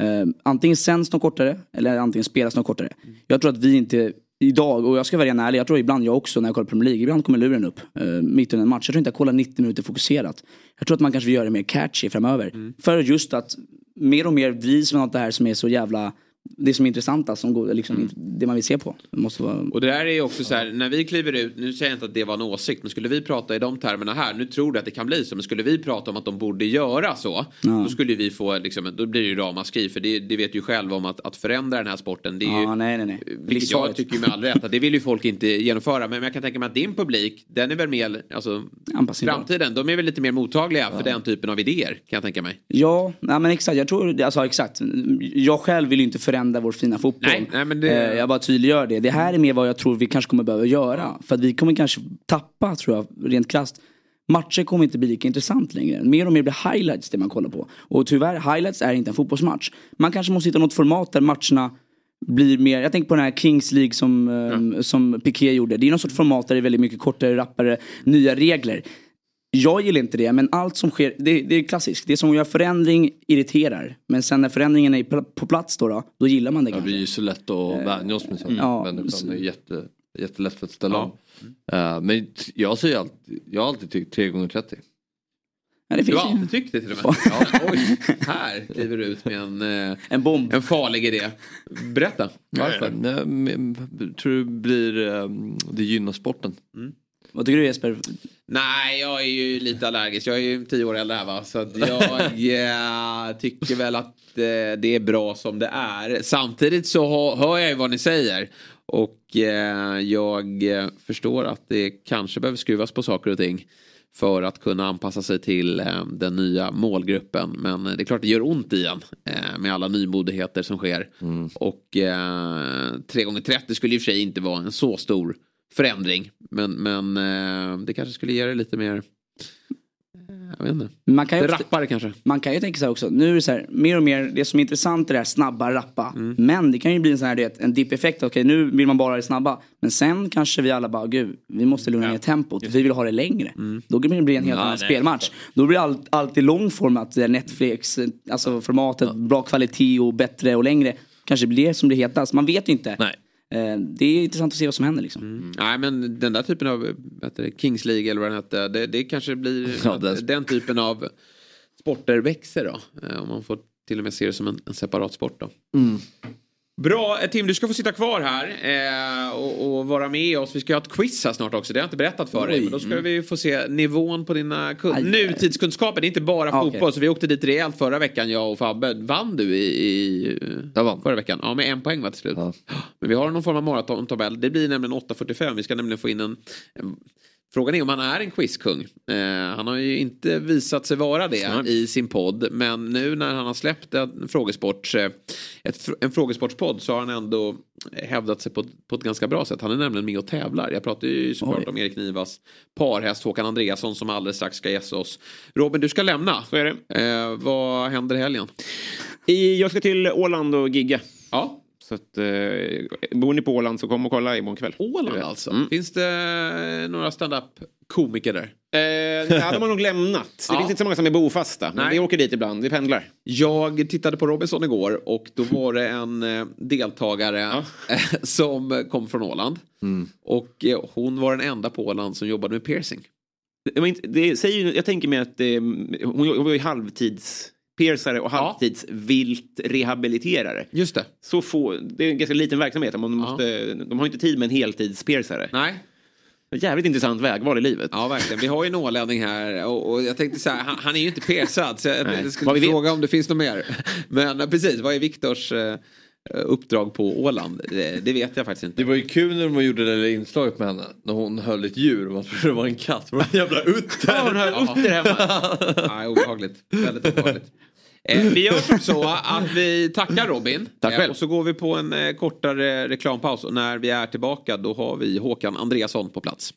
Eh, antingen sänds de kortare eller antingen spelas de kortare. Jag tror att vi inte idag, och jag ska vara ren ärlig, jag tror ibland jag också när jag kollar Premier League, ibland kommer luren upp eh, mitt under en match. Jag tror inte jag kollar 90 minuter fokuserat. Jag tror att man kanske vill göra det mer catchy framöver. För just att mer och mer drivs man av det här som är så jävla, det som är intressanta, som går, liksom, det man vill se på. Måste vara... Och det där är ju också så här, när vi kliver ut, nu säger jag inte att det var en åsikt, men skulle vi prata i de termerna här, nu tror du att det kan bli så, men skulle vi prata om att de borde göra så, Ja. då skulle vi få, liksom, då blir det ju ramaskri, för det, det vet du ju själv om att, att förändra den här sporten, det är ju, Ja, nej, nej, nej. vilket jag tycker med all rätt, att det vill ju folk inte genomföra, men jag kan tänka mig att din publik, den är väl mer, alltså, framtiden, de är väl lite mer mottagliga för den typen av idéer, kan jag tänka mig. Ja, nej men exakt. Jag tror, alltså exakt. Jag själv vill ju inte förändra vår fina fotboll. Nej, nej, men det- Eh, Jag bara tydliggör det. Det här är mer vad jag tror vi kanske kommer behöva göra. För att vi kommer kanske tappa, tror jag, rent krasst. Matcher kommer inte bli lika intressant längre. Mer och mer blir highlights det man kollar på. Och tyvärr, highlights är inte en fotbollsmatch. Man kanske måste hitta något format där matcherna blir mer, jag tänker på den här Kings League som, eh, som Piqué gjorde. Det är någon sorts format där det är väldigt mycket kortare, rappare, nya regler. Jag gillar inte det, men allt som sker, det, det är klassiskt. Det som gör förändring irriterar. Men sen när förändringen är på plats då, då, då gillar man det Ja, kanske. det är ju så lätt att vänja oss med sånt. Ja, Människan är jätte, jättelätt för att ställa om. Eh, men jag säger alltid, jag har alltid tyckt 3 gånger 30 Ja, det Du finns har ju. alltid tyckt det till och med? Ja, oj, här kliver du ut med en, eh, En bomb. en farlig idé. Berätta, varför? Nej, men, tror du blir, eh, det gynnar sporten? Vad tycker du Jesper? Nej, jag är ju lite allergisk. Jag är ju tio år äldre här va. Så jag *laughs* eh, tycker väl att eh, det är bra som det är. Samtidigt så hör, hör jag ju vad ni säger. Och eh, jag förstår att det kanske behöver skruvas på saker och ting. För att kunna anpassa sig till eh, den nya målgruppen. Men det är klart det gör ont i en. Eh, med alla nymodigheter som sker. Och eh, 3 gånger 30 skulle i och för sig inte vara en så stor förändring. Men, men eh, det kanske skulle ge det lite mer... Jag vet inte. Man kan ju Det rappare kanske. Man kan ju tänka sig också, nu är det så här, mer och mer, det som är intressant är det här snabba, rappa. Mm. Men det kan ju bli en sån här, vet, en dipp-effekt. Okej, nu vill man bara det snabba. Men sen kanske vi alla bara, gud, vi måste lugna ner tempot. Vi vill ha det längre. Mm. Då blir det bli en helt Ja, annan nej, spelmatch. Då blir det all, alltid långformat, eh, Netflix, alltså formatet, bra kvalitet och bättre och längre. Kanske blir det som det hetast. Man vet ju inte. Nej. Eh, Det är intressant att se vad som händer liksom. Mm. Nej men den där typen av det, Kings League eller vad den hette. Det, det kanske blir *laughs* Ja, det- den typen av sporter växer då. Eh, Om man får till och med se det som en, en separat sport då. Bra, eh, Tim du ska få sitta kvar här eh, och, och vara med oss. Vi ska ha ett quiz här snart också. Det har jag inte berättat för dig. Men då ska vi få se nivån på dina kun- Aj. nutidskunskaper. Det är inte bara Ah, fotboll. okej. Så vi åkte dit rejält förra veckan jag och Fabbe. Vann du i, i förra veckan? Ja med en poäng va till slut. Ja. Men vi har någon form av maratontabell. Det blir nämligen 8.45. Vi ska nämligen få in en, en Frågan är om han är en quizkung. Eh, han har ju inte visat sig vara det i sin podd. Men nu när han har släppt en, frågesports, eh, ett, en frågesportspodd så har han ändå hävdat sig på, ett- på ett ganska bra sätt. Han är nämligen med och tävlar. Jag pratar ju såklart Oj. om Erik Nivas parhäst Håkan Andreasson som alldeles strax ska gästa oss. Robin, du ska lämna. Så är det. Eh, vad händer i helgen? I, jag ska till Åland och gigga. Ja, Så att, eh, bor ni på Åland så kom och kolla imorgon kväll. Åland alltså. Mm. Finns det några stand-up-komiker där? Eh, ja, de har nog lämnat. Det Ja. finns inte så många som är bofasta. Men Nej. vi åker dit ibland, vi pendlar. Jag tittade på Robinson igår och då var det en eh, deltagare Ja. eh, som kom från Åland. Och eh, hon var den enda på Åland som jobbade med piercing. Det det säger, jag tänker mig att det, hon, hon var ju halvtids-piercare och halvtids-vilt rehabiliterare. Just det. Så få, det är en ganska liten verksamhet. De, måste, de har inte tid med en heltids-piercare. Nej. Jävligt intressant vägval i livet. Ja, verkligen. Vi har ju en ålänning här och, och jag tänkte så här, han, han är ju inte piercad så jag, jag vet. fråga om det finns något mer. Men eh, precis, vad är Viktors eh, uppdrag på Åland? Det, det vet jag faktiskt inte. Det var ju kul när de gjorde det där inslaget med henne. När hon höll ett djur och man trodde det var en katt. Det var en jävla utter. Ja, hon har utter hemma. Nej, *laughs* obehagligt. Väldigt obehagligt. Eh, vi gör som så att vi tackar Robin. Tack eh, själv. och så går vi på en eh, kortare reklampaus. Och när vi är tillbaka då har vi Håkan Andreasson på plats.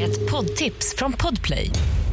Ett poddtips från Podplay.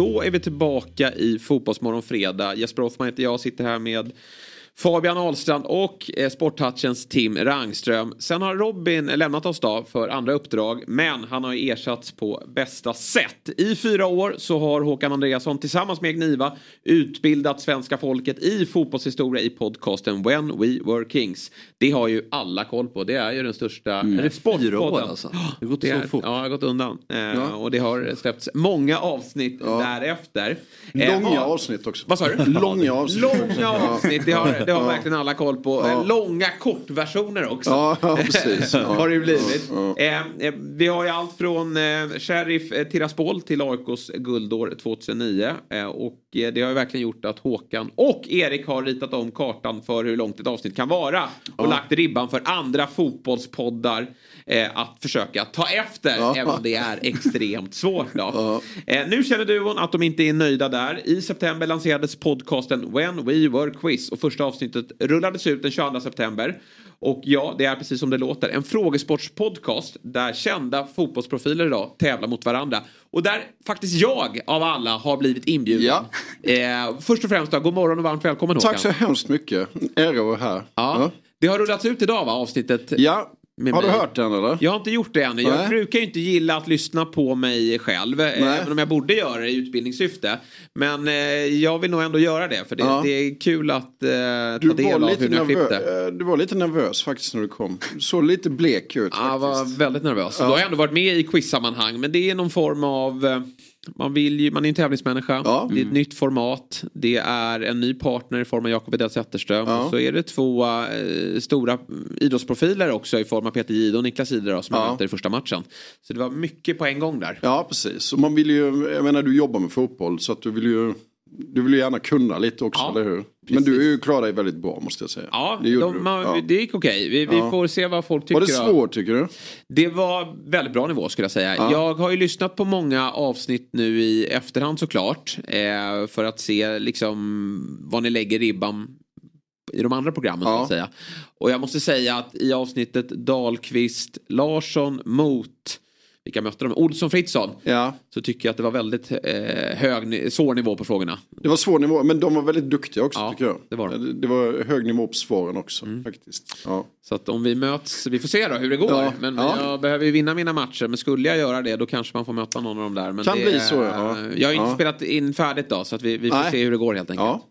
Då är vi tillbaka i Fotbollsmorgon fredag. Jesper Hoffman heter jag, sitter här med Fabian Ahlstrand och eh, Sporttouchens Tim Rangström. Sen har Robin lämnat oss då för andra uppdrag, men han har ju ersatts på bästa sätt. I fyra år så har Håkan Andreasson tillsammans med Gniva utbildat svenska folket i fotbollshistoria i podcasten When We Were Kings. Det har ju alla koll på. Det är ju den största Är det sportpodden. fyra år alltså? Det har gått Det så är, fort. Ja, det har gått undan. Eh, Och det har släppts många avsnitt därefter. Eh, Långa ja. avsnitt också. Vad sa du? Långa avsnitt. Långa avsnitt, det har, det har Ja. verkligen alla koll på. Ja. Långa kortversioner också. Ja, ja, *laughs* precis. Har det ju blivit. Eh, eh, vi har ju allt från eh, Sheriff eh, Tiraspol till AIKs guldår 2009. Eh, och det har ju verkligen gjort att Håkan och Erik har ritat om kartan för hur långt ett avsnitt kan vara. Och lagt ribban för andra fotbollspoddar eh, att försöka ta efter. Ja. Även om det är extremt svårt. Då. *laughs* Eh, nu känner duon att de inte är nöjda där. I september lanserades podcasten When We Were Quiz. Och första avsnittet rullades ut den 22 september. Och ja, det är precis som det låter. En frågesportspodcast där kända fotbollsprofiler idag tävlar mot varandra. Och där faktiskt jag av alla har blivit inbjuden. Eh, först och främst då, god morgon och varmt välkommen Håkan. Tack så hemskt mycket. Ära att vara här. Ja. Det har rullats ut idag va, avsnittet? Ja. Med Har du mig. hört den eller? Jag har inte gjort det ännu. Jag Nej. brukar ju inte gilla att lyssna på mig själv. eh, Även om jag borde göra det i utbildningssyfte. Men eh, jag vill nog ändå göra det. För det, Ja. det är kul att eh, Du ta del av hur ni har klippt det. nervö- eh, du var lite nervös faktiskt när du kom. Du såg lite blek ut. Ja, Jag var väldigt nervös. Ja. Då har jag ändå varit med i quizsammanhang. Men det är någon form av... Man, vill ju, man är en tävlingsmänniska. Det är ett nytt format. Det är en ny partner i form av Jakob Edell Zetterström. Ja. Så är det två eh, stora idrottsprofiler också i form av Peter Jihde och Niklas Jihde som jag Ja. mötte i första matchen. Så det var mycket på en gång där. Ja, precis. Och man vill ju, jag menar du jobbar med fotboll så att du vill ju, du vill ju gärna kunna lite också, Ja, eller hur? Men du är ju klar dig väldigt bra måste jag säga. Ja, det, de, man, Ja. det gick okej. Vi, vi Ja. får se vad folk tycker. Var det svårt tycker du? Det var väldigt bra nivå skulle jag säga. Ja. Jag har ju lyssnat på många avsnitt nu i efterhand såklart. Eh, för att se liksom vad ni lägger ribban i de andra programmen så Ja. att säga. Och jag måste säga att i avsnittet Dahlqvist Larsson mot vilka mötte de? Olsson Fritzson. Ja. Så tycker jag att det var väldigt eh, hög, svår nivå på frågorna. Det var svår nivå, men de var väldigt duktiga också Ja, tycker jag. det var de. Mm. det var hög nivå på svaren också faktiskt. Ja. Så att om vi möts, vi får se då hur det går. Ja, Men ja. jag behöver ju vinna mina matcher. Men skulle jag göra det då kanske man får möta någon av dem där. Men Kan det, bli så, ja. Jag har inte spelat in färdigt då så att vi, vi får Nej. se hur det går helt enkelt.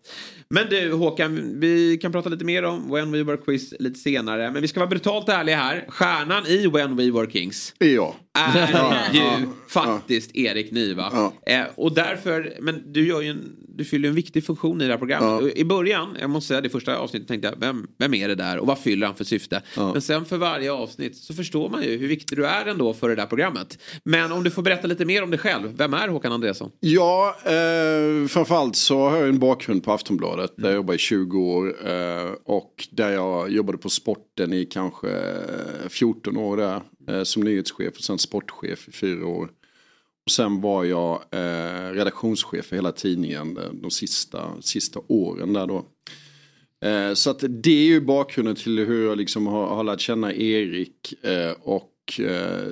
Ja. Men du Håkan, vi kan prata lite mer om When We Were Quiz lite senare. Men vi ska vara brutalt ärliga här. Stjärnan i When We Were Kings Ja. är Ja, ju ja, faktiskt Erik Niva. Ja. Eh, och därför, men du, gör ju en, du fyller ju en viktig funktion i det här programmet. I början, jag måste säga det första avsnittet tänkte jag, vem, vem är det där och vad fyller han för syfte? Men sen för varje avsnitt så förstår man ju hur viktig du är ändå för det där programmet. Men om du får berätta lite mer om dig själv, vem är Håkan Andreasson? Ja, eh, framförallt så har jag en bakgrund på Aftonbladet där jag jobbade i 20 år eh, och där jag jobbade på sporten i kanske eh, 14 år där eh, som nyhetschef och sen sportchef i fyra år. Och sen var jag eh, redaktionschef för hela tidningen de, sista, sista åren där då. Eh, så att det är ju bakgrunden till hur jag liksom har, har lärt känna Erik eh, och eh,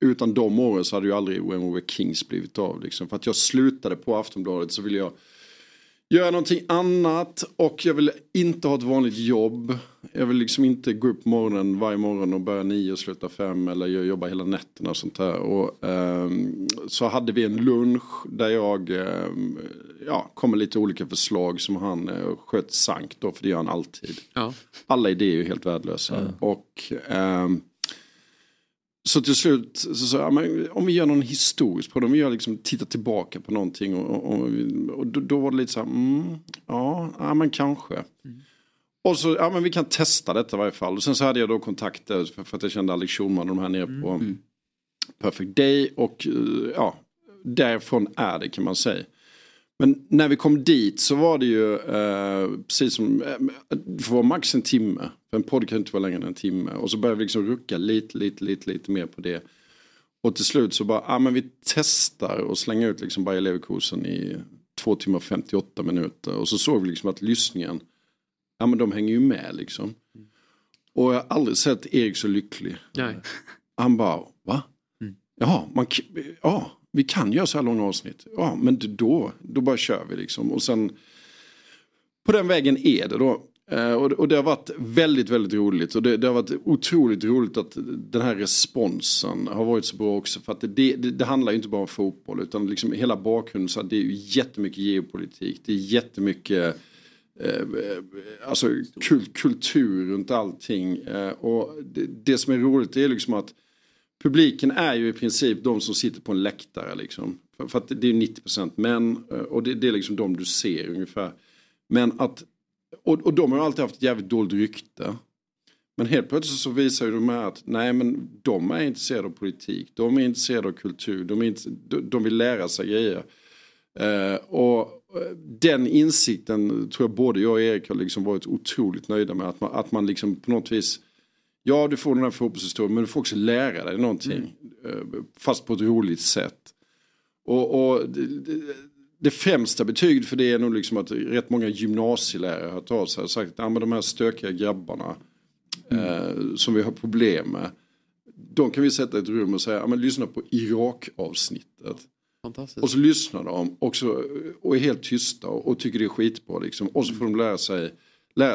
utan de åren så hade ju aldrig When We Were Kings blivit av. Liksom. För att jag slutade på Aftonbladet så ville jag göra någonting annat och jag vill inte ha ett vanligt jobb. Jag vill liksom inte gå upp morgonen varje morgon och börja nio och sluta fem eller jag jobbar hela nätterna och sånt där. Och, ehm, så hade vi en lunch där jag ehm, ja, kom med lite olika förslag som han uh, sköt sank då, för det gör han alltid. Ja. Alla idéer är ju helt värdelösa. Och ehm, så till slut så sa jag, men om vi gör någon historisk på det, om vi gör liksom, tittar tillbaka på någonting och, och, och då, då var det lite så här, mm, ja, ja, men kanske. Och så, ja men vi kan testa detta i varje fall. Och sen så hade jag då kontakter för, för att jag kände Alex Schulman och de här nere på Perfect Day och eh, ja, därifrån är det kan man säga. Men när vi kom dit så var det ju eh, precis som, eh, det får vara max en timme. För en podd kan inte vara längre än en timme. Och så började vi liksom rucka lite, lite, lite, lite mer på det. Och till slut så bara, ja ah, men vi testar och slänga ut liksom Bayer Leverkusen i två timmar och 58 minuter. Och så såg vi liksom att lyssningen, ja men de hänger ju med liksom. Och jag har aldrig sett Erik så lycklig. Nej. Han bara, va? Ja, man, k- ja, vi kan göra så här långa avsnitt. Ja, men då, då bara kör vi liksom. Och sen på den vägen är det då. Eh, och, det har varit väldigt, väldigt roligt. Och det, det har varit otroligt roligt att den här responsen har varit så bra också. För att det, det, det handlar ju inte bara om fotboll utan liksom hela bakgrunden. Så att det är ju jättemycket geopolitik. Det är jättemycket eh, alltså kul, kultur runt allting. Eh, och det, det som är roligt är liksom att publiken är ju i princip de som sitter på en läktare liksom. För, för att det är 90% män eh, och det, det är liksom de du ser ungefär. Men att, och, och de har alltid haft ett jävligt dåligt rykte. Men helt plötsligt så visar ju de här att nej men de är intresserade av politik, de är intresserade av kultur, de, är inte, de, de vill lära sig grejer. Eh, och eh, den insikten tror jag både jag och Erik har liksom varit otroligt nöjda med. Att man, att man liksom på något vis, ja du får den här fotbollshistorien men du får också lära dig någonting. eh, Fast på ett roligt sätt. Och, och det, det, det främsta betyget för det är nog liksom att rätt många gymnasielärare har av sig och sagt att men de här stökiga grabbarna eh, som vi har problem med. De kan vi sätta i ett rum och säga, ja, men lyssna på Irak-avsnittet. Och så lyssnar de och, så, och är helt tysta och, och tycker det är skitbra. Liksom. Och så får de lära sig,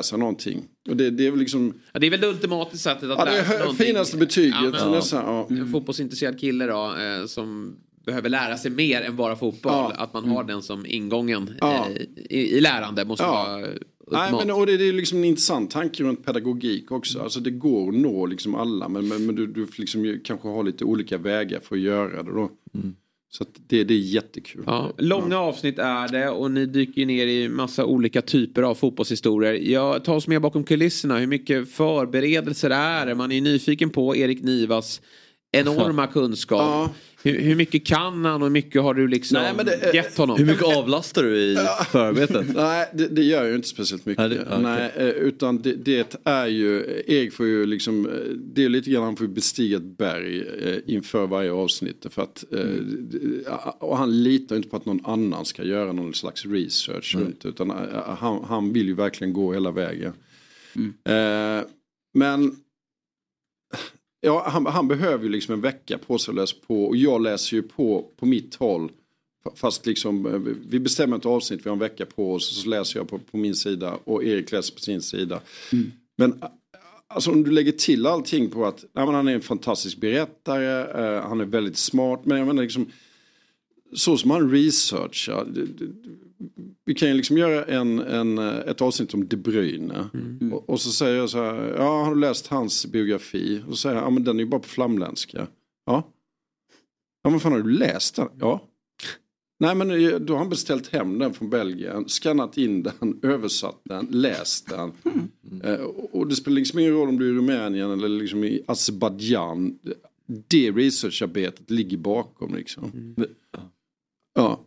sig någonting. Och det, det är väl liksom... Ja, det är väl det ultimata sättet att Ja, det sig hö- någonting. finaste betyget, men- så nästan, ja. En fotbollsintresserad kille då, eh, som behöver lära sig mer än bara fotboll. Att man har den som ingången Ja. eh, i, i lärande måste Ja. vara Nej, men, och det, det är liksom en intressant tanke runt pedagogik också. Alltså det går att nå liksom alla men, men, men du, du liksom kanske har lite olika vägar för att göra det då. Så det, det är jättekul. Ja, långa avsnitt är det och ni dyker ner i massa olika typer av fotbollshistorier. Jag tar oss med bakom kulisserna. Hur mycket förberedelser är det? Man är nyfiken på Erik Nivas enorma *laughs* kunskap. Hur, hur mycket kan han och hur mycket har du liksom Nej, men det- gett honom? Hur mycket avlastar du i förarbetet? *laughs* Nej, det, det gör ju inte speciellt mycket. Nej, det-. Nej, eh, utan det, det är ju, Erik får ju liksom, eh, det är lite grann han får bestiga ett berg eh, inför varje avsnitt. För att, eh, d- och han litar inte på att någon annan ska göra någon slags research runt det, Utan eh, han, han vill ju verkligen gå hela vägen. Eh, men ja, han, han behöver ju liksom en vecka på sig att läsa på. Och jag läser ju på på mitt håll. Fast liksom, eh, vi bestämmer ett avsnitt, vi har en vecka på oss. Så läser jag på, på min sida och Erik läser på sin sida. Men eh, alltså, om du lägger till allting på att nej, men han är en fantastisk berättare, eh, han är väldigt smart. Men jag menar liksom, så som han researchar. Vi kan ju liksom göra en, en, eh, ett avsnitt om De Bruyne. Och, och så säger jag så här, ja har du läst hans biografi? Och så säger jag, ja men den är ju bara på flamländska. Ja. Ja men fan har du läst den? Ja. Nej men eh, då har han beställt hem den från Belgien, skannat in den, *laughs* översatt den, läst den. Eh, och- det spelar liksom ingen roll om du är i Rumänien eller liksom i Azerbajdzjan. Det researcharbetet ligger bakom liksom. Ja.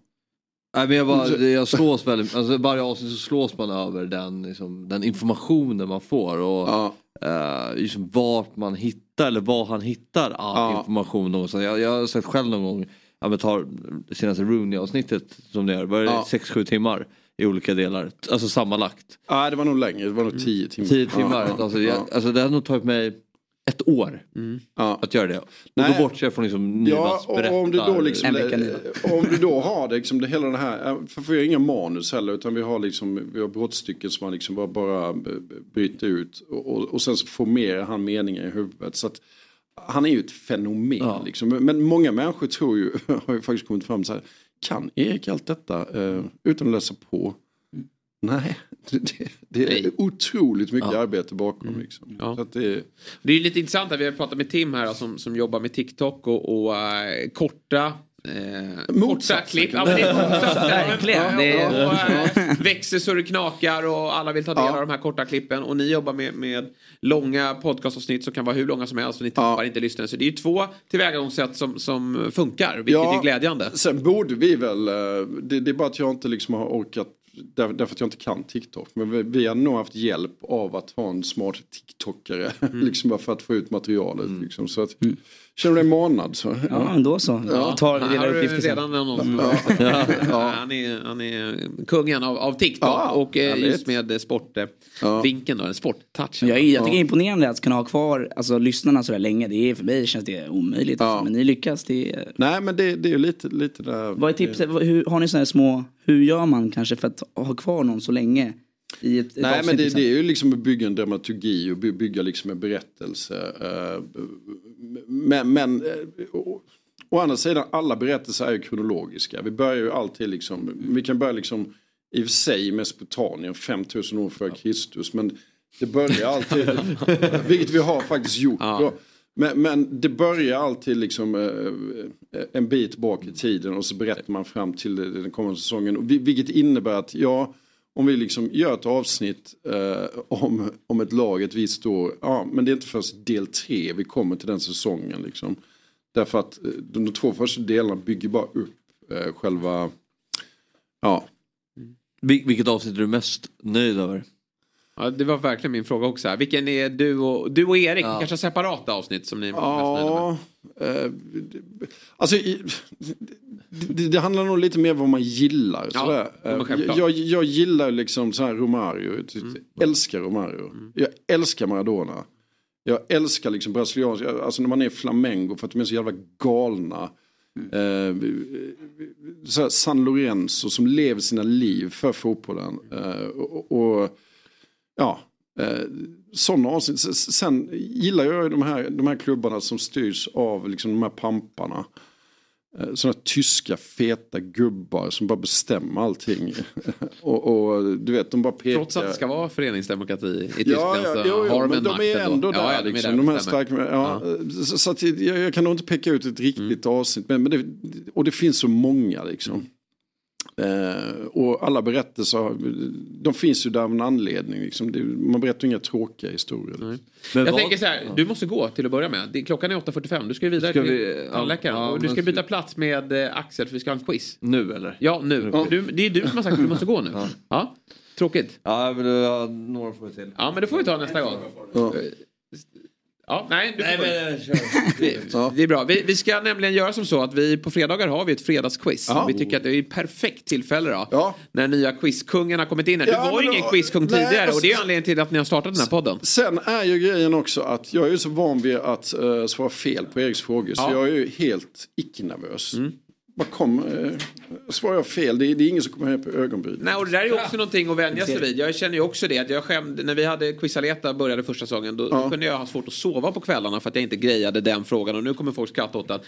Nej, men jag, bara, det- jag slås väldigt, alltså varje avsnitt så slås man över den, liksom, den informationen man får. Och eh, liksom vart man hittar eller var han hittar all information. Och så jag, jag har sett själv någon gång, ja, men tar senaste Rooney-avsnittet som det är, var det Ja. 6-7 timmar i olika delar? Alltså sammanlagt. Nej det var nog längre, det var nog tio timmar. 10 timmar. Ja, ja, alltså, jag, ja. alltså, det har nog tagit mig ett år att göra det. Och Nej. då bortser jag från liksom Ja, Nivas och om du då berättar- liksom, om du då har det, liksom, det hela det här, för vi har inga manus heller utan vi har liksom, vi har brottstycken som man liksom bara, bara bryter ut och, och, sen så formerar han meningar i huvudet. Så att, han är ju ett fenomen liksom. Men många människor tror ju, *laughs* har ju faktiskt kommit fram så här, kan Erik allt detta eh, utan att läsa på? Nej, det, det är otroligt mycket arbete bakom. Liksom. Så att det, Det är lite intressant att vi har pratat med Tim här som, som jobbar med TikTok och, och eh, korta Eh, korta klipp. Ja, men det är. *laughs* Verkligen, det är- Och, eh, växer så det knakar och alla vill ta del av de här korta klippen. Och ni jobbar med, med långa podcastavsnitt som kan vara hur långa som helst och ni tappar inte lyssnare. Så det är ju två tillvägagångssätt som, som funkar, vilket Ja, är glädjande. Sen borde vi väl, eh, det, det är bara att jag inte liksom har orkat, där, därför att jag inte kan TikTok. Men vi, vi har nog haft hjälp av att ha en smart TikTokare. *laughs* Mm. liksom bara för att få ut materialet. Liksom, så att, känner du dig manad så? Ja, ändå så. Ja. Tar dina har sen. redan någon som Ja. han, är, han är kungen av, av TikTok Ja, och eh, just med sportvinkeln då, en sporttouch. Jag, jag tycker det är imponerande att kunna ha kvar alltså, lyssnarna så där länge. Det är, för mig känns det omöjligt. Alltså. Men ni lyckas. Det är... Nej men det, det är ju lite, lite där. Vad är tipset? Hur, har ni sådana här små, hur gör man kanske för att ha kvar någon så länge? I ett, ett Nej avsnitt men det, exempel? det är ju liksom att bygga en dramaturgi och by- bygga liksom en berättelse. eh, Men, men eh, å, å andra sidan alla berättelser är ju kronologiska. Vi börjar ju alltid liksom, vi kan börja liksom i och för sig Mesopotamien 5000 år före Kristus. Men det börjar alltid, *laughs* vilket vi har faktiskt gjort. då. Men, men det börjar alltid liksom eh, en bit bak i tiden och så berättar man fram till den kommande säsongen. Vilket innebär att ja, om vi liksom gör ett avsnitt eh, om, om ett lag ett visst år, ja men det är inte först del tre vi kommer till den säsongen. Liksom. Därför att eh, de, de två första delarna bygger bara upp eh, själva, ja, Vil- vilket avsnitt är du mest nöjd över? Ja, det var verkligen min fråga också. Här. Vilken är du och, du och Erik? Kanske separata avsnitt som ni är mest nöjda med? Ja, eh, alltså, i, det, det handlar nog lite mer om vad man gillar. Ja, Eh, jag, jag gillar liksom så här Romario. Typ älskar Romario. Jag älskar Maradona. Jag älskar liksom brasiliansk, alltså när man är flamengo för att de är så jävla galna. Eh, så här San Lorenzo som lever sina liv för fotbollen. Eh, och, och ja, eh, sådana avsnitt. Sen gillar jag ju de här, de här klubbarna som styrs av liksom de här pamparna. Eh, Sådana tyska feta gubbar som bara bestämmer allting. *laughs* och, och du vet, de bara pekar. Trots att det ska vara föreningsdemokrati i Ja, Tyskland ja, så jo, jo, har de men en de makt är ändå där. Ja, ja, liksom, de här starka, ja, Så, så jag, jag kan nog inte peka ut ett riktigt Mm. avsnitt. Men, men det, och det finns så många liksom. Eh, och alla berättelser, de finns ju där av en anledning. Liksom. Det, man berättar inga tråkiga historier. Liksom. jag tänker så här, du måste gå till att börja med. Det- Klockan är 8.45, du ska ju vidare Ska till vi- ja, tandläkaren. ja, och du ska men- byta plats med eh, Axel för vi ska ha en quiz. Nu eller? Ja, nu. Ja. Du, det är du som har sagt att du måste gå nu. Ja. Tråkigt. Ja, men du har några frågor till. Ja, men det får vi ta nästa gång. Ja, nej, du får Nej, men. *laughs* Det, är bra. Vi, vi ska nämligen göra som så att vi på fredagar har vi ett fredagsquiz. Ja. Vi tycker att det är ett perfekt tillfälle då. När nya quizkungen har kommit in här. Ja, du var ju ingen quizkung nej, tidigare och det är alltså- anledningen till att ni har startat den här podden. Sen är ju grejen också att jag är ju så van vid att uh, svara fel på Eriks frågor. Så Ja. jag är ju helt icke-nervös. Bara kom, uh, svarar jag fel, det är, det är ingen som kommer höja på ögonbrynen. Nej, och det där är också någonting att vänja sig vid. Jag känner ju också det att jag skämde, när vi hade Quizaleta började första säsongen då, då kunde jag ha svårt att sova på kvällarna för att jag inte grejade den frågan och nu kommer folk skratta åt den.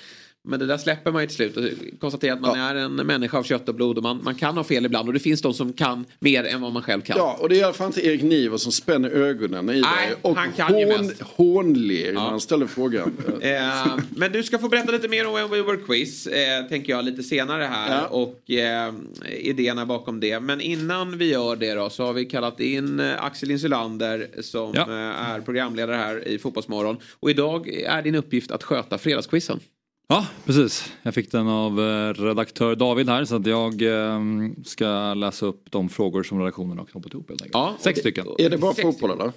Men det där släpper man ju till slut och konstaterar att man är en människa av kött och blod och man, man kan ha fel ibland och det finns de som kan mer än vad man själv kan. Ja, och det är i alla fall inte Erik Niva som spänner ögonen i dig och han kan ju hån, hånler när han ställer frågan. *laughs* Eh, men du ska få berätta lite mer om When We Were Quiz, eh, tänker jag, lite senare här. Ja. Och eh, idéerna bakom det. Men innan vi gör det då så har vi kallat in eh, Axel Insulander som Ja. eh, är programledare här i Fotbollsmorgon. Och idag är din uppgift att sköta fredagsquizen. Ja, precis. Jag fick den av eh, redaktör David här så att jag eh, ska läsa upp de frågor som redaktionen har knoppat ihop helt enkelt. Ja, Sex stycken. Är det bara fotboll eller?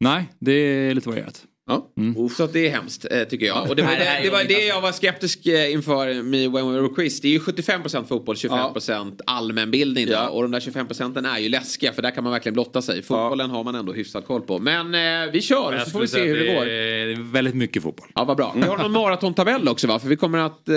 Nej, det är lite varierat. Ja. Så att det är hemskt eh, tycker jag. Och det var det det, det, var det jag var skeptisk eh, inför med When We Were Quiz. Det är ju 75% fotboll, 25% allmänbildning. Då. Och de där 25% är ju läskiga för där kan man verkligen blotta sig. Fotbollen har man ändå hyfsat koll på. Men eh, vi kör Jag så får vi se hur det att går. Det är väldigt mycket fotboll. Ja, vad bra. Vi har någon maratontabell också va? För vi kommer att, eh,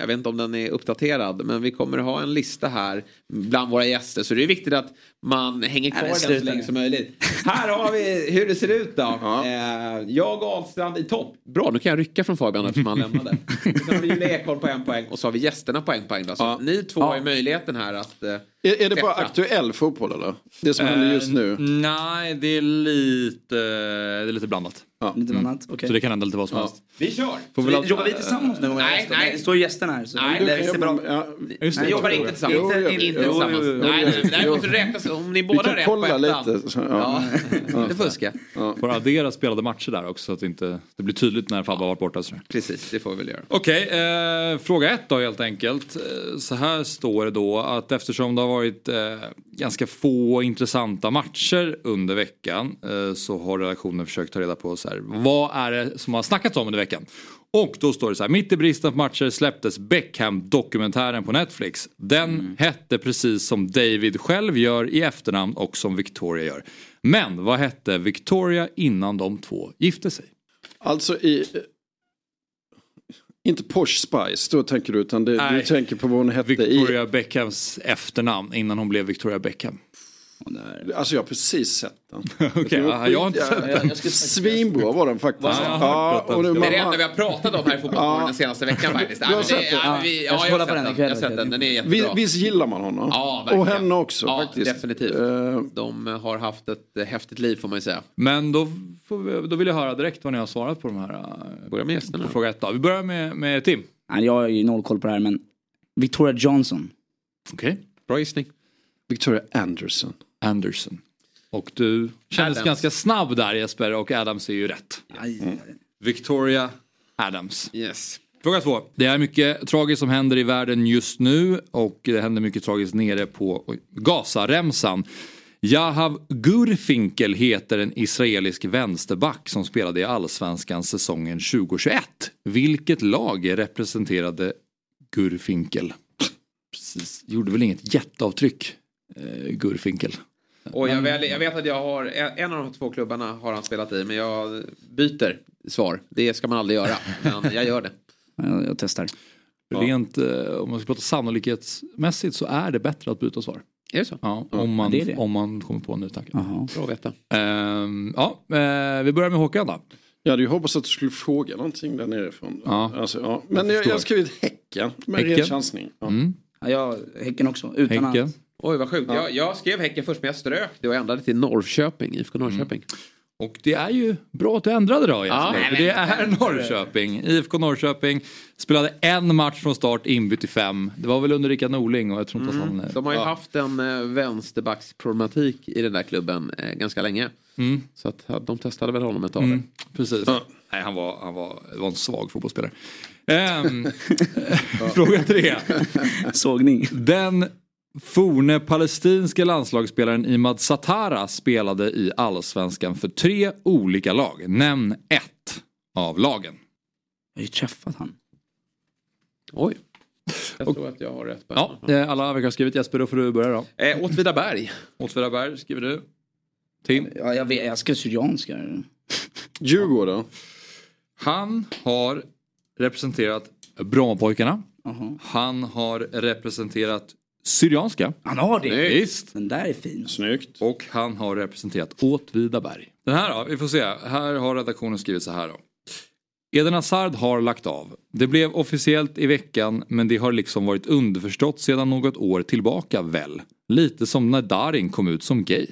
jag vet inte om den är uppdaterad, men vi kommer att ha en lista här bland våra gäster. Så det är viktigt att man hänger kvar den så länge som möjligt. Här har vi hur det ser ut då. Eh, jag och Ahlstrand i topp. Bra, nu kan jag rycka från Fabian eftersom han lämnade. *laughs* Sen har vi Julia Ekholm på en poäng och så har vi gästerna på en poäng. Då. Så ni två har ju möjligheten här att... Är, är det bara aktuell fotboll eller? Det som händer just nu? Eh, Nej, det är lite, det är lite blandat. Lite annat, okej. Så det kan hända lite vad som helst. vi kör! Får Så vi, jobbar vi tillsammans nu? Nej, nej. Det står gästerna här. Så Nej, det är ja. Just Vi det. jobbar inte tillsammans. Jo, inte jo, jo, inte tillsammans. jo, jo, Nej, jo, nej, nej, det jo. måste räknas. Om ni båda rätt på lite. så- Ja. Ja, inte fuska. Får addera spelade matcher där också så att det inte det blir tydligt när Fabbe har varit borta. sådär. Precis, det får vi väl göra. Okej, eh, fråga ett då helt enkelt. Eh, Så här står det då att eftersom det har varit eh, ganska få intressanta matcher under veckan eh, så har redaktionen försökt ta reda på så här, vad är det som har snackats om under veckan. Och då står det så här, mitt i bristen på matcher släpptes Beckham-dokumentären på Netflix. Den hette precis som David själv gör i efternamn och som Victoria gör. Men vad hette Victoria innan de två gifte sig? Alltså i... Inte Posh Spice, då tänker du, utan det, du tänker på vad hon hette i... Victoria Beckhams efternamn innan hon blev Victoria Beckham. Alltså jag har precis sett den. *laughs* Okej, ja, jag har inte sett den. Svinbra var den faktiskt. Ja, jag den och ska Det är det enda vi har pratat om här i Fotbollsmorgon den senaste veckan *laughs* faktiskt. Du har men det- sett den? ja, vi- Jag Ja, jag har sett den Jag har sett den. jag. Den är Visst, jättebra. visst gillar man honom? Ja, verkligen. och henne också Ja, faktiskt. definitivt. Eh, De har haft ett eh, häftigt liv får man ju säga. Men då, får vi, då vill jag höra direkt vad ni har svarat på de här. eh, Börja med gästerna. På fråga ett då. Vi börjar med, med Tim. Nej, jag har ju noll koll på det här men Victoria Johnson. Okej. Bra gissning. Victoria Anderson. Anderson. Och du kändes Adams. ganska snabb där Jesper och Adams är ju rätt. Aj, Victoria Adams. Yes. Fråga två. Det är mycket tragiskt som händer i världen just nu och det händer mycket tragiskt nere på Gazaremsan. Yahav Gurfinkel heter en israelisk vänsterback som spelade i allsvenskan säsongen 2021. Vilket lag representerade Gurfinkel? Precis, gjorde väl inget jätteavtryck, eh, Gurfinkel. Och jag, väl, jag vet att jag har, en av de två klubbarna har han spelat i men jag byter svar. Det ska man aldrig göra. *laughs* Men jag gör det. Jag, jag testar. Rent eh, om man ska prata sannolikhetsmässigt så är det bättre att byta svar. Är det så? Ja, Ja, om, man, det det. om man kommer på en ny tanke. Bra att veta. Ehm, ja, eh, vi börjar med Håkan då. Jag hade ju hoppats att du skulle fråga någonting där nerifrån. Ja. Alltså, ja. Men jag, jag har skrivit Häcken med Häcken. ren chansning. Ja. Mm. Ja, jag, häcken också. Utan Häcken. att... Oj vad sjukt. Jag, jag skrev Häcken först men jag strök det och ändrade till Norrköping. IFK Norrköping. Och det är ju bra att du ändrade då Ja, Jesper. För det är Norrköping. IFK Norrköping spelade en match från start, inbytt i fem. Det var väl under Rickard Norling och jag tror inte att han... Mm. De har ju Ja. haft en eh, vänsterbacksproblematik i den där klubben eh, ganska länge. Mm. Så att ja, de testade väl honom ett tag. Mm, precis. Nej, han var, han var, var en svag fotbollsspelare. Ehm, *laughs* fråga tre. Sågning. Den forne palestinska landslagsspelaren Imad Satara spelade i allsvenskan för tre olika lag. Nämn ett av lagen. Jag har ju träffat han. Oj. Jag tror att jag har rätt Ja, eh, alla verkar ha skrivit Jesper, då får du börja då. Eh, Åtvidaberg. Åtvidaberg skriver du. Tim? Ja, jag, vet, jag ska Syrianska. Djurgården. Han har representerat Brommapojkarna. Jaha. Han har representerat Syrianska. Han har det? Visst. Den där är fin. Snyggt. Och han har representerat Åtvidaberg. Den här då, vi får se. Här har redaktionen skrivit så här då. Eden Hazard har lagt av. Det blev officiellt i veckan men det har liksom varit underförstått sedan något år tillbaka väl. Lite som när Darin kom ut som gay.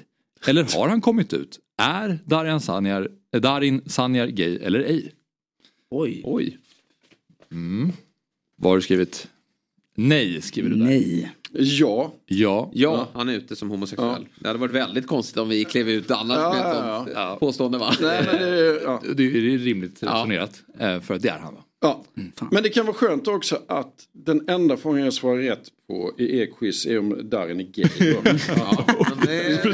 Eller har han kommit ut? Är Darin Sanjar, eh, Darin Sanjar gay eller ej? Oj. Oj. Mm. Vad har du skrivit? Nej skriver du där. Nej. Ja. Ja. Ja, han är ute som homosexuell. Det hade varit väldigt konstigt om vi klev ut annars Ja, med ett ja, ja. påstående va? Nej, men det, ja. Det är det är rimligt resonerat. eh, För att det är han va? Ja. Men det kan vara skönt också att den enda frågan jag svarar rätt på i er quiz är om Darin är gay. *laughs* Ja, det,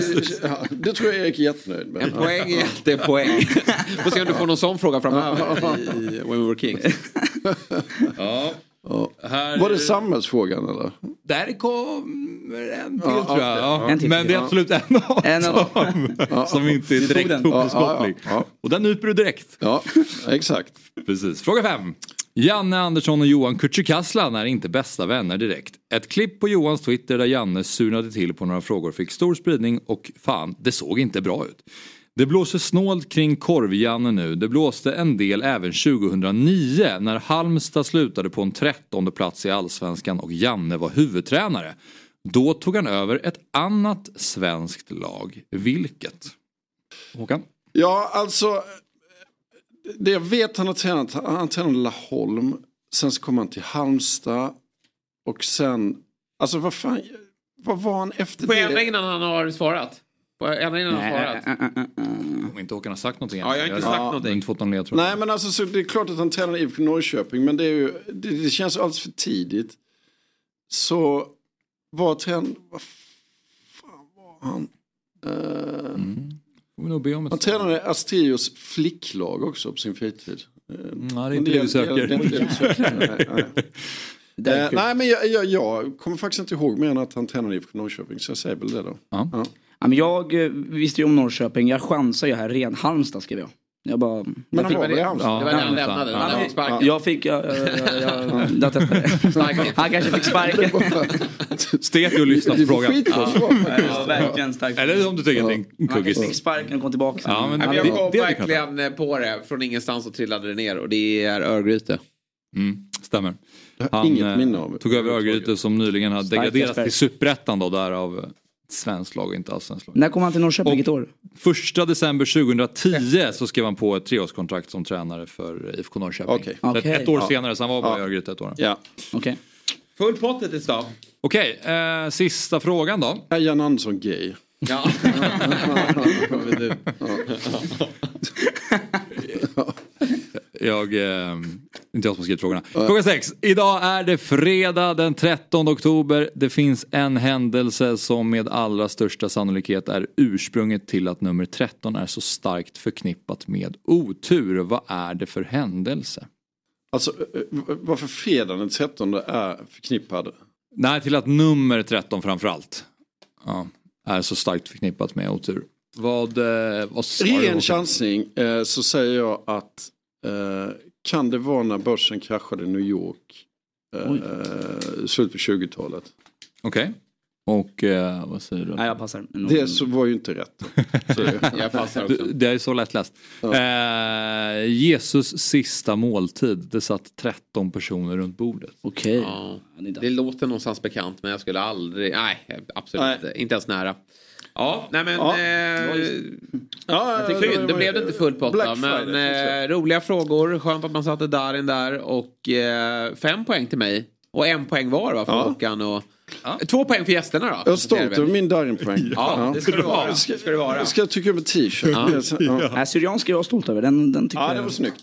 ja, det tror jag Erik är jättenöjd med. en poäng är jättepoäng. Får se om du får någon sån fråga framöver i When We Were Kings. *laughs* Ja. Här... Var det samhällsfrågan eller? Där kommer en till Ja, tror jag. Ja. En till. Men det är Ja. absolut en av En dem Ja. som inte är direkt fotbollskoppling. Ja, ja, ja. Och den nyper du direkt. Ja, exakt. Precis. Fråga fem. Janne Andersson och Johan Kücükaslan är inte bästa vänner direkt. Ett klipp på Johans Twitter där Janne surnade till på några frågor fick stor spridning och fan, det såg inte bra ut. Det blåser snålt kring Korv-Janne nu. Det blåste en del även 2009 när Halmstad slutade på en trettonde plats i Allsvenskan och Janne var huvudtränare. Då tog han över ett annat svenskt lag. Vilket? Håkan? Ja, alltså. Det jag vet han har tränat, han tränade Laholm. Sen så kom han till Halmstad. Och sen, alltså vad fan, vad var han efter Får jag ändra det? innan han har svarat? Ändra innan han svarat? Om inte Håkan har sagt någonting Ja, jag har inte sagt Jag någonting. inte fått någon ledtråd. Nej men alltså så det är klart att han tränade i IFK Norrköping. Men det, är ju, det, det känns alldeles för tidigt. Så var tränade, vad fan var han? Eh, om ett Han tränade Astrios flicklag också på sin fritid. Eh, Mm, ja, det är inte det vi söker. det det söker. Nej, nej. Eh, nej men jag, jag, jag kommer faktiskt inte ihåg mer än att han tränade i IFK Norrköping så jag säger väl det då. Ja. Ja. Men jag eh, visste ju om Norrköping. Jag chansar ju här. Ren Halmstad skrev jag. Jag bara... Men han fick, var väl i Det Halmstad? var när han lämnade. Han fick sparken. jag fick... Jag, jag, jag, jag, jag testade. Han kanske fick sparken. Stek och lyssna på frågan. Ja, verkligen starkt. Eller om du tycker att det är en Han kanske fick kuggis. sparken och kom tillbaka. Ja, men det- jag kom det hade verkligen eh, på det. Från ingenstans och trillade det ner. Och det är Örgryte. Mm, stämmer. Han inget eh, minne av det. tog över Örgryte som nyligen har Starka degraderats till Superettan då, därav svenskt lag och inte allsvenskt lag. När kom han till Norrköping? Vilket år? Första december 2010 så skrev han på ett treårskontrakt som tränare för IFK Norrköping. Okej. Så Ett, år Ja. senare, så han var bara i Ja. Örgryte ett år. Ja. Okej. Full pott hittills då. Okej, eh, sista frågan då. Är Jan Andersson gay? Ja. *laughs* *laughs* Jag, eh, inte jag som har skrivit frågorna. Fråga 6. Idag är det fredag den 13 oktober. Det finns en händelse som med allra största sannolikhet är ursprunget till att nummer 13 är så starkt förknippat med otur. Vad är det för händelse? Alltså eh, eh, varför fredagen den 13 är förknippad? Nej, till att nummer 13 framförallt ja, är så starkt förknippat med otur. Vad, eh, vad Ren du? chansning eh, så säger jag att kan det vara när börsen kraschade i New York eh, slutet på 20-talet? Okej. Och eh, vad säger du? Nej jag passar. Det så var ju inte rätt. *laughs* Jag passar också. Det är så lättläst. Eh, Jesus sista måltid. Det satt 13 personer runt bordet. Okej. Ja, det låter någonstans bekant men jag skulle aldrig, nej absolut inte, inte ens nära. Ja, nej men... Ja, eh, Ja, Synd, det blev det inte full pott då, men eh, roliga frågor. Skönt att man satte Darin där och eh, fem poäng till mig. Och en poäng var va för Ja. Håkan och... Två poäng för gästerna då. Jag är stolt över min Darin-poäng. Ja, det ska du vara. Ska, Ska du vara. ska jag tycka om en t-shirt? Ja. Ja. Nej, Syrianska är jag stolt över. Den, den tycker ja, jag... det var snyggt.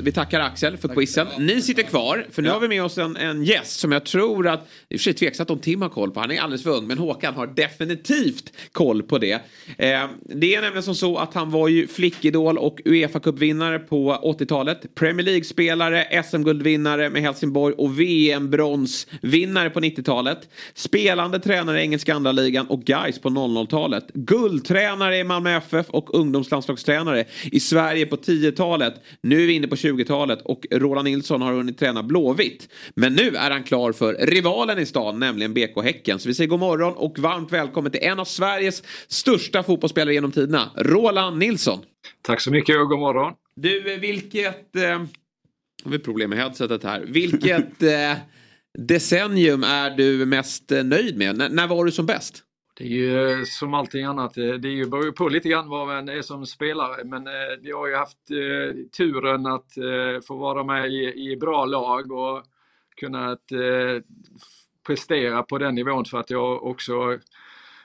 Vi tackar Axel för quizen. Ni sitter kvar, för nu har vi med oss en, en gäst som jag tror att, i och för sig tveksamt om Tim har koll på, han är alldeles för ung, men Håkan har definitivt koll på det. Eh, det är nämligen som så att han var ju flickidol och Uefa Cup-vinnare på 80-talet. Premier League-spelare, SM-guldvinnare med Helsingborg och VM-bronsvinnare på 90-talet. Spelande tränare i engelska andra ligan och guys på 00-talet. Guldtränare i Malmö FF och ungdomslandslagstränare i Sverige på 10-talet. Nu är vi inne på 20-talet och Roland Nilsson har hunnit träna Blåvitt. Men nu är han klar för rivalen i stan, nämligen BK Häcken. Så vi säger god morgon och varmt välkommen till en av Sveriges största fotbollsspelare genom tiderna, Roland Nilsson. Tack så mycket och god morgon. Du, vilket... Eh, har vi problem med headsetet här. Vilket *laughs* eh, decennium är du mest eh, nöjd med? N- när var du som bäst? Det är ju eh, som allting annat, eh, det är ju beror ju på lite grann vad man är som spelare. Men eh, jag har ju haft eh, turen att eh, få vara med i, i bra lag och kunnat eh, prestera på den nivån för att jag också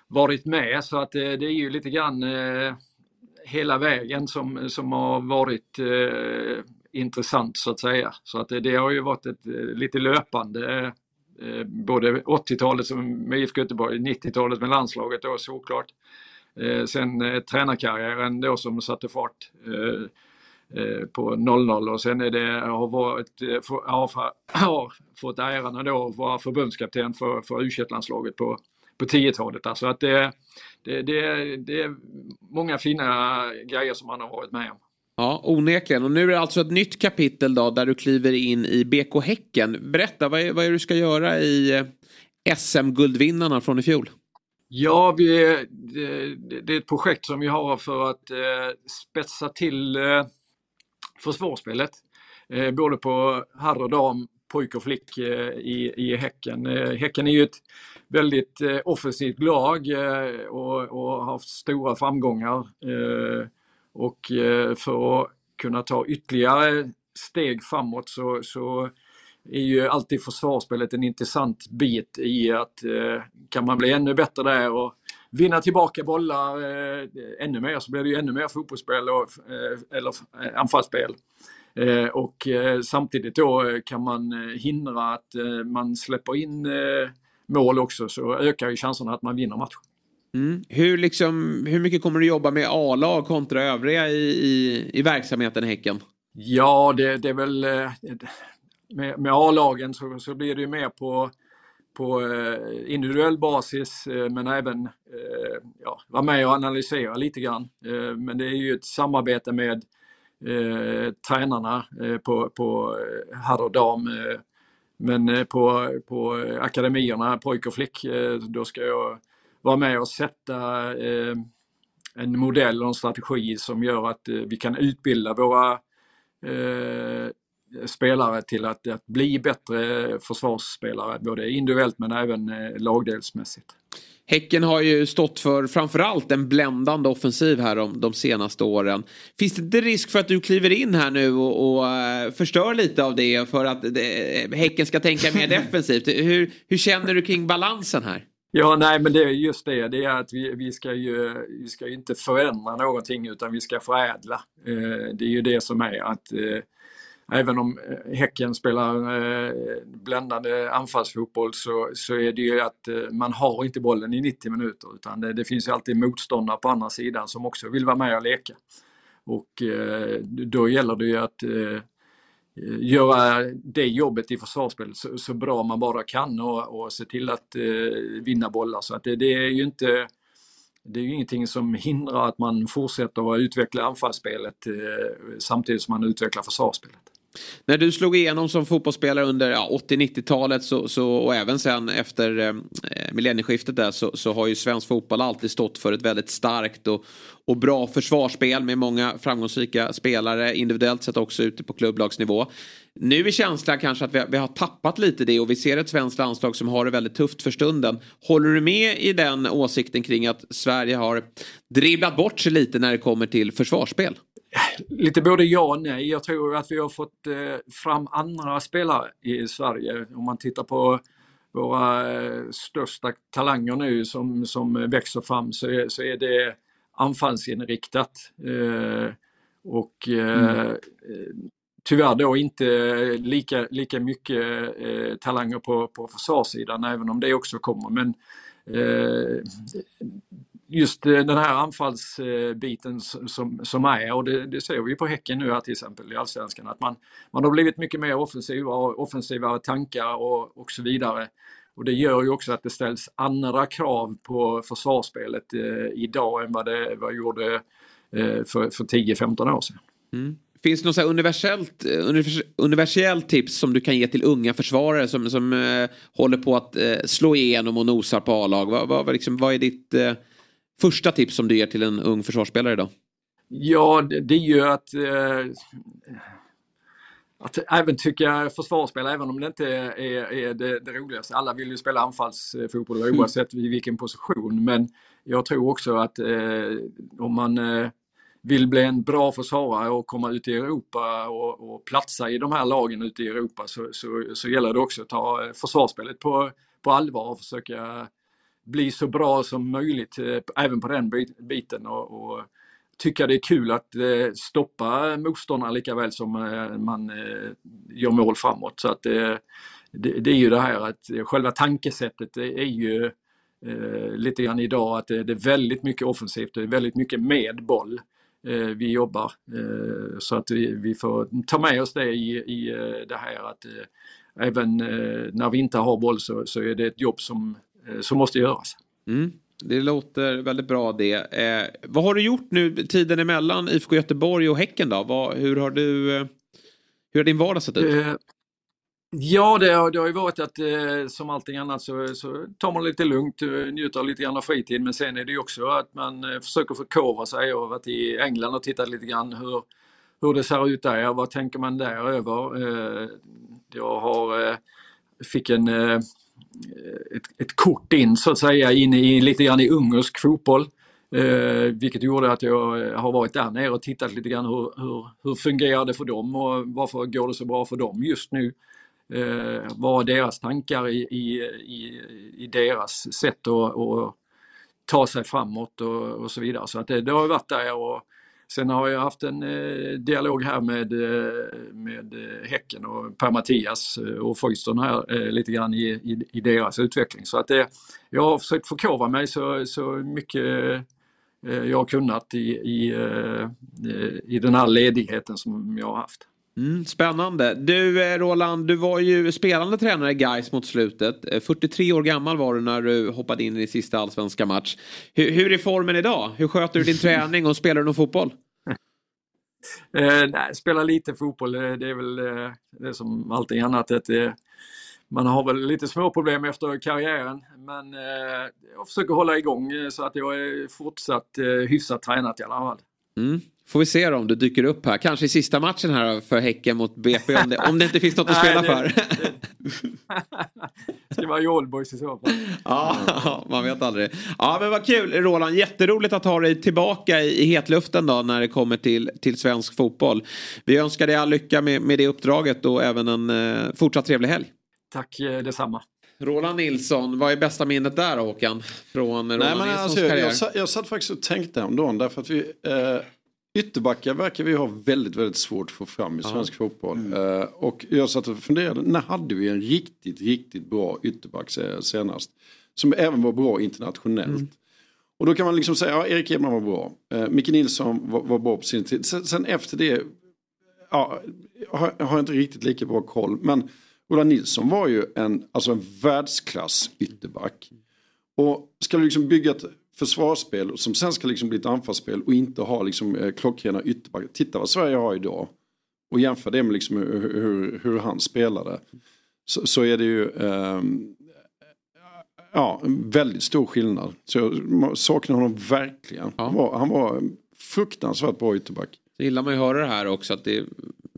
varit med. Så att eh, det är ju lite grann eh, hela vägen som, som har varit eh, intressant så att säga. Så att det, det har ju varit ett lite löpande eh, både 80-talet med IFK Göteborg, 90-talet med landslaget då såklart. Eh, sen eh, tränarkarriären då som satte fart eh, eh, på 00 och sen är det, har varit, eh, för, har, *clears throat* har fått äran att vara förbundskapten för, för u landslaget på, på 10-talet. Alltså att det, det, det, det är många fina grejer som man har varit med om. Ja, onekligen. Och nu är det alltså ett nytt kapitel då där du kliver in i BK Häcken. Berätta, vad är, vad är det du ska göra i eh, SM-guldvinnarna från i fjol? Ja, vi, det, det är ett projekt som vi har för att eh, spetsa till eh, försvarsspelet. Eh, både på herr och dam, pojk och flick eh, i, i Häcken. Eh, häcken är ju ett väldigt eh, offensivt lag eh, och, och har haft stora framgångar. Eh, och eh, för att kunna ta ytterligare steg framåt så, så är ju alltid försvarsspelet en intressant bit i att eh, kan man bli ännu bättre där och vinna tillbaka bollar eh, ännu mer så blir det ju ännu mer fotbollsspel och, eller anfallsspel. Och samtidigt då kan man hindra att man släpper in mål också så ökar ju chanserna att man vinner matchen. Mm. Hur, liksom, hur mycket kommer du jobba med A-lag kontra övriga i, i, i verksamheten Häcken? Ja, det, det är väl eh, med, med A-lagen så, så blir det ju mer på, på eh, individuell basis eh, men även ja, vara med och analysera lite grann. Men det är ju ett samarbete med eh, tränarna på, på herr och dam. Men på, på akademierna, pojk och flick, då ska jag vara med och sätta eh, en modell och en strategi som gör att eh, vi kan utbilda våra eh, spelare till att, att bli bättre försvarsspelare, både individuellt men även eh, lagdelsmässigt. Häcken har ju stått för framförallt en bländande offensiv här de, de senaste åren. Finns det inte risk för att du kliver in här nu och, och eh, förstör lite av det för att det, Häcken ska tänka mer *laughs* defensivt? Hur, hur känner du kring balansen här? Ja, nej, men det är just det. Det är att vi, vi, ska ju vi ska ju inte förändra någonting utan vi ska förädla. Eh, det är ju det som är att eh, även om eh, Häcken spelar eh, bländande anfallsfotboll så, så är det ju att eh, man har inte bollen i 90 minuter utan det, det finns ju alltid motståndare på andra sidan som också vill vara med och leka. Och eh, då gäller det ju att eh, göra det jobbet i försvarsspelet så, så, bra man bara kan och, och se till att eh, vinna bollar. Så att det, det, är ju inte det är ju ingenting som hindrar att man fortsätter att utveckla anfallsspelet eh, samtidigt som man utvecklar försvarsspelet. När du slog igenom som fotbollsspelare under ja, 80-90-talet så, så, och även sen efter eh, millennieskiftet där så, så, har ju svensk fotboll alltid stått för ett väldigt starkt och, och bra försvarsspel med många framgångsrika spelare individuellt sett också ute på klubblagsnivå. Nu är känslan kanske att vi, vi har tappat lite det och vi ser ett svenskt landslag som har det väldigt tufft för stunden. Håller du med i den åsikten kring att Sverige har dribblat bort sig lite när det kommer till försvarsspel? Lite både ja och nej. Jag tror att vi har fått eh, fram andra spelare i Sverige. Om man tittar på våra eh, största talanger nu som, som växer fram så är, så är det anfallsinriktat. Eh, och mm. tyvärr då inte lika, lika mycket talanger på, på försvarssidan även om det också kommer. Men just eh, den här anfallsbiten som, som är och det, det ser vi på Häcken nu här till exempel i Allsvenskan att man, man har blivit mycket mer offensiva och offensiva tankar och, och så vidare. Och det gör ju också att det ställs andra krav på försvarsspelet eh, idag än vad det vad gjorde eh, för, för 10-15 år sedan. Mm. Finns det något universellt, eh, universellt tips som du kan ge till unga försvarare som, som eh, håller på att eh, slå igenom och nosar på A-lag? Vad, vad, liksom, vad är ditt eh, första tips som du ger till en ung försvarsspelare idag? Ja, det, det är ju att eh, att äventyra försvarsspel även om det inte är, är det, det, roligaste. Alla vill ju spela anfallsfotboll mm. oavsett mm. vilken position men jag tror också att eh, om man eh, vill bli en bra försvarare och komma ut i Europa och, och platsa i de här lagen ute i Europa så, så, så gäller det också att ta försvarsspelet på, på allvar och försöka bli så bra som möjligt eh, även på den biten och, och tycka det är kul att eh, stoppa motståndarna lika väl som eh, man eh, gör mål framåt. Så att eh, det, det, är ju det här att själva tankesättet är ju eh, lite grann idag att det, är väldigt mycket offensivt, det är väldigt mycket med boll vi jobbar. Så att vi, vi får ta med oss det i, i det här att även när vi inte har boll så, så är det ett jobb som Eh, som måste göras. Mm. Det låter väldigt bra det. Eh, vad har du gjort nu tiden emellan IFK Göteborg och Häcken då? Vad, hur har du eh, hur har din vardag sett ut? Eh, ja, det har, det har ju varit att eh, som allting annat så, så tar man lite lugnt, eh, njuter lite grann av fritid men sen är det ju också att man eh, försöker förkovra sig. Jag har varit i England och tittat lite grann hur, hur det ser ut där. Vad tänker man där över? jag har, fick en Eh, ett, ett kort in så att säga in i lite grann i ungersk fotboll. Eh, vilket gjorde att jag eh, har varit där nere och tittat lite grann hur, hur, hur fungerar det för dem och varför går det så bra för dem just nu. Eh, vad är deras tankar i, i, i, i deras sätt att, att ta sig framåt och, och så vidare. Så att det, det har varit där och Sen har jag haft en eh, dialog här med, eh, med eh, Häcken och Per-Mattias eh, och Foyston här lite grann i, i, i, deras utveckling. Så att det, jag har försökt förkovra mig så, så mycket jag har kunnat i, i, i den här ledigheten som jag har haft. Mm, spännande. Du Roland, du var ju spelande tränare i Gais mot slutet. 43 år gammal var du när du hoppade in i din sista allsvenska match. Hur, hur är formen idag? Hur sköter du din *laughs* träning och spelar du någon fotboll? *laughs* Eh, nej, spela lite fotboll, det är väl eh, det som allting annat. Att, eh, man har väl lite små problem efter karriären men eh, jag försöker hålla igång eh, så att jag är fortsatt eh, hyfsat tränat i alla fall. Mm. Får vi se om du dyker upp här. Kanske i sista matchen här för Häcken mot BP om det, om det inte finns något att spela Nej, för. det ska vara i Oldboys i så fall. Ja, man vet aldrig. Ja, men vad kul Roland. Jätteroligt att ha dig tillbaka i, i hetluften då när det kommer till, till svensk fotboll. Vi önskar dig all lycka med, med det uppdraget och även en eh, fortsatt trevlig helg. Tack eh, detsamma. Roland Nilsson, vad är bästa minnet där då Håkan? Från Roland Nej, men Nilssons alltså, jag, karriär? jag, satt, jag satt faktiskt och tänkte häromdagen därför att vi eh, Ytterbackar verkar vi ha väldigt, väldigt svårt att få fram i svensk fotboll. Eh, och jag satt och funderade, när hade vi en riktigt, riktigt bra ytterback se- senast? Som även var bra internationellt. Och då kan man liksom säga, ja Erik Edman var bra. Eh, Micke Nilsson var, var bra på sin tid. Sen, sen efter det, ja, har, har jag inte riktigt lika bra koll. Men Ola Nilsson var ju en, alltså en världsklass ytterback. Och ska du liksom bygga ett försvarsspel som sen ska liksom bli ett anfallsspel och inte ha liksom eh, klockrena ytterbackar. Titta vad Sverige har idag. Och jämför det med liksom hur, hur, hur han spelade. Så, så är det ju ehm, ja, en väldigt stor skillnad. Så jag saknar honom verkligen. Han, var, han var fruktansvärt bra ytterback. Så gillar man ju höra det här också att det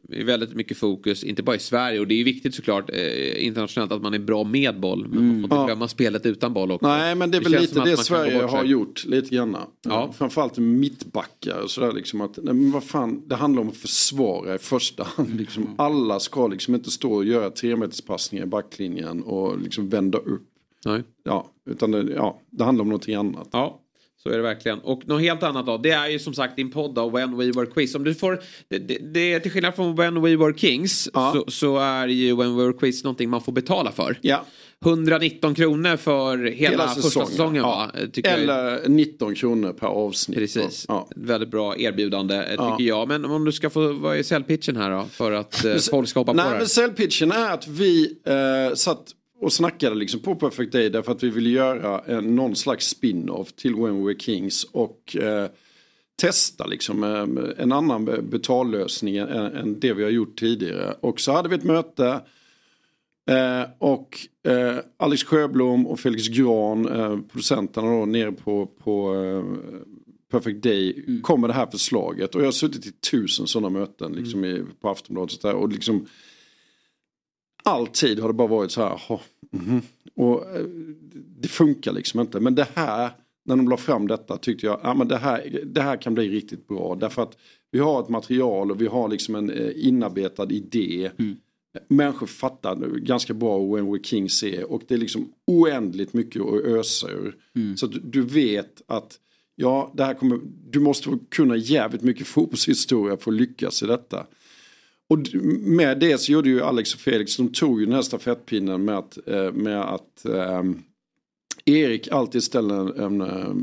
är väldigt mycket fokus, inte bara i Sverige och det är viktigt såklart eh, internationellt att man är bra med boll. Men man får inte Ja. glömma spelet utan boll också. Nej men det är väl känns lite det Sverige har gjort lite grann. Ja. Framförallt mittbackar och sådär liksom att, nej, men vad fan, det handlar om att försvara i första hand. Liksom. Alla ska liksom inte stå och göra tremeterspassningar i backlinjen och liksom vända upp. Nej. Ja, utan det, ja, det handlar om någonting annat. Ja. Så är det verkligen. Och något helt annat då. Det är ju som sagt din podd då, When We Were Quiz. Om du får, det, det, det, till skillnad från When We Were Kings så, så är ju When We Were Quiz någonting man får betala för. Ja. 119 kronor för hela, första säsongen va? Tycker jag är- Eller 19 kronor per avsnitt. Precis. Ja. Väldigt bra erbjudande eh, Ja. tycker jag. Men om du ska få, vad är säljpitchen här då? För att eh, *laughs* folk ska hoppa på det här. men säljpitchen är att vi eh, satt och snackade liksom på Perfect Day därför att vi ville göra en, någon slags spin-off till When We Were Kings och eh, testa liksom eh, en annan be- betallösning än, än det vi har gjort tidigare. Och så hade vi ett möte eh, och eh, Alex Sjöblom och Felix Gran, eh, producenterna då nere på, på eh, Perfect Day kom med det här förslaget. Och jag har suttit i tusen sådana möten liksom i, på Aftonbladet och, där, och liksom alltid har det bara varit så här. "Jaha, mhm." Och eh, det funkar liksom inte. Men det här, när de la fram detta tyckte jag, ja men det här, det här kan bli riktigt bra. Därför att vi har ett material och vi har liksom en eh, inarbetad idé. Människor fattar ganska bra When We Kings är och det är liksom oändligt mycket att ösa ur. Så att du- du vet att ja, det här kommer, du måste kunna jävligt mycket *laughs* fotbollshistoria för att lyckas i detta. Och med det så gjorde ju Alex och Felix, de tog ju den här stafettpinnen med att, eh, med att ehm, Erik alltid ställer en, eh,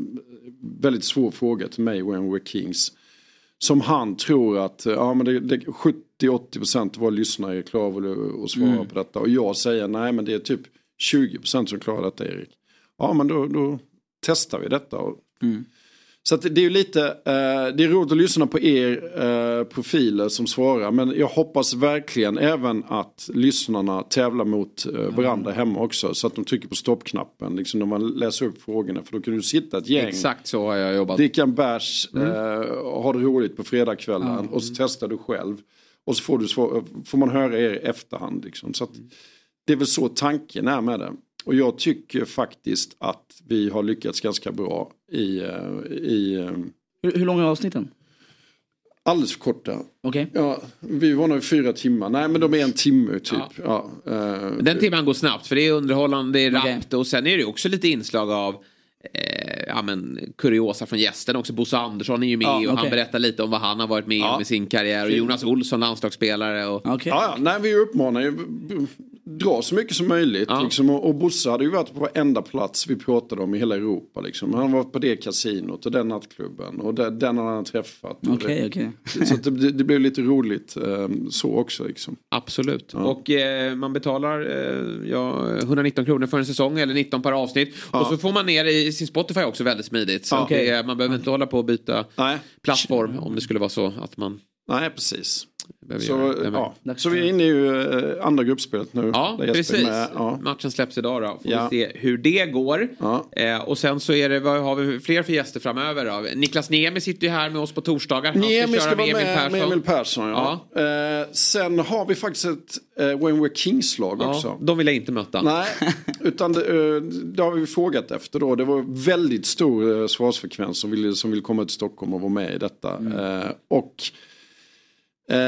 väldigt svår fråga till mig when we're kings. Som han tror att eh, ja, men det, det, 70-80% av våra lyssnare är klara av att- svara Mm. på detta. Och jag säger nej men det är typ 20% som klarar detta Erik. Ja men då, då testar vi detta. Och, Så det är ju lite, eh, det är roligt att lyssna på er eh, profiler som svarar. Men jag hoppas verkligen även att lyssnarna tävlar mot eh, varandra hemma också. Så att de trycker på stoppknappen liksom när man läser upp frågorna. För då kan du sitta ett gäng. Exakt så har jag jobbat. Dricka en bärs, Mm. eh, ha det roligt på fredagskvällen och så testar du själv. Och så får, du svar, får man höra er i efterhand. Liksom. Så att, det är väl så tanken är med det. Och jag tycker faktiskt att vi har lyckats ganska bra i... eh, i eh, Hur, hur långa är avsnitten? Alldeles för korta. Okej. Ja, vi var nog fyra timmar. Nej men de är en timme typ. Ja. eh, Den timmen går snabbt för det är underhållande, det är rappt och sen är det också lite inslag av eh, ja, men, kuriosa från gästen också. Bosse Andersson är ju med Ja, och han okej. berättar lite om vad han har varit med Ja. om i sin karriär. Och. Jonas Olsson, landslagsspelare. Och... Ja, ja. Nej, vi uppmanar ju dra så mycket som möjligt. Liksom, och, och Bosse hade ju varit på varenda plats vi pratade om i hela Europa. Liksom. Han har varit på det kasinot och den nattklubben och det, den har han träffat. Det, okej. *laughs* Så det, det blev lite roligt eh, så också. Liksom. Absolut. Och eh, man betalar eh, ja, 119 kronor för en säsong eller 19 per avsnitt. Och så får man ner i sin Spotify också väldigt smidigt. Så det, är- man behöver inte hålla på och byta plattform om det skulle vara så att man... Nej, precis. Så, ja. så vi är inne i eh, andra gruppspelet nu. Ja, precis. Ja. Matchen släpps idag då. Får Ja. vi se hur det går. Eh, och sen så är det, vad har vi fler för gäster framöver då? Niklas Niemi sitter ju här med oss på torsdagar. Han Niemi ska köra vara med Emil med Persson. med Emil Persson. Ja. Eh, sen har vi faktiskt ett eh, When We're Kings-lag också. de vill jag inte möta. Nej, *laughs* utan det, eh, det har vi frågat efter då. Det var väldigt stor eh, svarsfrekvens som ville, som ville komma till Stockholm och vara med i detta. Mm. Eh, och Eh,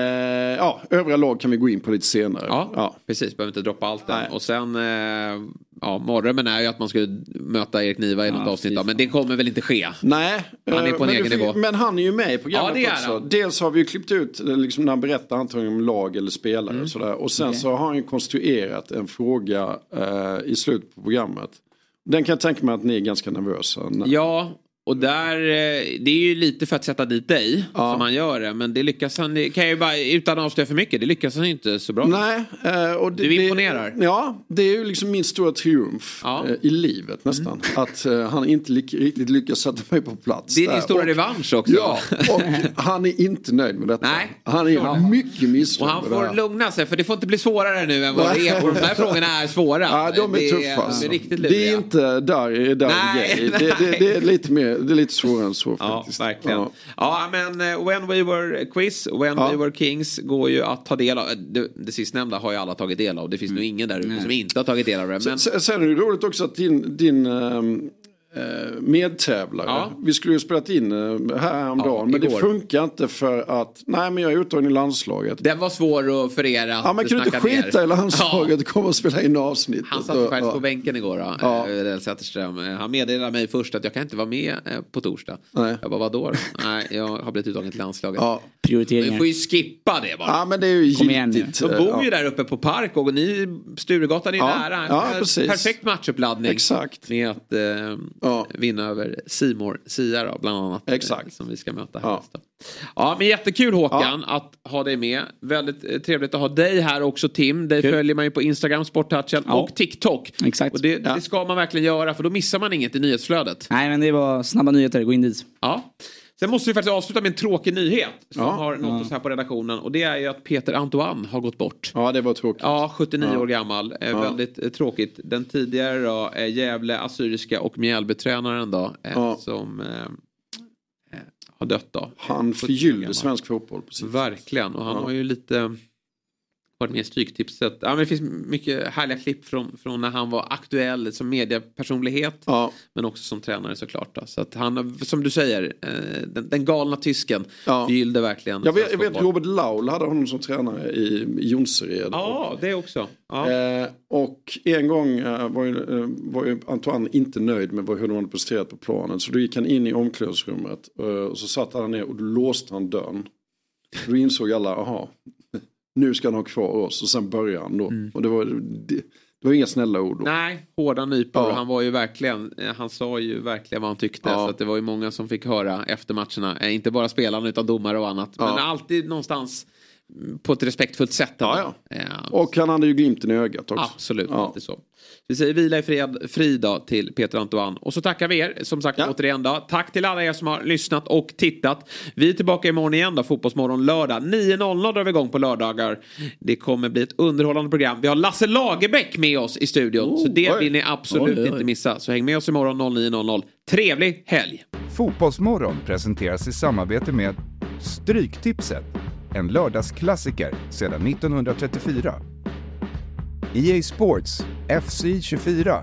ja, övriga lag kan vi gå in på lite senare. Ja, precis. Behöver inte droppa allt än. Och sen, eh, ja, mardrömmen är ju att man skulle möta Erik Niva i något avsnitt. Då, men det kommer väl inte ske? Nej, Han är eh, på en egen nivå. men han är ju med i programmet Ja, också. han. Dels har vi ju klippt ut eh, liksom, när han berättar antagligen om lag eller spelare Mm. och sådär. Och sen Okej. så har han ju konstruerat en fråga eh, i slutet på programmet. Den kan jag tänka mig att ni är ganska nervösa. Ja, och där, eh, det är ju lite för att sätta dit dig som han gör det. Men det lyckas han, kan jag ju bara, utan att avslöja för mycket, det lyckas han inte så bra. Nej, eh, och det, Du imponerar. Det, ja, det är ju liksom min stora triumf eh, i livet nästan. Mm. Att han inte riktigt lyckas sätta mig på plats. Det är din stora Och- revansch också. Ja, och han är inte nöjd med detta. Nej. Han är mycket missnöjd Och han får lugna sig för det får inte bli svårare nu än vad det är. Och de här frågorna är svåra. Ja, de är det tuffa. De Alltså. är riktigt det är inte där, där Nej, det, det, det är lite mer, det är lite svårare än så Ja, faktiskt. verkligen. Ja. Ja, men eh, When We Were Quiz, When Ja. We Were Kings går ju att ta del av. Det, det sistnämnda har ju alla tagit del av. Det finns nog ingen där ute som inte har tagit del av det. Men... Sen, sen är det roligt också att din, din ehm, eh, medtävlare, Ja. vi skulle ju spelat in eh, här häromdagen, men det funkar inte för att, nej men jag är uttagen i landslaget. Den var svår att för er att Ja, man kunde inte snacka ner. skita i landslaget och komma och spela in avsnittet. Han satt faktiskt ja. på bänken igår då, Ja. ja. Zetterström. Eh, Han meddelade mig först att jag kan inte vara med på torsdag. Nej. Jag bara, vadå då? Nej, jag har blivit uttagen till landslaget. Ja. Prioriteringar. Vi får ju skippa det bara. Ja men det är ju giltigt. De bor ju Ja. där uppe på Park och ni, Sturegatan är ju Ja, nära. ja, precis. Perfekt matchuppladdning. Exakt. Med att eh, vinna över Simor Sia då, bland annat. Exakt. eh, Som vi ska möta här nästa. Ja, men jättekul Håkan att ha dig med. Väldigt eh, trevligt att ha dig här också Tim. Dig Kul. följer man ju på Instagram, Sporttouchen Ja. och TikTok. Exakt. Och det, det ska man verkligen göra för då missar man inget i nyhetsflödet. Nej men det var snabba nyheter, gå in dit. Ja. Sen måste vi faktiskt avsluta med en tråkig nyhet som Ja. har nått oss här på redaktionen. Och det är ju att Peter Antoine har gått bort. Ja det var tråkigt. Ja, 79 Ja. år gammal. Eh, Ja. Väldigt eh, tråkigt. Den tidigare då, eh, Gävle Assyriska och Mjällbytränaren då. Eh, Ja. Som har dött då. Han 70 år förgyllde svensk fotboll. Precis. Verkligen. Och han Ja. har ju lite varit med i Stryktipset. Ja, men det finns mycket härliga klipp från, från när han var aktuell som mediepersonlighet. Ja. Men också som tränare såklart. Då. Så att han, som du säger, eh, den, den galna tysken Ja. förgyllde verkligen. Jag vet, jag vet. Robert Laul hade honom som tränare i Jonsered. Ja, det också. Ja. Eh, och en gång eh, var, ju, var ju Antoine inte nöjd med hur de hade presterat på planen. Så då gick han in i omklädningsrummet och så satte han ner och då låste han dörren. Då insåg alla, aha, nu ska han ha kvar oss. Och sen började han då. Och det var, det, det var inga snälla ord då. Nej, hårda nypor. Ja. Han var ju verkligen, eh, han sa ju verkligen vad han tyckte. Ja. Så att det var ju många som fick höra efter matcherna. Eh, Inte bara spelarna utan domare och annat. Men Ja. alltid någonstans mm, på ett respektfullt sätt. Ja, ja. Och han hade ju glimten i ögat också. Absolut, Ja. alltid så. Vi säger vila i fred, frid till Peter Antoine. Och så tackar vi er, som sagt återigen då. Tack till alla er som har lyssnat och tittat. Vi är tillbaka imorgon igen då, Fotbollsmorgon lördag. 9.00 drar vi igång på lördagar. Det kommer bli ett underhållande program. Vi har Lasse Lagerbäck med oss i studion. så det oj. vill ni absolut Oj, oj. inte missa. Så häng med oss imorgon 09.00. Trevlig helg! Fotbollsmorgon presenteras i samarbete med Stryktipset, en lördagsklassiker sedan 1934. EA Sports FC 24.